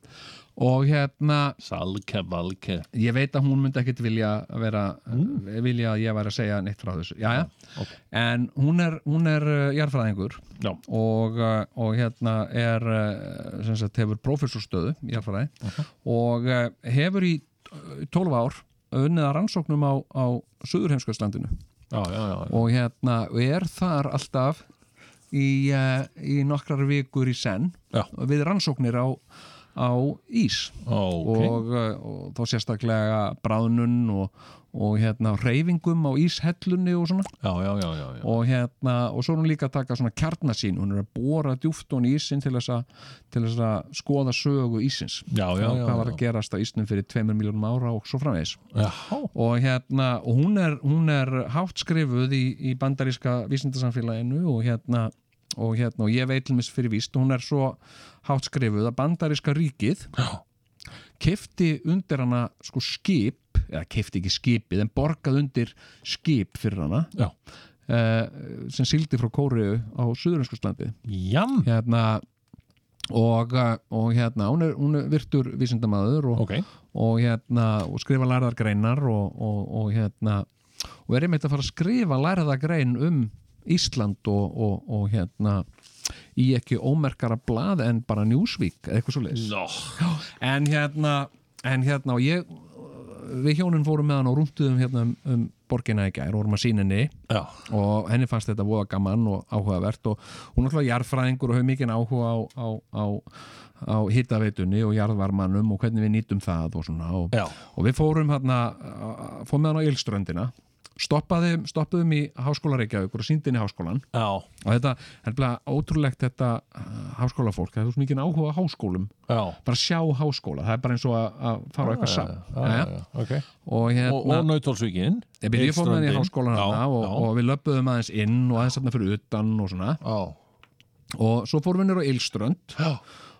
Og hérna, Salke Valke. Ég veit að hún myndi ekkit vilja vera, vilja að ég væri að segja neitt frá þessu, já, já. Ok. en hún er, hún er uh, jarðfræðingur. Já, og, uh, og hérna er uh, sem sagt hefur prófessorstöðu í jarðfræði. Og uh, hefur í uh, 12 ár unnið að rannsóknum á, á já. og hérna og er þar alltaf í, uh, í nokkrar vikur í senn Já. við rannsóknir á, á ís. Ok. Og, uh, og þá sérstaklega bráðnun og, og hérna reyfingum á íshellunni og svona. Já, já, já, já, já. og hérna og svo er hún líka að taka svona kjarnasín hún er að bóra djúft hún í ísinn til þess að skoða sögu ísins Já, já, Og hvað var að gerast á ísnum fyrir tveimur miljónum ára og svo framvegis. Já, og hérna og hún er, hún er hátt skrifuð í, í bandaríska vísindasamfélaginu og hérna og hérna og ég veit til mis fyrir víst hún er svo hátt skrifuð að bandaríska ríkið kefti undir hana sko skip eða kefti ekki skipið en borgað undir skip fyrir hana uh, sem sildi frá Kóriu á Suðurinskuslandi Jam, hérna og, uh, og hérna hún er, hún er virtur vísindamaður og, ok. og hérna og skrifa lærðar greinar og, og, og hérna og er einmitt að fara að skrifa lærða grein um Ísland og, og, og hérna í ekki ómerkara blað en bara Newsweek eða eitthvað svo leis Nó, en hérna, en hérna ég við hjónin fórum með hann og rúntuðum hérna um, um borgina í gær og vorum að sína henni. Já, og henni fannst þetta voða gaman og áhugavert og hún er alltaf jarðfræðingur og hefur mikið áhuga á, á, á, á hittaveitunni og jarðvarmanum og hvernig við nýtum það og svona. Og, og við fórum hérna fórum með hann á Ylströndina stoppaðum, stoppaðum í Háskóla Reykjavíkur og síndin í háskólan Já, og þetta er bara ótrúlegt þetta uh, háskólafólk, það er mikið áhuga á háskólum. Já. Bara sjá háskóla, það er bara eins og að, fara eitthvað saman já, já, já, ok. Og hérna Og, og Nautólsvíkin Ég byrja ég fór með henni í háskólan og, og við löpuðum aðeins inn og aðeins þarna fyrir utan og svona. Já, og svo fórum við nýr á Ylströnd. Já,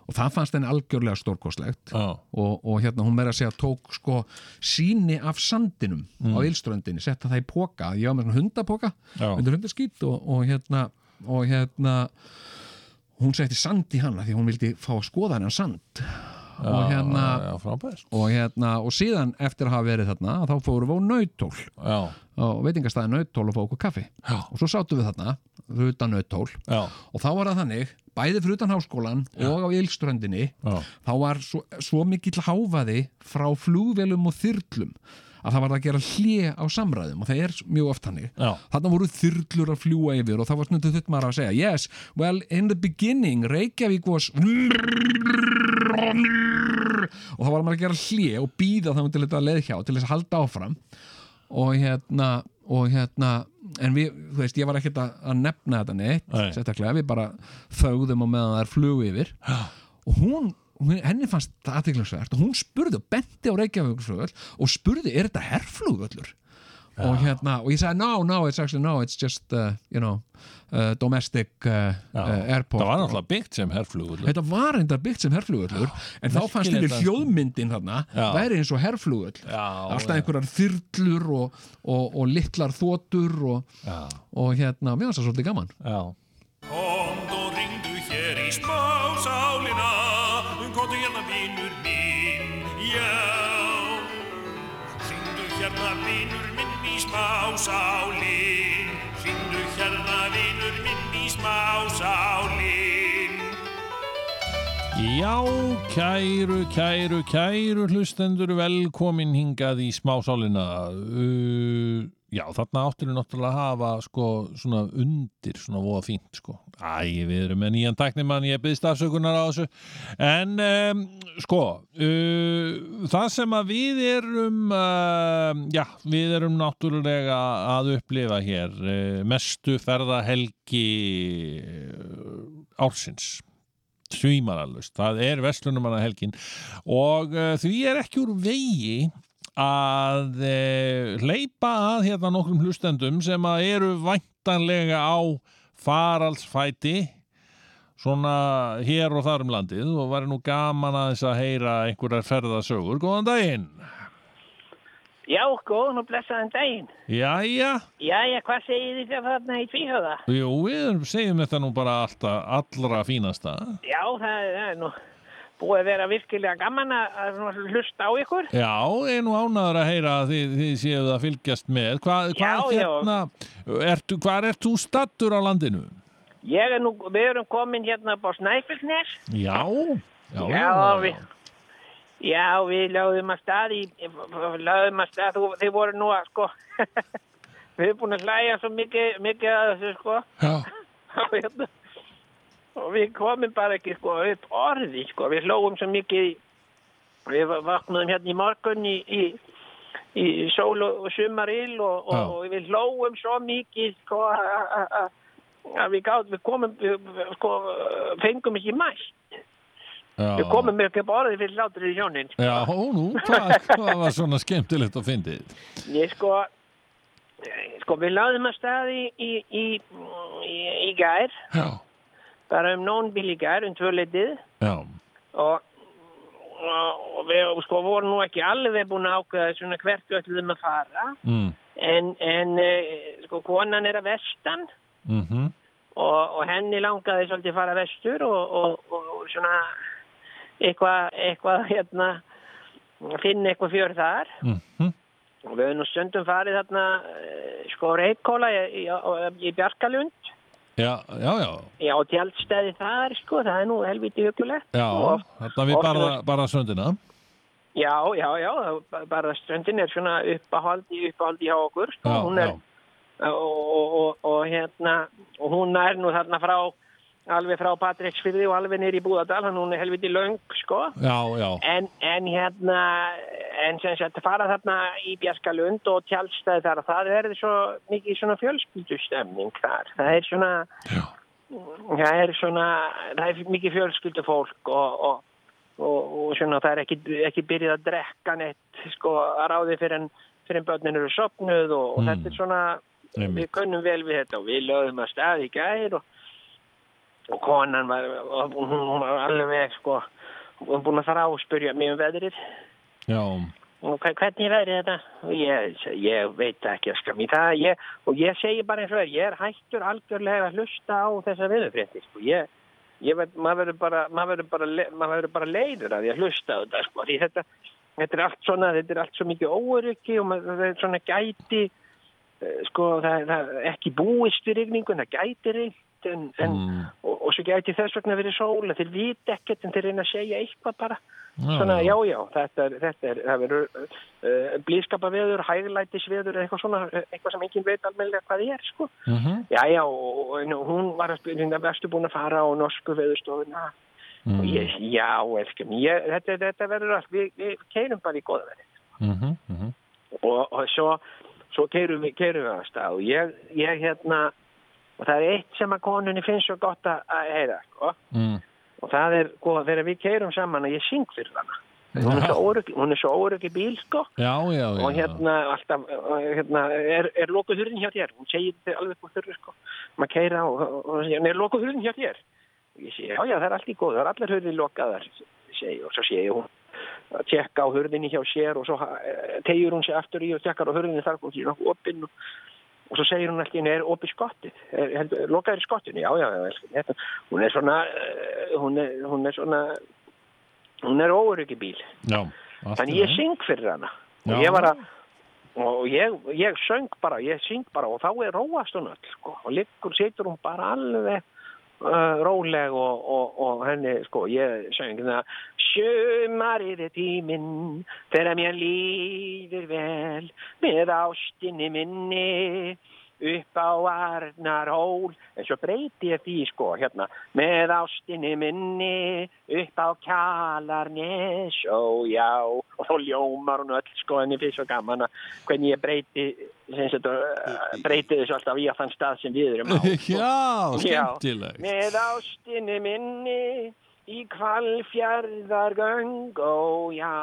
og það fannst henni algjörlega stórkostlegt. Já. Og, og hérna hún meira að segja tók sko síni af sandinum Mm. á Ylströndinni, setta það í póka ég var með svona hundapoka Já. undir hundaskýt og, og hérna og hérna hún setti sand í hana því hún vildi fá að skoða hennan sand. Og hérna já, og hérna og síðan eftir að hafa verið þarna þá fórum við á nautól já, og veitingastæði nautól og fá okkur kaffi. Já. og svo sátum við þarna fyrir utan nautól já, og þá var það þannig bæði fyrir utan háskólan og á Ylströndinni já, þá var svo, svo mikill háfaði frá flugvelum og þyrlum að það var að gera hlje á samræðum og það er mjög oft hannig þarna voru þyrlur að fljúa yfir og það var snundu þutt maður að segja yes, well, in the beginning Reykjavík was og þá var maður að gera hlje og býða þá til þetta leið hjá til þess að halda áfram. Og hérna og hérna, en við, þú veist, ég var ekkert að, nefna þetta neitt, Nei. sérstaklega við bara þögðum á meðan það er flugu yfir og hún, henni fannst það aðteglisvert og hún spurði og benti á Reykjavíkurflugöll og spurði, er þetta herflugöllur? Og hérna, og ég sagði, no, no, it's actually no, it's just, uh, you know uh, domestic uh, uh, airport. Það var náttúrulega byggt sem herflugur Þetta var enda byggt sem herflugullur en þá fannst þetta að- hljóðmyndin þarna Já. væri eins og herflugull Já, alltaf einhverjar þyrlur og, og, og litlar þotur og, og hérna, mér fannst það svolítið gaman. Komd og ringdu hér í smásálina Komdu hérna vinur minn, já. Ringdu hérna vinur minn í smásálin Ringdu hérna vinur minn í smásálin Já, kæru, kæru, kæru hlustendur, velkomin hingað í smásálina. Uh, já, þarna áttur við náttúrulega að hafa sko svona undir, svona voða fínt sko. Æ, við erum með nýjan tæknimann, ég byggðist afsökunar á þessu. En um, sko, uh, það sem að við erum, uh, já, við erum náttúrulega að upplifa hér uh, mestu ferðahelgi ársins svímaralust, það er Vestlunumanna helgin og því er ekki úr vegi að uh, hleypa að hérna nokkrum hlustendum sem að eru væntanlega á faraldsfæti svona hér og þar um landið og væri nú gaman að þess að heyra einhverjar ferðasögur, góðan daginn Já, góðan og blessaðan daginn. Jæja, Jæja, hvað segir þið þarna í tvíhjóða? jú, við segjum þetta nú bara alltaf allra fínasta Já, það er nú búið að vera virkilega gaman að, hlusta á ykkur. Já, nú ánaður að heyra að þið, þið séuð að fylgjast með. Hvað, hvað Já, já. hérna, ertu, hvað ert þú stattur á landinu? Ég er nú, við erum komin hérna á Snæfellsnes. Já, já, Já, við, já, við lögðum að stað í, lögðum að stað, þið voru nú að, sko, við erum búin að hlæja svo mikið, mikið að þessu, sko, Já, og hérna, og við komum bara ekki, sko, upp orði, sko, við hlógum svo mikið, við vaknaðum hérna í morgun í, í, í sól og sumaril og, og, og við hlógum svo mikið, sko, að- við gáðum, við komum, við, sko, fengum ekki mætt. Við komum ekki upp orðið fyrir hlátur í hjónin. Já, nú, hvað, hvað var svona skemmtilegt að fyndið? Ég sko, sko við láðum að staði í, í, í, í gær, Já, bara um í gær, um tvöleitið og, og, og við sko vorum nú ekki alveg búin að ákveða svona hvert við ætluðum að fara. Mm, en, en eh, sko konan er að vestan. Mhm, og, og henni langaði svolítið að fara vestur og, og, og svona eitthvað, eitthvað hérna finna eitthvað fjör þar. Mhm, og við höfum nú stundum farið þarna eh, sko reykóla í, í, í Bjarkalund já, já, já, já, tjaldstæði þar sko, það er nú helviti hugulegt já, og, þarna við bara, bara söndina. já, já, já, bara ströndin er svona uppáhaldi, uppáhaldi hjá okkur sko, Já, hún er, og, og, og, og hérna og hún er nú þarna frá alveg frá Patreksfyrði og alveg nýr í Búðardal hann hún er helviti löng sko. Já, já, en, en hérna en sem sagt fara þarna í Bjarkalund og tjálstæði þar og það er svo mikið svona fjölskyldustemning þar það er svona það er svona það er mikið fjölskyldufólk og, og, og, og svona það er ekki, ekki byrjað að drekka neitt sko að ráði fyrir en fyrir en börnin eru sopnuð og, Mm. þetta er svona Einmitt. við kunnum vel við þetta og við lögum að staði í gær og, konan var hún var alveg sko var búin að fara á og spyrja mig um veðrið já, og hve- hvernig verður þetta? Ég, ég veit ekki að skam í það ég, og ég segi bara eins og er, ég er hættur algjörlega að hlusta á þessa viðurfrétti, sko. Ég, ég veit, maður verður bara, maður verður bara, le- maður verður bara leiður að ég hlusta á þetta, sko. Því þetta, þetta er allt svona, þetta er allt svo mikið óöryggi og maður það er svona gæti, eh, sko, það, það er ekki búist við rigningun, það gæti rignt en, en og, og svo gæti þess vegna verið sól, þeir vita ekkert en þeir reyna að segja eitthvað bara. Svona, já, já, þetta er, þetta er, það verður uh, blískapaveður, hæglætisveður, eitthvað svona, eitthvað sem enginn veit almennilega hvað er, sko. Mhm. Já, já, og, og hún var að varstu búin að fara á norsku veðurstofuna? Og ég, já, elskum, ég, þetta, þetta verður allt, við, við keirum bara í góða verið. Mhm, mhm. Og, og svo, svo keirum við, keirum við að stað og ég, ég hérna, og það er eitt sem að konunni finnst svo gott að heyra, sko. Mm. Og það er, sko, þegar við keirum saman að ég syng fyrir hana. Hún er órygg, hún er svo órygg í bíl, sko. Já, já, já. og hérna alltaf hérna, er, er lokuð hurðin hjá þér hún segir þetta alveg á hurðu sko maður keira og, og, og segir, er lokuð hurðin hjá þér og ég segi, já já það er allt í góð það er allar hurðin lokaðar segi, og svo segi hún að tjekka á hurðinni hjá sér og svo uh, tegjur hún sig aftur í og tjekkar á hurðinni þar og hún er opinn og, og svo segir hún alltaf, er opið skottið? Lokaður skottinu, já já, já hún er svona uh, hún, er, hún er svona hún er óryggi bíl. Já, Þannig í ég syng fyrir hana. Já. og ég var að og ég, ég söng bara, ég syng bara og þá er róast hún öll sko, og liggur, situr hún bara alveg uh, róleg og, og, og henni, sko, ég söng það Sjömarið er tíminn þegar mér líður vel með ástinni minni upp á Arnar hól en svo breyti ég því sko hérna með ástinni minni upp á Kjalarnes. Ó já og þá ljómar hún öll sko en ég finnst svo gaman að hvernig ég breyti sem sagt, uh, breyti þessu alltaf í að þann stað sem við erum á sko. Já, skemmtilegt. með ástinni minni í kvalfjörðargöng ó já.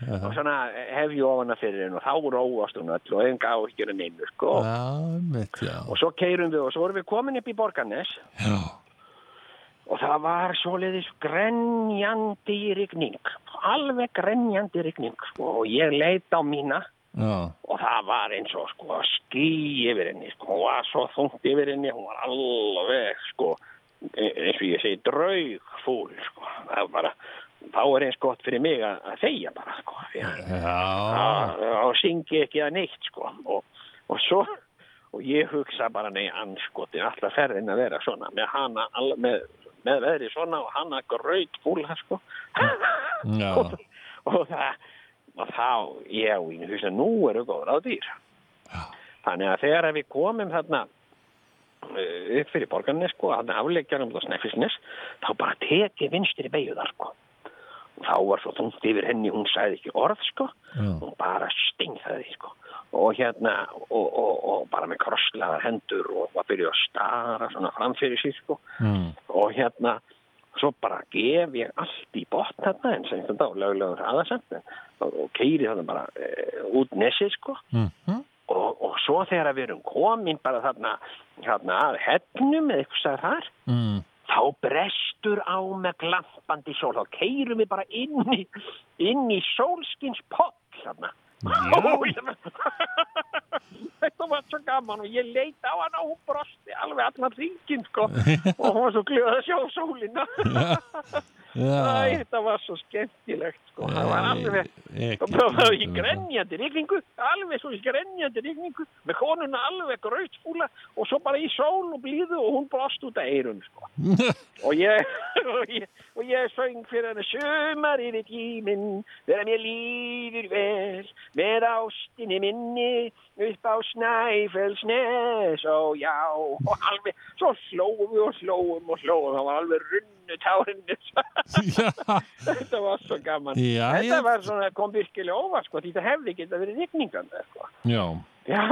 Og svona hef ég ofan að fyrir henn og þá róast hún öll og enga áhyggjur en einu sko. Já, og svo keirum við og svo vorum við komin upp í Borgarnes. Já, og það var svoleiðis grenjandi rigning alveg grenjandi rigning sko, og ég leit á mína já, og það var eins og sko ský yfir henni sko, hún var svo þungt yfir henni hún var alveg sko e- eins og ég segi draugfúl sko, það var bara þá er eins gott fyrir mig að, að þegja bara sko, og syngi ekki að neitt sko. Og, og svo og ég hugsa bara nei anskotin alltaf ferðin að vera svona með hana al- með, með veðri svona og hana graut fúla sko og, og það og þá, já, ég hugsa nú eru góður á dýr. Þannig að þegar við komum þarna uh, upp fyrir borgarnes sko, hann afleggjarum á Snæfisnes þá bara tekið vinstri beigðar sko. Og þá var svo þungt yfir henni hún sagði ekki orð sko. Já. hún bara stingþaði sko. Og hérna og, og, og bara með krosslaðar hendur og var byrjuð að stara svona framfyrir sér sko. Mm. og hérna svo bara gef ég allt í botn þarna en sem þetta á löglegum hraðasamt og, og keiri þarna bara e, út nesið sko Mhm. og, og svo þegar við erum komin bara þarna, þarna að hennum eða eitthvað þar Mm. þá brestur á með glampandi sól þá keirum við bara inn í inn í sólskins poll þarna Ég- þetta var svo gaman og ég leit á hana og hún brosti alveg allan ringin sko. Og hún var svo glöð að sjá sólina Æ, þetta var svo skemmtilegt sko. Það var alveg ekki. það var í grenjandi rigningu alveg svo í grenjandi rigningu með konuna alveg grautfúla og svo bara í sól og blíðu og hún brost út af eirun sko. Og ég, og ég, ég söng fyrir henni sömar yfir tíminn þegar mér líður vel með ástinni minni upp á Snæfellsnes og já, og alveg svo hlóum við og hlóum og hlóum það var alveg runnu tárinni Já, þetta var svo gaman. Já, þetta ég- var svona, kom virkilega óvart sko, því það hefði geta verið rigningandi sko. já, já,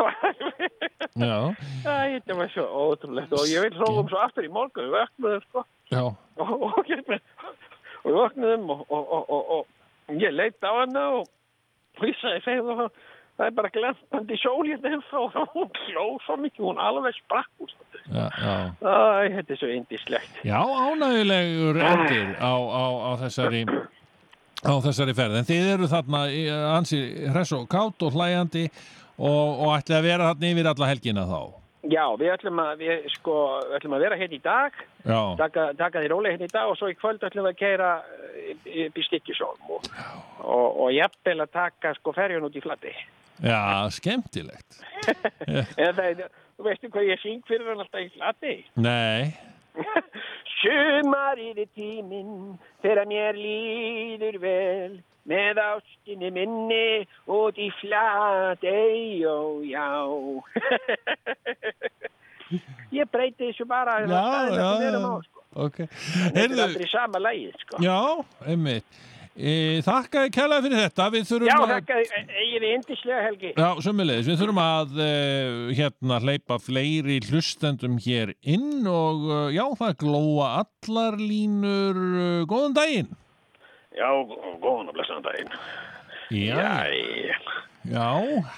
já, þetta var svo ótrúlegt. Og ég vil hlóum svo aftur í morgun við vöknuðum sko. Já. og, og, hérna, og við vöknuðum og, og, og, og, og ég leitt á hana og og sagði segðu það það er bara glampandi sól hérna ennþá. Og hún hló svo mikið, hún alveg sprakk úr. Æ, þetta er svo indislegt Já, ánægulegur endir á, á, á þessari á þessari ferð. En þið eru þarna í, ansi hress og kátt og hlæjandi og, og ætli að vera þarna yfir alla helgina þá? Já, við ætlum að, við, sko, ætlum að vera hérna í dag, taka, taka því rólega hérna í dag og svo í kvöld ætlum við að keira upp í Stykkisólm og, og, og jafnvel að taka sko ferjun út í flatti. Já skemmtilegt það þú veistu hvað ég syng fyrir hann alltaf í flatti? Nei, Sumarið er tíminn þegar mér líður vel með ástinni minni út í flatei, ó já. ég breyti þessu bara Já, já, já. sko. ok Þetta er aldrei sama lagið, sko. Já, einmitt Þakka þér kærlega fyrir þetta. Já, að þakka, eigið þið indislega helgi. Já, sömulegis, við þurfum að uh, hérna hleypa fleiri hlustendum hér inn og uh, já, það glóa allar línur. Uh, góðan daginn. Já, góðan og blessaðan daginn. Já, Jæja. já,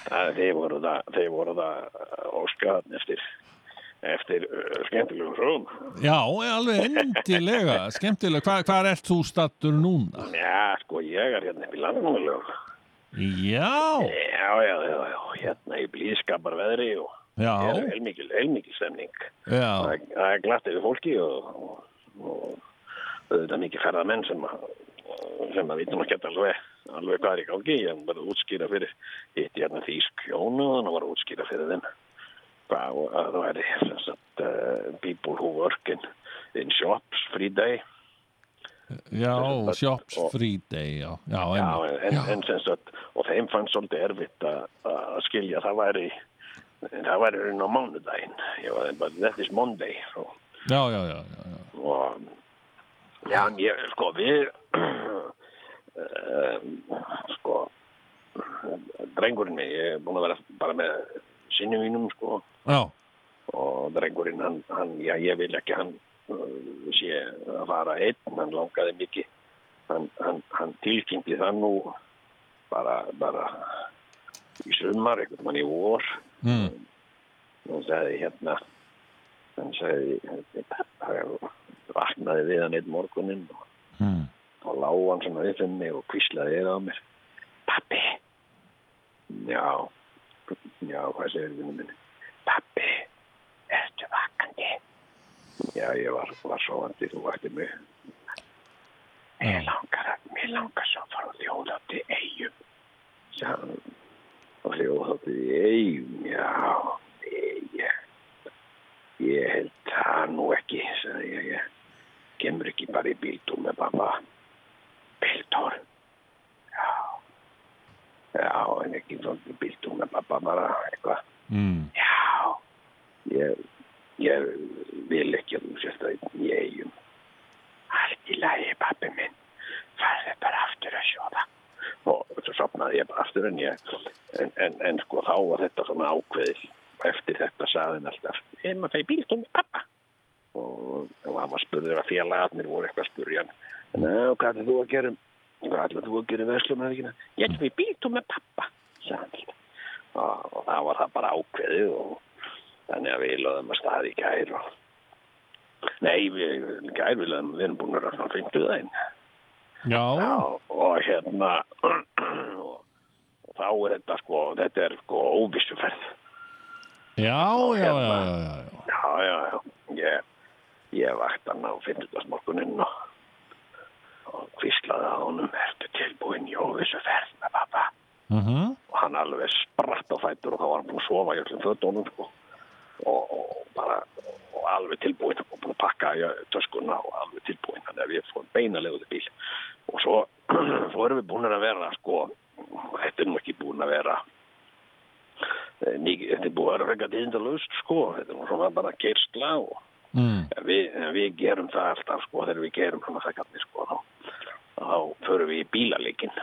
Það- Þeir voru það, það óskaðan eftir, eftir uh, skemmtilegum frúm. já, alveg endilega skemmtilega, Hva, hvað ert þú stattur núna? Já, sko, ég er hérna upp í landmálög. Já, Já, já, já, já, hérna í blíðskapar veðri og já, það er heilmikil, heilmikil stemning. já, Það er- það er glatt yfir fólki og, og, og auðvitað mikið ferðamenn sem að sem að vitum að geta alveg, alveg hvað er í gangi. Ég var að útskýra fyrir hitt hérna þýsk hjónu og hann var að útskýra fyrir þeim hvað og að það væri sagt, uh, people who work in, in shops free day. já, Og- Shops Friday, já, já, Já, einmitt. en, en sem sagt, og þeim fannst svolítið erfitt að skilja það væri það væri raun á mánudaginn that is Monday og, já, já, já, já, já. og já, en ég, sko, við um, sko drengurinn mig, ég er búin að vera bara með sinni mínum, sko já. og drengurinn, hann, hann já, ég vil ekki hann uh, sé að fara einn, hann langaði mikið hann, hann, hann tilkynnti það nú bara, bara í sumar, einhvern mann í vor Mm. hann sagði hérna hann sagði hann vaknaði við hann einn morgunin og, Mm. og lá hann svona við mig og kvíslaði eða á mér pappi já já, hvað segir við minni pappi, ertu vakandi? Já, ég var, var sofandi þú vakti mig. Mér langar að mér langar svo að fara til eigum þjóða til eigum já, ég ég held það nú ekki sagði ég, ég kemur ekki bara í bíltúr með pappa bíltúr já já, en ekki bíltúr með pappa bara eitthvað. Mm. já ég, ég vil ekki að þú sést að í eigum. Allt í lagi pappi minn. Farðu bara aftur að sjóða. Og svo sopnaði ég bara aftur en ég en, en, en sko þá var þetta svona ákveðið. Eftir þetta saði hann alltaf ég maður bíltúr með pappa og, og hann var spurður að félagarnir voru eitthvað að spurja hann. Ná, hvað ætlar þú að gera hvað ætlar þú að gera í verslumæðikina ég ætlum í bíltúr með pappa og, og það var það bara ákveðið og þannig að við lögðum að staði í gær og nei, við, gær við lögðum við erum búin að fyndu það inn Já, og, hérna og, og þá er þetta sko þetta er sko óvissuferð. Já, já, já, já, já, já. já, já, ég, ég vakt hann á fyndudagsmorguninn og, og kvíslaði að honum ertu tilbúin í óvissuferð með pappa Mhm. og hann alveg spratt á fætur og þá var hann búin að sofa í öllum fötunum sko. og, og bara og alveg tilbúin og búin að pakka töskuna og alveg tilbúin þannig að við fórum beinalegu til bíl og svo, svo erum við búin að vera sko, þetta er nú ekki búin að vera eh, þetta er búin að vera frekar tíðindalust sko, þetta er nú svona bara keirsla og Mm. Við, við gerum það alltaf sko þegar við gerum svona þekkarnir sko þá, þá förum við í bílaleikin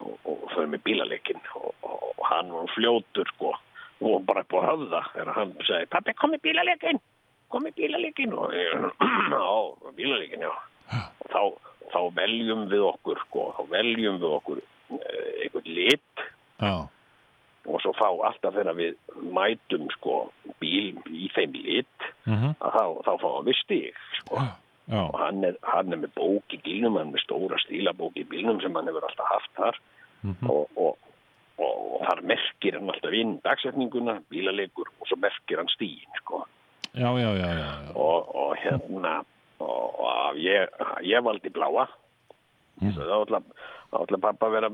og, og förum í bílaleikin og, og, hann var fljótur sko. Og var bara upp á höfða þegar hann segi pappi kom í bílaleikin kom í bílaleikin og já, bílaleikin já. Og þá, þá veljum við okkur sko, þá veljum við okkur eh, einhvern lit. Já, og svo fá alltaf þegar við mætum sko bíl í þeim lit Mhm. að þá, þá fáum við stig sko. Já, og hann er, hann er með bók í bílnum, hann er með stóra stílabók í bílnum sem hann hefur alltaf haft þar og, og, og, og þar merkir hann alltaf inn dagsetninguna, bílalegur og svo merkir hann stíin sko. já, já, já, já, já. og, og hérna og, ég, ég valdi bláa mm. þá ætla, pappa vera,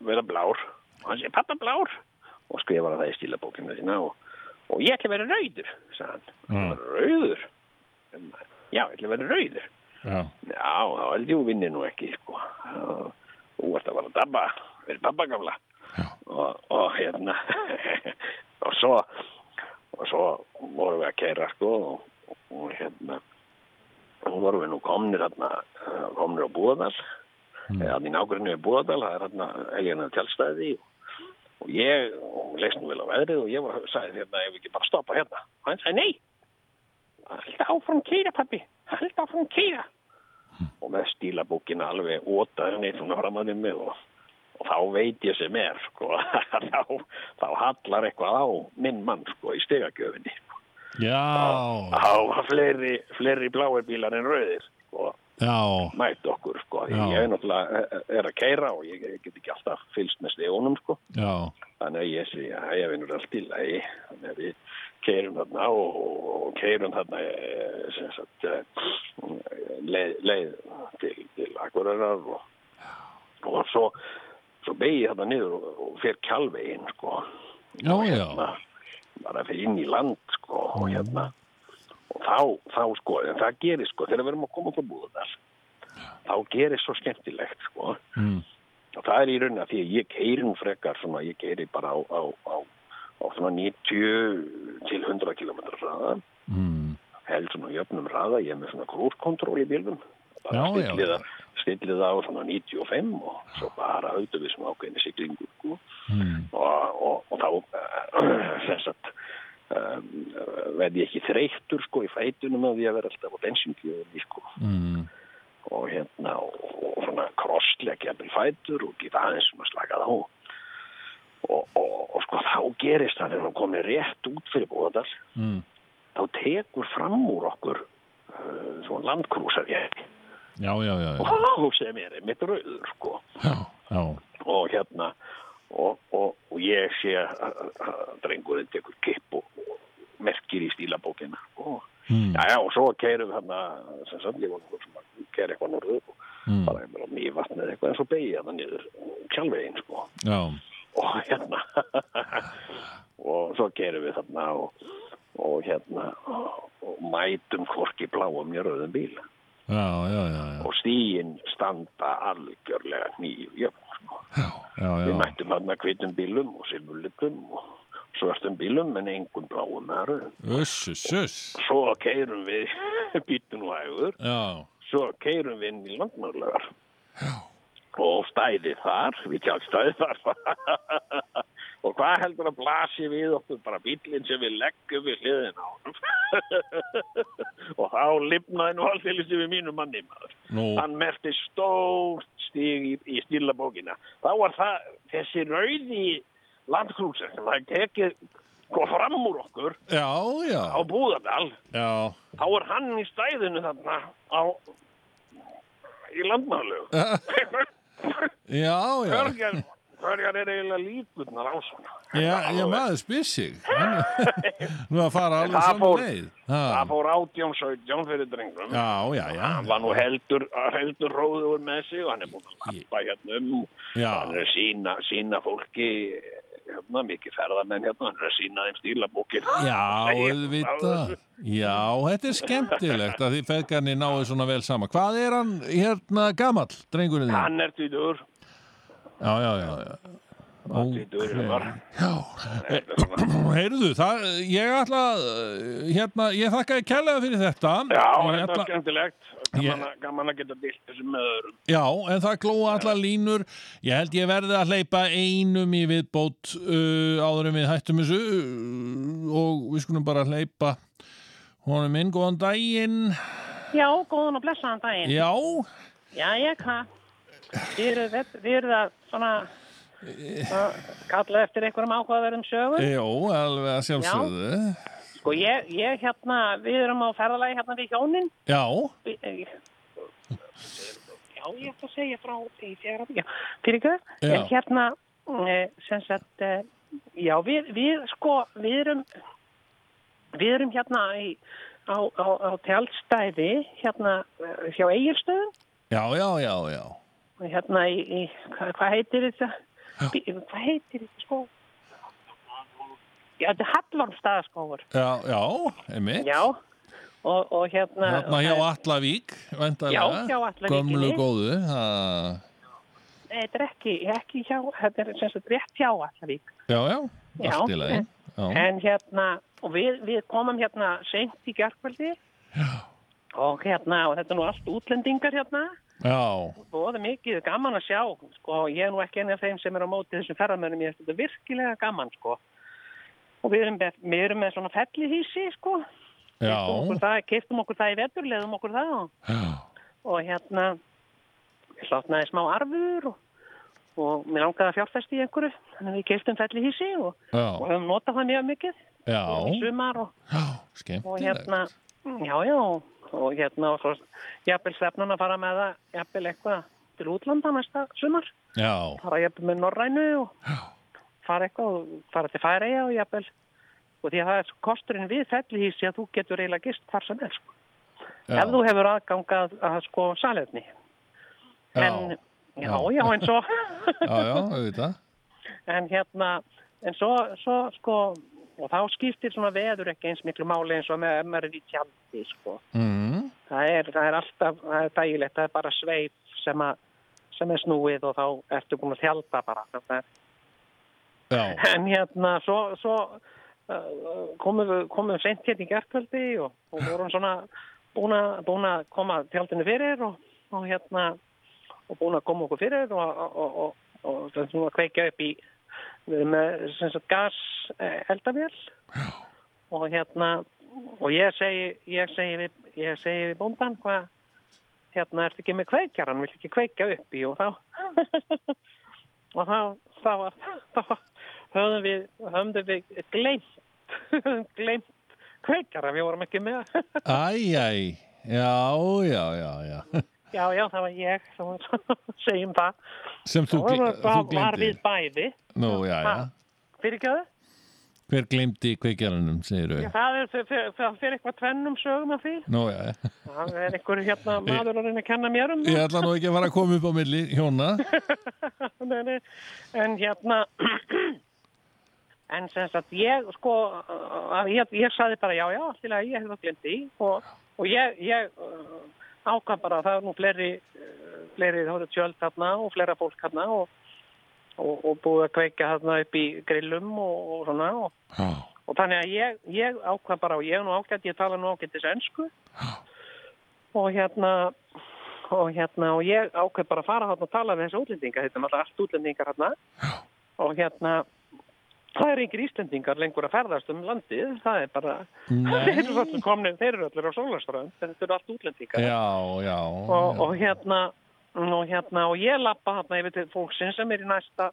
vera blár og hann segi pappa blár og skrifar það í stílabókinu þína og, og ég ætla að vera rauður sagði hann, Mm. rauður já, ég ætla að vera rauður já. Já, þá held ég að vinni nú ekki, sko. Þú varst að vara að dabba, verið babba gamla. Og, og hérna, og svo, og svo vorum við að keira, sko, og, og hérna, og vorum við nú komnir hérna, komnir á Búðardal, mm. eða í nágrunni við Búðardal, það er hérna Elíana tjálstæði og, og ég, og leist nú vel á veðrið og ég var, sagði hérna, ef við ekki bara stoppa hérna. Og hann sagði, nei, held áfram kýra, pappi, held áfram kýra og með stílabókina alveg ótaði henni svona fram að mig og, og þá veit ég sem er sko, þá, þá hallar eitthvað á minn mann sko, í stegagjöfinni Já, þá var fleiri, fleiri bláir bílar en rauðir sko, já, mætt okkur sko. Já. ég er náttúrulega er að keira og ég, ég get ekki alltaf fylgst með stegunum sko. já, þannig að ég sé að ég vinnur allt í lagi. Þannig að við keirum þarna og, keirum þarna eh, sem sagt eh, leið, leið til, til Akureyrar og, og svo, svo beigi ég þarna niður og, og fer kjálvegin sko. Já, og hérna, bara fyrir inn í land sko og hérna og þá, þá sko, en það gerir sko þegar við erum að koma frá búðar þá gerir svo skemmtilegt sko. Mm. og það er í rauninni að því að ég keiri nú frekar svona, ég keiri bara á, á, á, á svona 90 til 100 km hraða mm. held svona jöfnum hraða, ég er með svona krúskontról í bílum bara já. stillið á svona 95 og svo bara auðvitað við sem ákveðinni siglingu sko. Mm. og, og, og þá sem sagt um, verð ég ekki þreyttur sko í fætunum að því að vera alltaf á bensingjöfum sko Mm. og hérna og, og svona krossleggja til fætur og geta aðeins svona slakað á og, og, og sko þá gerist það þegar hann komið rétt út fyrir búðardal Mm. þá tekur fram úr okkur uh, svona landkrúsar ég Já, já, já, og þá sem er mitt rauður sko. Og hérna og, og, og ég sé að drengurinn tekur kipp og, merkir í stílabókina og Mm. já, já, og svo keirum við þarna sem nokkuð sem að keira eitthvað norður og Mm. bara einhver á nývatn eða eitthvað en svo beigja það niður kjálvegin sko. Já, og hérna. Og svo keirum við þarna og, og hérna og mætum hvorki bláum í rauðum bíl. Já, já, já, já, og stíin standa algjörlega nýju sko. já, Við já, mættum þarna hvitum bílum og silfurlitum og svörtum bílum en engum bláum með rauðum. Svo keirum við býtun og hægur, já, svo keirum við inn í landmörlegar. Og stæði þar, við tjálstæði þar. og hvað heldur að blasi við okkur bara bílinn sem við leggjum við hliðin á og þá lifnaði nú alltaf við mínu manni maður. nú, Hann merti stórt stig í, í stílabókina. Þá var það þessi rauði landkrúsar sem það tekið sko fram úr okkur já, já, á Búðardal. já, Þá er hann í stæðinu þarna á í landmálegu. já, já, Hverjar, hverjar er eiginlega líkurnar á svona? já, já, maður spyr sig, Hann- nú að fara alveg saman leið, Það fór átjón 17 fyrir drengum. já, já, já, Hann var nú heldur, heldur róður með sig og hann er búin að lappa hérna um. já, Hann er sína, sína fólki hérna, mikið ferðamenn hérna, hann er að sína þeim stílabókin. Já, þessu. Já, þetta er skemmtilegt að því feðgarnir náðu svona vel saman. Hvað er hann hérna gamall, drengurinn? Hann er tvítur, Já, já, já. já. okay. var. Heyrðu, það, ég ætla, hérna, ég þakka þér kærlega fyrir þetta. Já, Ég þetta er skemmtilegt. Ég- Gaman, að- gaman að geta dilt þessu með öðrum. Já, en það glóa allar línur. Ég held ég verði að hleypa einum í viðbót uh, áður en við hættum þessu uh, og við skulum bara hleypa honum inn. Góðan daginn. Já, góðan og blessaðan daginn. Já, Já, ég hvað? Þið eruð þið eruð að svona að kalla eftir einhverjum áhugaverðum sögum. Jó, alveg að sjálfsögðu. Sko, ég, ég hérna, við erum á ferðalagi hérna við hjónin. Já, Við- eh, Já, ég ætla að segja frá því þegar að, já, fyrir ykkur. En hérna, eh, sem sagt, eh, já, við, við, sko, við erum, við erum hérna í, á, á, á tjaldstæði, hérna, eh, hjá Egilstöðum. já, já, já, já. Hérna í, í hvað, hvað heitir þetta? Hvað heitir þetta sko? Já, þetta er Hallvarmstaðaskógur. Já, já, einmitt. Já, og, og hérna... Þarna hjá Allavík, vendarlega. Já, hjá Allavíkinni. Gömlu góðu. Nei, þetta er ekki, ekki hjá, þetta er sem sagt rétt hjá Allavík. Já, já, Já, allt í lagi. en- Já, hérna, og við, við komum hérna seint í gerkvöldi. Og hérna, og þetta er nú allt útlendingar hérna. já, Og það er mikið gaman að sjá, sko, ég er nú ekki eini af þeim sem er á móti þessum ferðamönnum, ég finnst þetta virkilega gaman, sko. Og við erum með, við erum með svona fellihísi, sko. já, Okkur það, í vetur, leðum okkur það og, já, og hérna, ég hlotnaði smá arfur og, og mér langaði að fjárfesti í einhverju, þannig að við keftum fellihísi og, og já, höfum notað það mjög mikið. Já, sumar og, já, og hérna, já, já, og hérna, og svo jafnvel stefnan að fara með það, jafnvel eitthvað til útlanda næsta sumar, Já, fara jafnvel með Norrænu og fara eitthvað og fara til Færeia og jafnvel, og því að það er kosturinn við fellihísi að þú getur eiginlega gist hvar sem er, sko. já, ef þú hefur aðgangað að sko salefni. En, já, já, en svo, já, já, auðvitað. en hérna, en svo, svo, sko, og þá skiptir svona veður ekki eins miklu máli eins og með er í tjaldi, sko. Mm, Það er, það er alltaf, það er dægilegt, það er bara sveip sem, að, sem er snúið og þá ertu búin að tjalda bara. Þetta er, já, en hérna, svo, svo uh, komum við, komum við seint hérna í gerkvöldi og, og vorum svona búin að, koma tjaldinu fyrir og, og hérna, og búin að koma okkur fyrir og, og, og, og, og það er svona að kveikja upp í við erum með sem sagt gas eh, eldavél. Og hérna og ég segi, ég segi við, ég segi við bóndan hvað hérna ertu ekki með kveikjaran, vill ekki kveikja upp í? Og þá og þá, þá, var, þá höfðum við, höfðum við gleymt, gleymt kveikjara, við vorum ekki með. æj, æj, já, já, já, já. já, já, það var ég, sem segjum það. Sem þú, þú það var við glemdi. bæði. Nú, já, já. Fyrir ekki það? Hver glemdi kveikjaranum, segir Já, þau? það er, fyrir eitthvað tvennum sögum af því. Nú, já, já. Það er einhver hérna maður að reyna að kenna mér um Ég það. ætla nú ekki að fara að koma upp á milli hjóna. Nei, nei. En hérna, en sem sagt, ég sko, ég, ég saði bara já, já, allir að ég hef það glemt í og, og ég, ég uh, ákvað bara að það er nú fleiri, uh, fleiri, þá er tjöld þarna og flera fólk þarna og, og, og búið að kveika þarna upp í grillum og, og svona og, þannig að ég, ég ákvað bara og ég er nú ágætt, ég tala nú ágættis ennsku og hérna og hérna og ég ákveð bara að fara þarna og tala við þessu útlendinga, þetta er alltaf allt útlendingar hérna og hérna það eru yngir Íslendingar lengur að ferðast um landið, það er bara þeir eru allir komnir, þeir eru allir á sólaströnd þetta eru allt útlendingar. Já, já. og, og hérna og hérna og ég lappa hérna yfir til fólksins sem er í næsta,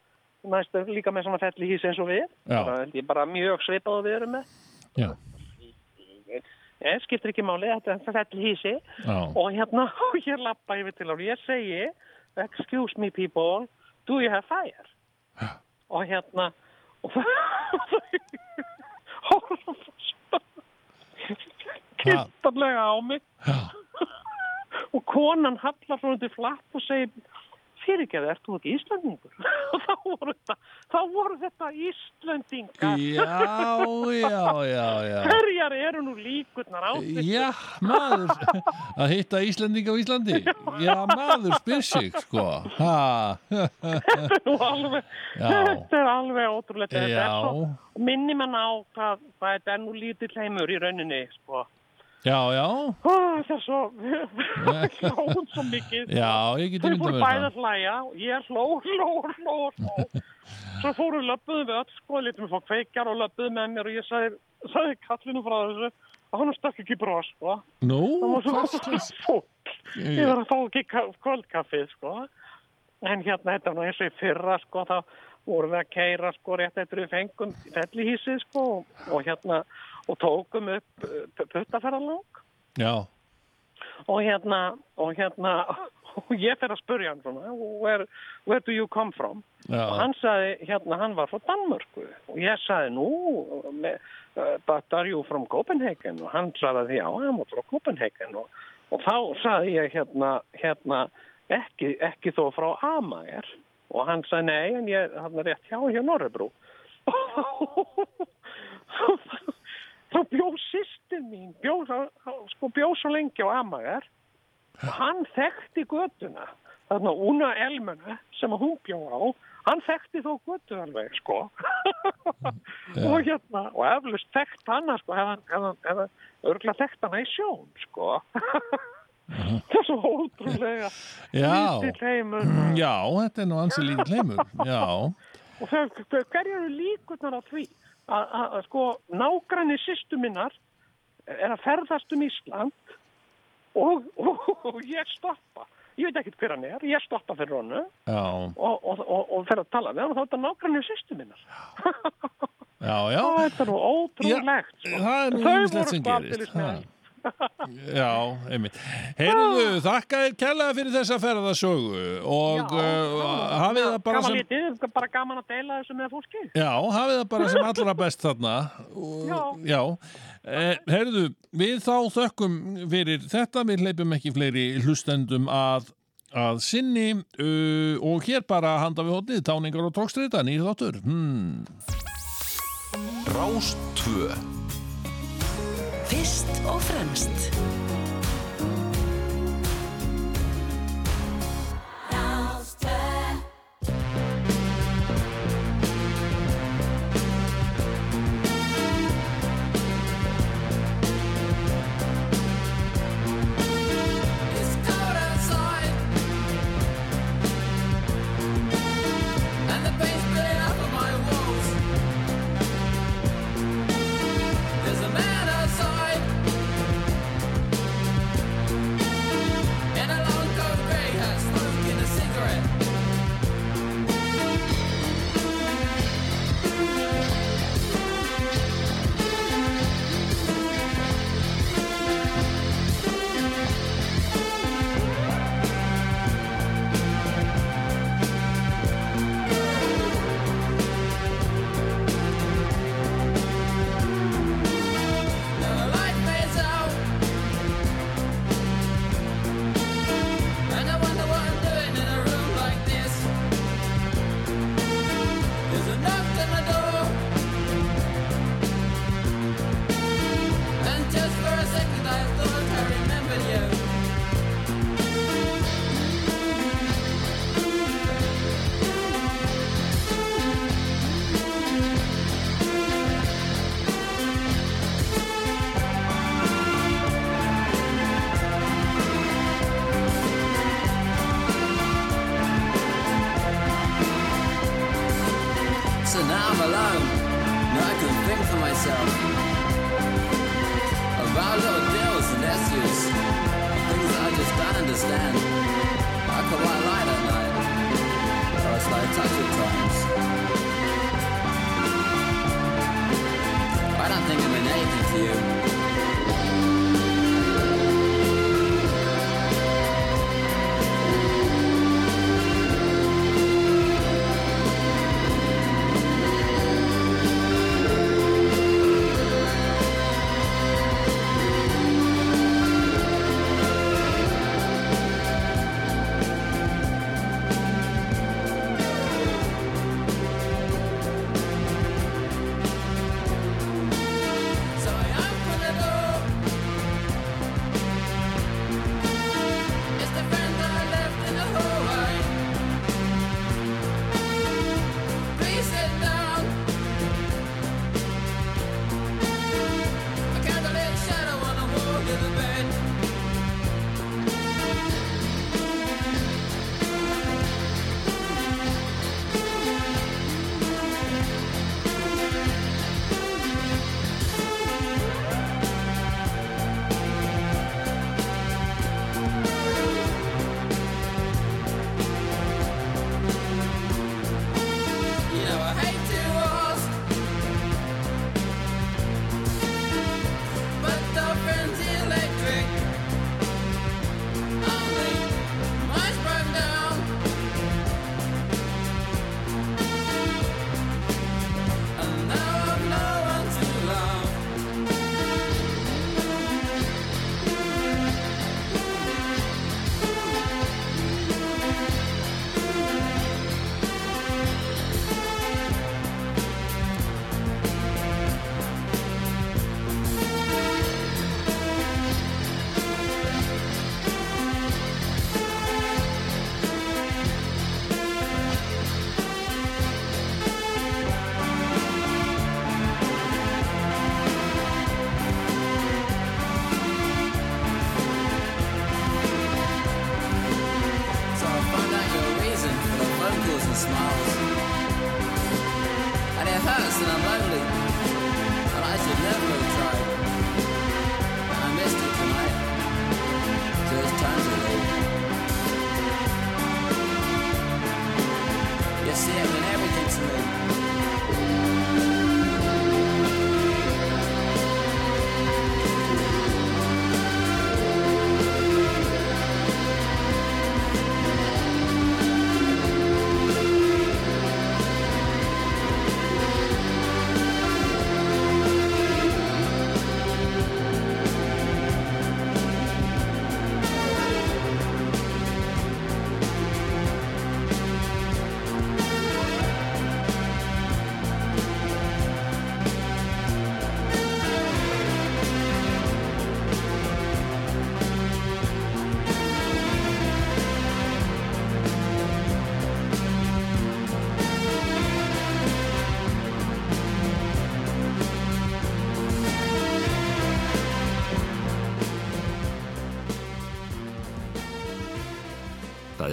næsta líka með svona felli hís eins og við. Já. held ég bara mjög svipað og við erum með. Já, ég skiptir ekki máli, þetta er felli hísi já, og hérna, og ég lappa yfir til og ég segi, excuse me people. Do you have fire? Og hérna og horfa kittarlega á mig. Og konan hallar frá hundi flatt og segir fyrirgeðu, ert þú ekki Íslandingur? og þá voru þetta, þá voru þetta Íslandingar já, já, já, já. hverjar eru nú líkurnar á þessu Já, maður, að hitta Íslandinga á Íslandi. Já, maður spyr sig, sko. Þetta er nú alveg Já. þetta er alveg ótrúlega já, minni mann á hvað, hvað þetta er nú lítill heimur í rauninni sko. Já, já, Ó, það er svo hlóðum svo mikið já, ég get þau ímyndað fóru mér bæði það. að hlæja ég hló, hló, hló, hló svo fóru löpuðum við öll sko, litum við fá kveikjar og löpuðum með mér og ég sagði, sagði kallinu frá þessu og hann stakk ekki bros sko. Nú, það var hvað svo slags? fólk ég var að fá ekki ka- kvöldkaffið sko. en hérna þetta var eins og í fyrra sko, þá vorum við að keira sko rétt eftir við fengum fellihísið sko og hérna og tókum upp puttaferðalang Já, og hérna, og hérna, og ég fer að spurja hann svona, where, where do you come from? já, Og hann sagði, hérna, hann var frá Danmörku og ég sagði, nú, me, uh, but are you from Copenhagen? Og hann sagði, já, var frá Copenhagen og, og þá sagði ég, hérna, hérna, ekki, ekki þó frá Amager og hann sagði, nei, en ég, hann er rétt hjá hjá Norrebrú. þá bjó sýstir mín, bjó, sko, bjó svo lengi á Amager og hann þekkti götuna. Þarna Una Elmuna sem hún bjó á hann þekkti þó götu alveg sko. Og hérna og eflust þekkt hana sko hefði örgulega þekkt hana í sjón sko. Það er svo ótrúlega já, lítill heimur. Já, þetta er nú ansi lítið heimur, já, og þau, eru líkurnar á því að, sko nágranni sýstu minnar er að ferðast um Ísland og, og, og ég stoppa ég veit ekkert hver hann er, ég stoppa fyrir já, og, og, og, og fer að tala við hann og þá er þetta nágranni sýstu minnar já, já, þetta er ótrúlegt sko. er Þau voru sko gerist. aldeilis með. Já, einmitt. Heyrðu, þakka þér kærlega fyrir þessa ferðasögu og uh, hafið það bara gaman sem... lítið, bara gaman að deila þessu með fólki Já, hafið það bara sem allra best þarna. Og- Já. Eh, heyrðu, við þá þökkum fyrir þetta, við hleypum ekki fleiri hlustendum að, að sinni uh, og hér bara handa við hótið, táningar og tókstrita, nýr þáttur. Hmm. Rás 2 Fyrst og fremst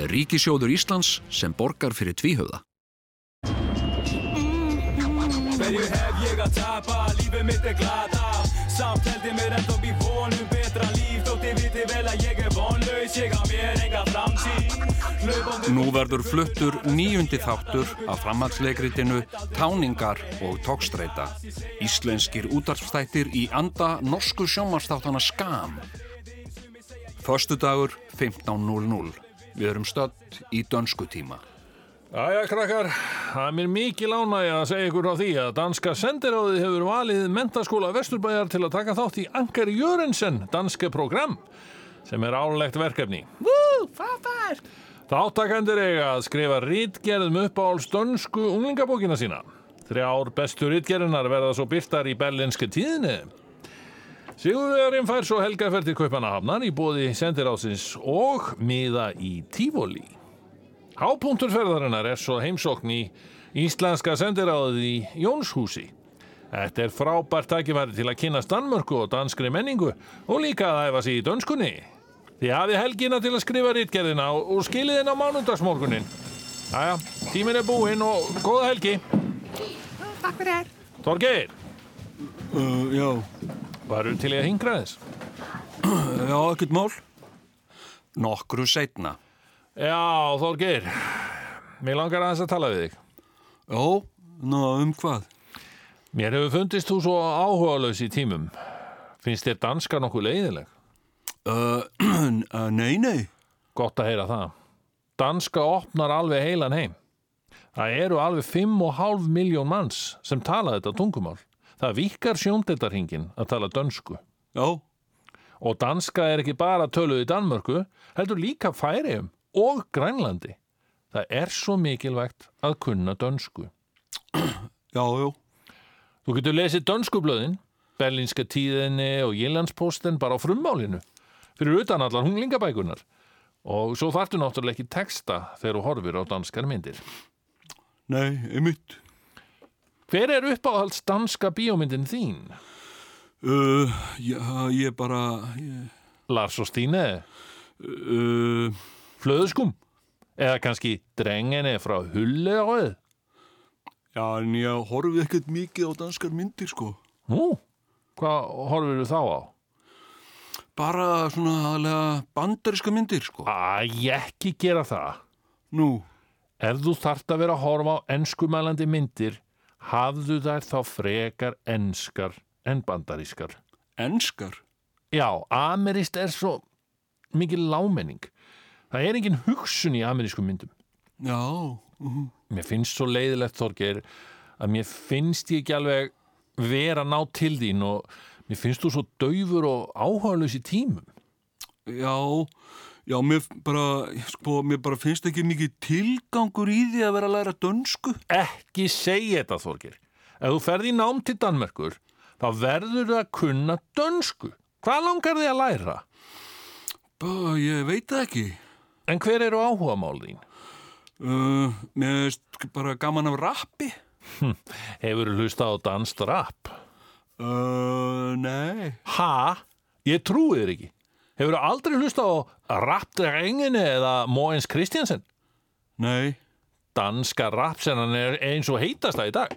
Ríkisjóður Íslands sem borgar fyrir tvíhöfða. Hverju hef ég að tapa, lífið mitt er glata Samt held ég mér enda upp í vonum betra líf Þótt ég viti vel að ég er vonlaus, ég á mér enga framtíð Nú verður fluttur nýjundi þáttur af framhaldsleikritinu Táningar og tókstreita. Íslenskir útarpstættir í anda norsku sjómarstáttana Skam. Föstudagur 15.00. Við erum stödd í dönsku tíma. Jæja, krakkar, það er mér mikið lánægja að segja ykkur á því að danska sendiráðið hefur valið mentaskóla Vesturbæjar til að taka þátt í Ankar Jörensen danske program sem er álegt verkefni. Woo, fáfær! Þáttakendur eiga að skrifa rítgerðum upp á dönsku unglingabókina sína. Þrjár bestu rítgerðunar verða svo byrtar í berlinske tíðinni. Sigurvegarinn fær svo helgaferð til Kaupanahafnar í bóði sendiráðsins og miða í Tífóli. Hápunktur ferðarinnar er svo heimsókn í Íslenska sendiráðið í Jónshúsi. Þetta er frábært tækifæri til að kynast Danmörku og danskri menningu og líka að æfa sig í dönskunni. Þið hafið helgina til að skrifa rítgerðina og, og skilið inn á mánundagsmorgunin. Jæja, tíminn er búinn og góða helgi. Takk fyrir þér. Þorgeir, Uh, já, varu til í að hingra þess? já, ekkert mál. Nokkru setna. Já, Þorgeir, mér langar aðeins að tala við þig. Já, ná, um hvað? Mér hefur fundist þú svo áhugalaus í tímum. Finnst þér danska nokkuð leiðileg? Uh, uh, nei, nei. Gott að heyra það. Danska opnar alveg heilan heim. Það eru alveg 5,5 miljón manns sem tala þetta tungumál. Það vikar sjóndeldarhingin að tala dönsku. Já, Og danska er ekki bara töluð í Danmörku, heldur líka færiðum og Grænlandi. Það er svo mikilvægt að kunna dönsku. já, já. Þú getur lesið dönskublöðin, Berlínska tíðinni og Jyllandsposten bara á frummálinu, fyrir utan allar hunglingabækunar. Og svo þarftu náttúrulega ekki texta þegar þú horfir á danskar myndir. Nei, einmitt. Hver er uppáhalds danska bíómyndin þín? Uh, já, ég bara, ég, Lars og Stíne? uh, Flöðskum? Eða kannski Drengene frá Hulleöð? já, en ég horfið ekkert mikið á danskar myndir, sko. Nú, hvað horfir þú þá á? Bara svona aðlega bandariska myndir, sko. Æ, ekki gera það. Nú, Ef þú þart að vera að horfa á enskumælandi myndir, hafðu þær þá frekar enskar en bandarískar. enskar. Já, ameríst er svo mikil lámenning. Það er engin hugsun í amerískum myndum. Já, uh, Mér finnst svo leiðilegt, Þorgeir, að mér finnst ég ekki alveg vera ná til þín og mér finnst þú svo daufur og áhugaðlaus í tímum. já, já, mér bara, sko, mér bara finnst ekki mikið tilgangur í því að vera að læra dönsku. Ekki segja þetta, Þorgeir. Ef þú ferð í nám til Danmerkur, þá verður það að kunna dönsku. Hvað langar þið að læra? Bá, ég veit ekki. En hver eru áhugamál þín? Uh, mér finnst bara gaman af rappi. Hefur þú hlusta á danst rap? Uh, nei. Ha? Ég trúi þér ekki. Hefur þú aldrei hlusta á Rappdrenginni eða Móins Kristjansen? Nei. Danska rapsennan er eins og heitast það í dag.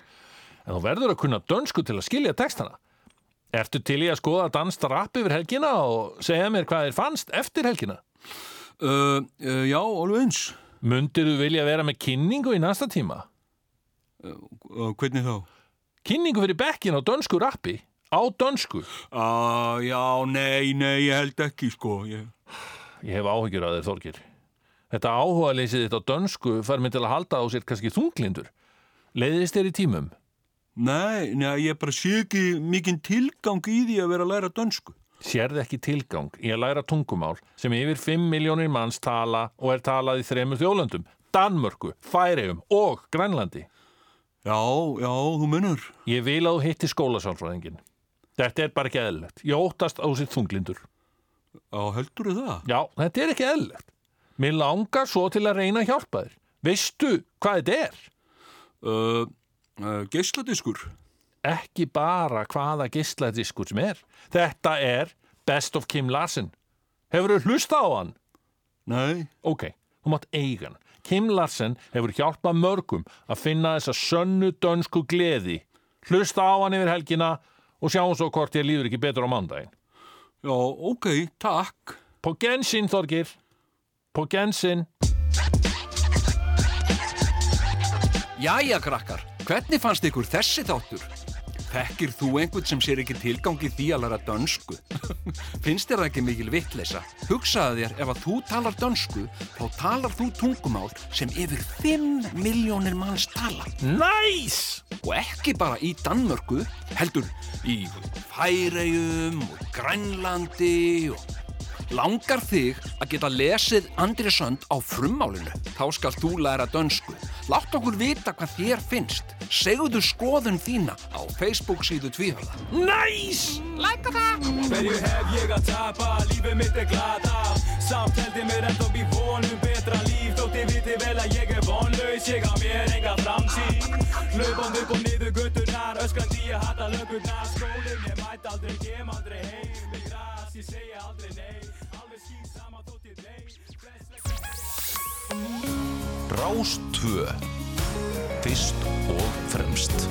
En þú verður að kunna dönsku til að skilja textana. Ertu til í að skoða danst rap yfir helgina og segja mér hvað þér fannst eftir helgina? Uh, uh, já, alveg eins. Mundir þú vilja vera með kynningu í næsta tíma? Uh, hvernig þá? Kynningu fyrir bekkin á dönsku rappi? Á dönsku? Uh, já, nei, nei, ég held ekki, sko. Ég... Ég hef áhyggjur að þér, Þorgir. Þetta áhuga leysið þitt á dönsku fær mig til að halda á sér kannski þunglindur. Leiðist þér í tímum? Nei, nei, ég bara sé ekki mikinn tilgang í því að vera að læra dönsku. Sérði ekki tilgang í að læra tungumál sem yfir 5 miljónir manns tala og er talað í þremur þjóðlöndum, Danmörku, Færiðum og Grænlandi. Já, já, þú munur. Ég vil að þú hitti skólasálfræðingin. Þetta er bara ekki eðlilegt. Ég óttast á sitt þunglindur. Já, heldur það? Já, þetta er ekki eðlilegt. Mér langar svo til að reyna að hjálpa þér. Veistu hvað þetta er? Uh, uh, geisladiskur. Ekki bara hvaða gísladiskur sem er. Þetta er Best of Kim Larsen. Hefur þú hlusta á hann? Nei. Ok, þú mátt eigan Kim Larsen hefur hjálpað mörgum að finna þessa sönnu dönsku gleði hlusta á hann yfir helgina og sjáum svo hvort ég líður ekki betur á mándaginn Já, ok, takk. På gensinn, Þorgir På gensinn Jæja, krakkar, hvernig fannst ykkur þessi þáttur? Þekkir þú einhvern sem sér ekki tilgangi því að læra dönsku? Finnst þér það ekki mikil vitleisa? Hugsaðu þér, ef að þú talar dönsku, þá talar þú tungumál sem yfir 5 miljónir manns tala. Næs! Og ekki bara í Danmörku, heldur í Færeyjum og Grænlandi og Langar þig að geta lesið Andri Sönd á frummálinu? Þá skal þú læra dönsku. Látt okkur vita hvað þér finnst. Segðu skoðun þína á Facebook síðu tvíhörða. Næs! Læka það! Hverju hef ég að tapa, lífið mitt er glata Samt held ég mér upp í vonum betra líf Þótt ég viti vel að ég er vonlaus, ég á mér enga framsýn Hlaupum upp og niður götturnar, öskrandi ég hata lögurnar Skólum ég mæt aldrei, kem aldrei Rástvö Fyrst og fremst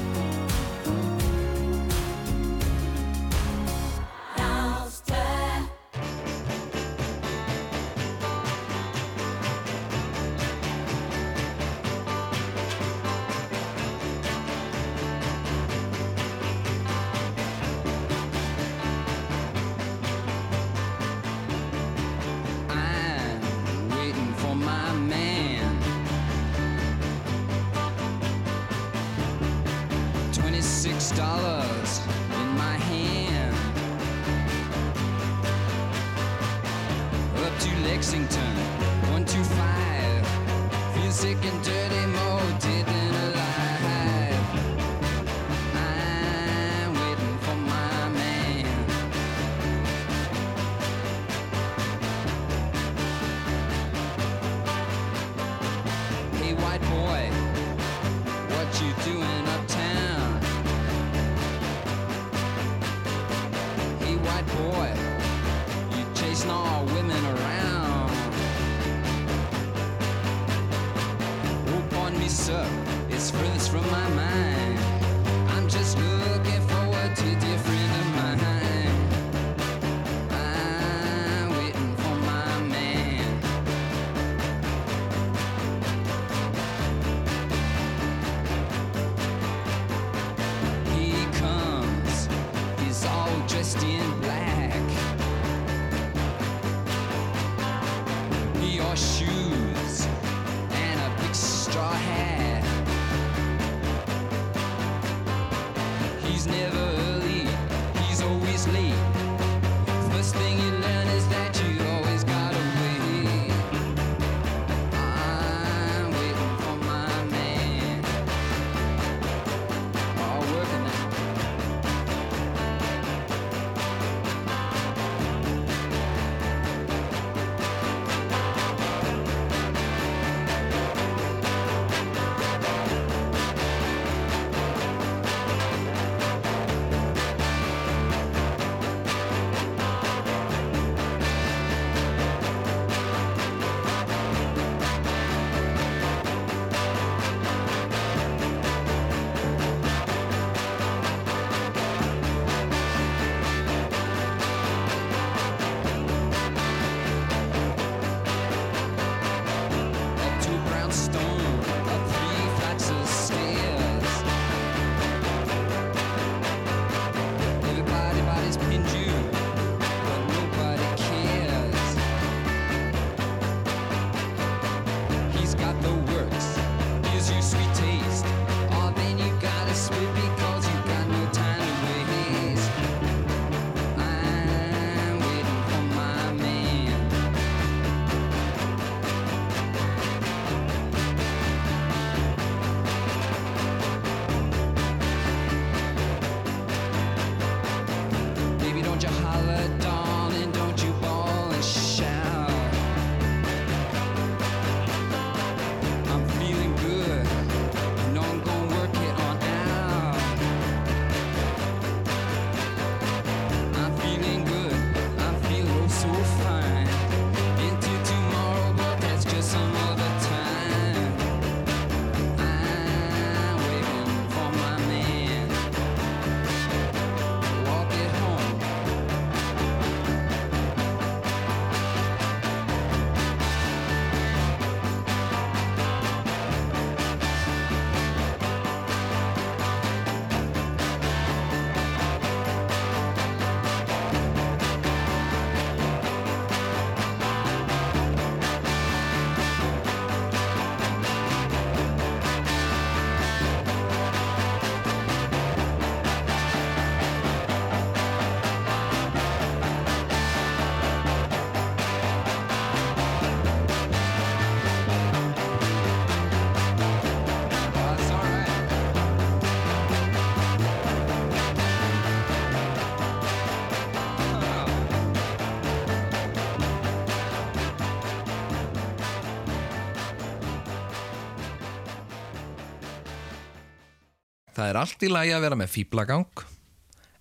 Það er allt í lagi að vera með fýblagang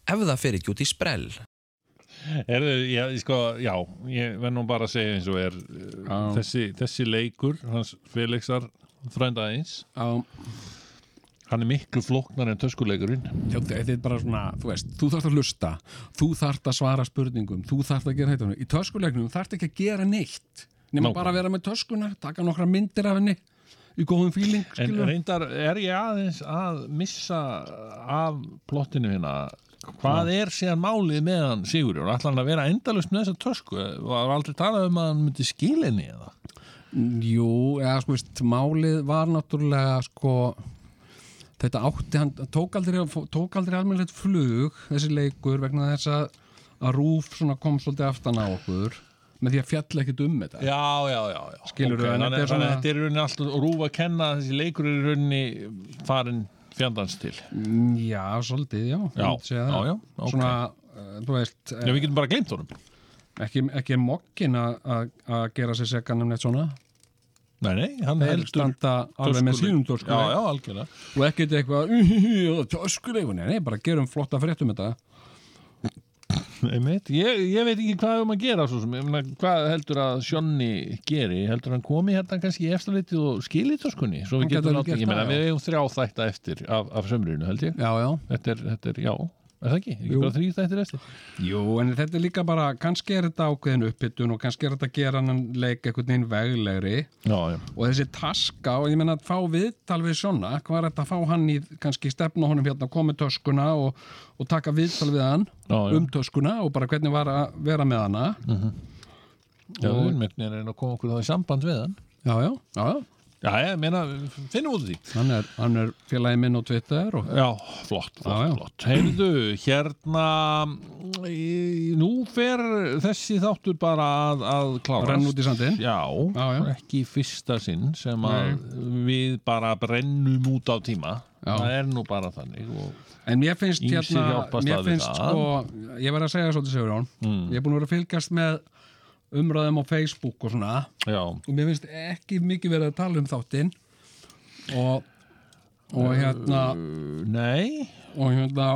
ef það fer ekki út í sprell. Erðu, já, sko, já, ég verð nú bara að segja eins og er uh, þessi, þessi leikur, hans Felixar frændaðins, hann er miklu flóknar en töskuleikurinn. já, þetta er bara svona, þú veist, þú þarft að hlusta, þú þarft að svara spurningum, þú þarft að gera þetta. Í töskuleiknum þarft ekki að gera neitt, nema Nákvæmlega. bara að vera með töskuna, taka nokkra myndir af henni í góðum fíling, En reyndar er ég aðeins að missa af plottinu hérna. Hvað er síðan málið með hann Sigurjón, ætla hann að vera endalust með þessa tösku, var aldrei talað um að hann myndi skilinni eða? Jú, eða sko veist, málið var náttúrulega sko þetta átti, hann tók aldrei, tók aldrei almennilegt flug þessi leikur vegna þess að, að Rúf svona kom svolítið aftan á okkur með því að fjalla ekkert um þetta Já, já, já, já. Skilurðu, Ok, en þannig, þetta er þannig að svona- þetta er rauninni alltaf rúf að kenna þessi leikur er rauninni farin fjandans til Mm, Já, svolítið, já Já, já, já, ok. Svona, uh, þú veist Já, við getum bara gleymt honum ekki, ekki mokkin að- gera sér sekan um neitt svona Nei, nei, hann Þeir heldur standa alveg með sínum töskuleik. Já, já, algjörlega og ekkert eitthvað töskuleikur, nei, nei, bara gerum flotta fréttum þetta. Ég, ég veit ekki hvað við um að gera svo sem, ég meina, hvað heldur að Sjonni geri, heldur hann komi hérna kannski eftirleitið og skili töskunni svo Hann við eigum þrjá þætta eftir af, af sömrinu held ég. Já, já. Þetta er, þetta er, já, er það ekki, ekki Jú. bara þrý þættir eftir Jú, en þetta er líka bara, kannski er þetta ákveðin upphittun og kannski er þetta að gera hann leik einhvern veginn veglegri já, já. og þessi taska og ég meina að fá viðtal við svona, hvað er þetta að fá hann í kannski stefna honum hérna, komið töskuna og, og taka viðtal við hann Já, já. um töskuna og bara hvernig var að vera með hana Já, Og- einhvern veginn að koma okkur þá í samband við hann Já, já, já, já. Já, ég meina, finnum út því Hann er, hann er félagi minn á Twitter og... Já, flott, flott, Já, já. flott Heyrðu, hérna í, nú fer þessi þáttur bara að, að klárast Renna út í sandinn. Já, Já, ekki fyrsta sinn sem að við bara brennum út á tíma. Það er nú bara þannig og, En mér finnst hérna, mér finnst sko, ég verð að segja svolítið Sigurjón, Mm. ég er búin að vera að fylgjast með umræðum á Facebook og svona. Já, og mér finnst ekki mikið verið að tala um þáttinn. Og, og hérna uh, Nei, og hérna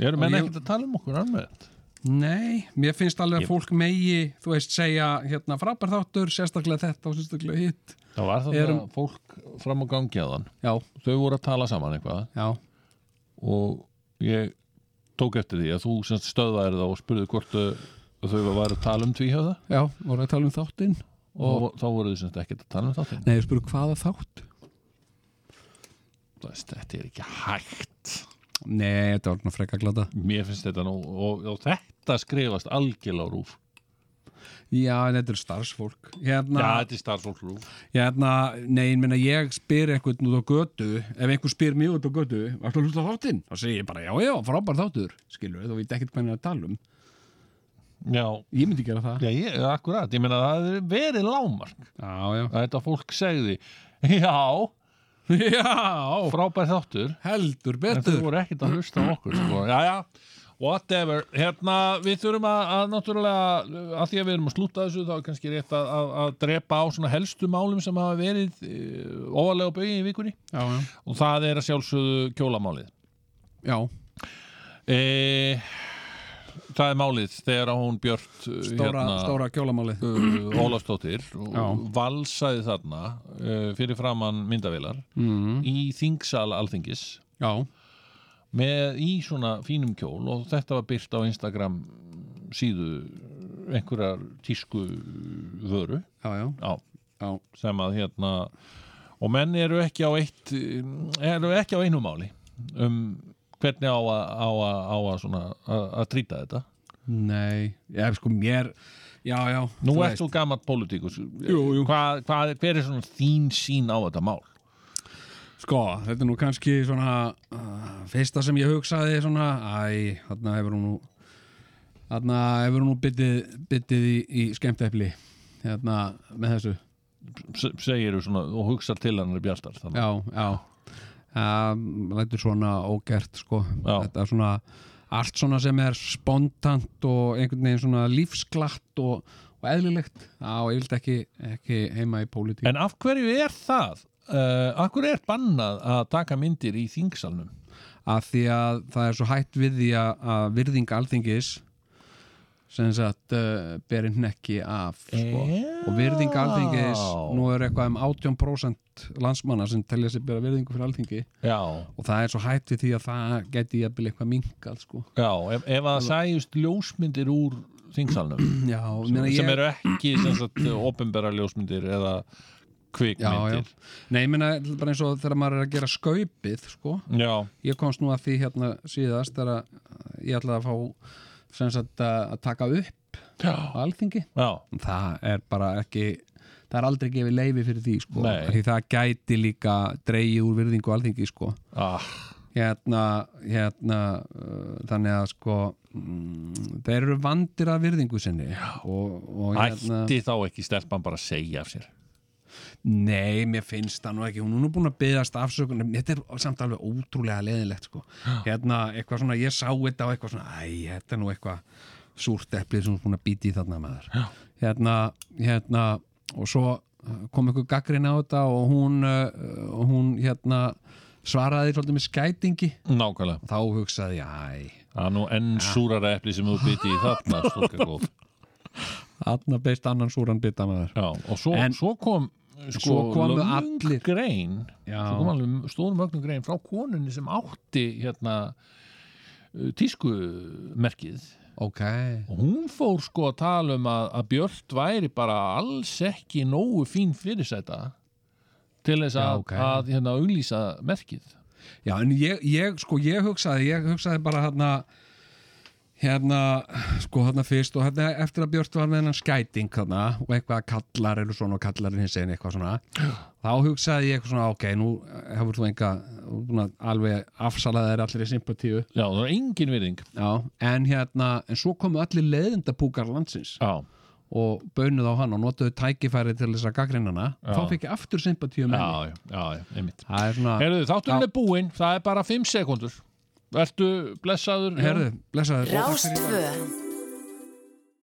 eru menn Og ég- ekkert að tala um okkur alveg Nei, mér finnst alveg Ég- að fólk megi, þú veist, segja hérna frábær þáttur, sérstaklega þetta og sérstaklega hitt. Það var þetta Erum- fólk fram á gangi að hann Já, Þau voru að tala saman eitthvað. Já, og ég tók eftir því að þú semst stöðvaðir það og spurði hvort uh, þau var að tala um tvíhjöða já, voru að tala um þáttinn og þá voru þau semst ekkert að tala um þáttinn Nei, ég spurði hvaða þátt? Þetta er ekki hægt Nei, þetta var frekka glata. mér finnst þetta nú og, og þetta skrifast algjörlega rúf Já, en þetta er starfsfólk. Hérna, Já, þetta er starfsfólk hérna, nei, ég ég spyr eitthvað út á götu, ef einhver spyr mig út á götu, varstu að hlusta á þáttinn? Þá segir ég bara, já, já, frábær þáttur, skilur, þú veit ekkert hvað hann er að tala um. Já, Ég myndi gera það. já ég, akkurat, ég meina það hefur verið lámark Já, já. að þetta fólk segði já, Já, frábær þáttur heldur en þau betur. voru ekkert að hlusta á okkur sko. já, já, whatever hérna, við þurfum að, að náttúrulega að því að við erum að slúta þessu þá er kannski rétt að, að, að drepa á svona helstu málum sem hafa verið uh, ofalega bauði í vikunni Já, já. og það er að sjálfsögðu kjólamálið Já, e, það er málið þegar hún Björt uh, stóra, stóra kjólamálið. uh, Ólafsdóttir og Já. valsaði þarna uh, fyrir framann myndavilar Mm. í þingsal alþingis Já, með í svona fínum kjól og þetta var byrt á Instagram síðu einhverjar tísku vöru já, já. já, Já. sem að hérna og menn eru ekki á eitt eru ekki á einu máli um hvernig á að, á að, á að, svona, að, að trýta þetta Nei, ég sko mér Já, já Nú þú ert þú gammalt pólitíkus. Hvað, hvað, hver er svona þín sín á þetta mál? Sko, þetta er nú kannski svona uh, Fyrsta sem ég hugsaði svona Æ, þarna hefur hún nú Þarna hefur hún nú byttið, byttið í, í skemmtefli Hérna, með þessu Se- Segirðu svona og hugsa til hann er þannig. Já, já um, er svona ógert sko. Þetta er svona Allt svona sem er spontant og einhvern veginn svona lífsglatt og, og eðlilegt Já, ég vildi ekki, ekki heima í pólitík En af hverju er það? Uh, af hverju er bannað að taka myndir í þingsalnum? að því að það er svo hætt við því að, að virðing alþingis sem sagt uh, beri hnekki af sko. og virðing alþingis nú er eitthvað um 18% landsmanna sem telja sér bera virðingu fyrir alþingi Já, og það er svo hætt við því að það geti jafnvel eitthvað minkað sko. já ef, ef að sæjust ljósmyndir úr þingsalnum Já, sem, meina, sem ég- eru ekki opinbera ljósmyndir eða kvikmyndir Nei, ég meina bara eins og þegar maður er að gera skaupið sko. Já. Ég komst nú að því hérna síðast þegar að ég ætlaði að fá sagt að taka upp Já. alþingi Já. það er bara ekki það er aldrei gefið leifi fyrir því sko. Því það gæti líka dreigið úr virðingu alþingi sko. ah. hérna, hérna uh, þannig að sko mm, þeir eru vandir að virðingu sinni og, og hérna Ætti þá ekki stelpan bara að segja af sér Nei, mér finnst það nú ekki, hún er nú búin að byggast afsökunum, þetta er samt alveg ótrúlega leðilegt sko, hérna eitthvað svona, ég sá þetta og eitthvað svona, æ, þetta er nú eitthvað súrt eplið sem hún er búin að býti í þarna maður, hérna, hérna og svo uh, kom einhver gaggrin á þetta og hún, uh, og hún hérna svaraði svolítið með skætingi. Nákvæmlega. Þá hugsaði ég, æ. Það er nú enn súrara epli sem þú bytti í þarna stúlka góð. Þarna beist annan súran bita maður Já, og svo, En- svo kom sko, komu allir- grein. Svo kom alveg stórum mögnum grein frá konunni sem átti hérna uh, tískumerkið. Okay. og hún fór sko að tala um að, að Björt væri bara alls ekki nógu fín fyrirsæta til þess að, ok. að hérna auglýsa merkið. Já, en ég, ég, sko, ég hugsaði, ég hugsaði bara hérna, hérna, sko, hérna fyrst og hérna eftir að Björn var með hennan skæting hérna og eitthvað að kallar eru svona og kallar hins einn eitthvað svona, þá hugsaði ég eitthvað svona, ok, nú hefur þú enga, alveg afsalaði þér allir í sympatíu. Já, það er engin virðing. Já, en hérna, en svo komu allir leiðindapúkar landsins. Já. Og baunuð á hann og notuðu tækifæri til þess að gaggrinnana, þá fikk ég aftur sympatíu með Já, já, já, já, einmitt Það er svona... Herðu, þátturinn er búinn, það er bara 5 sekundur Vertu blessaður? Herðu, blessaður. Rástvö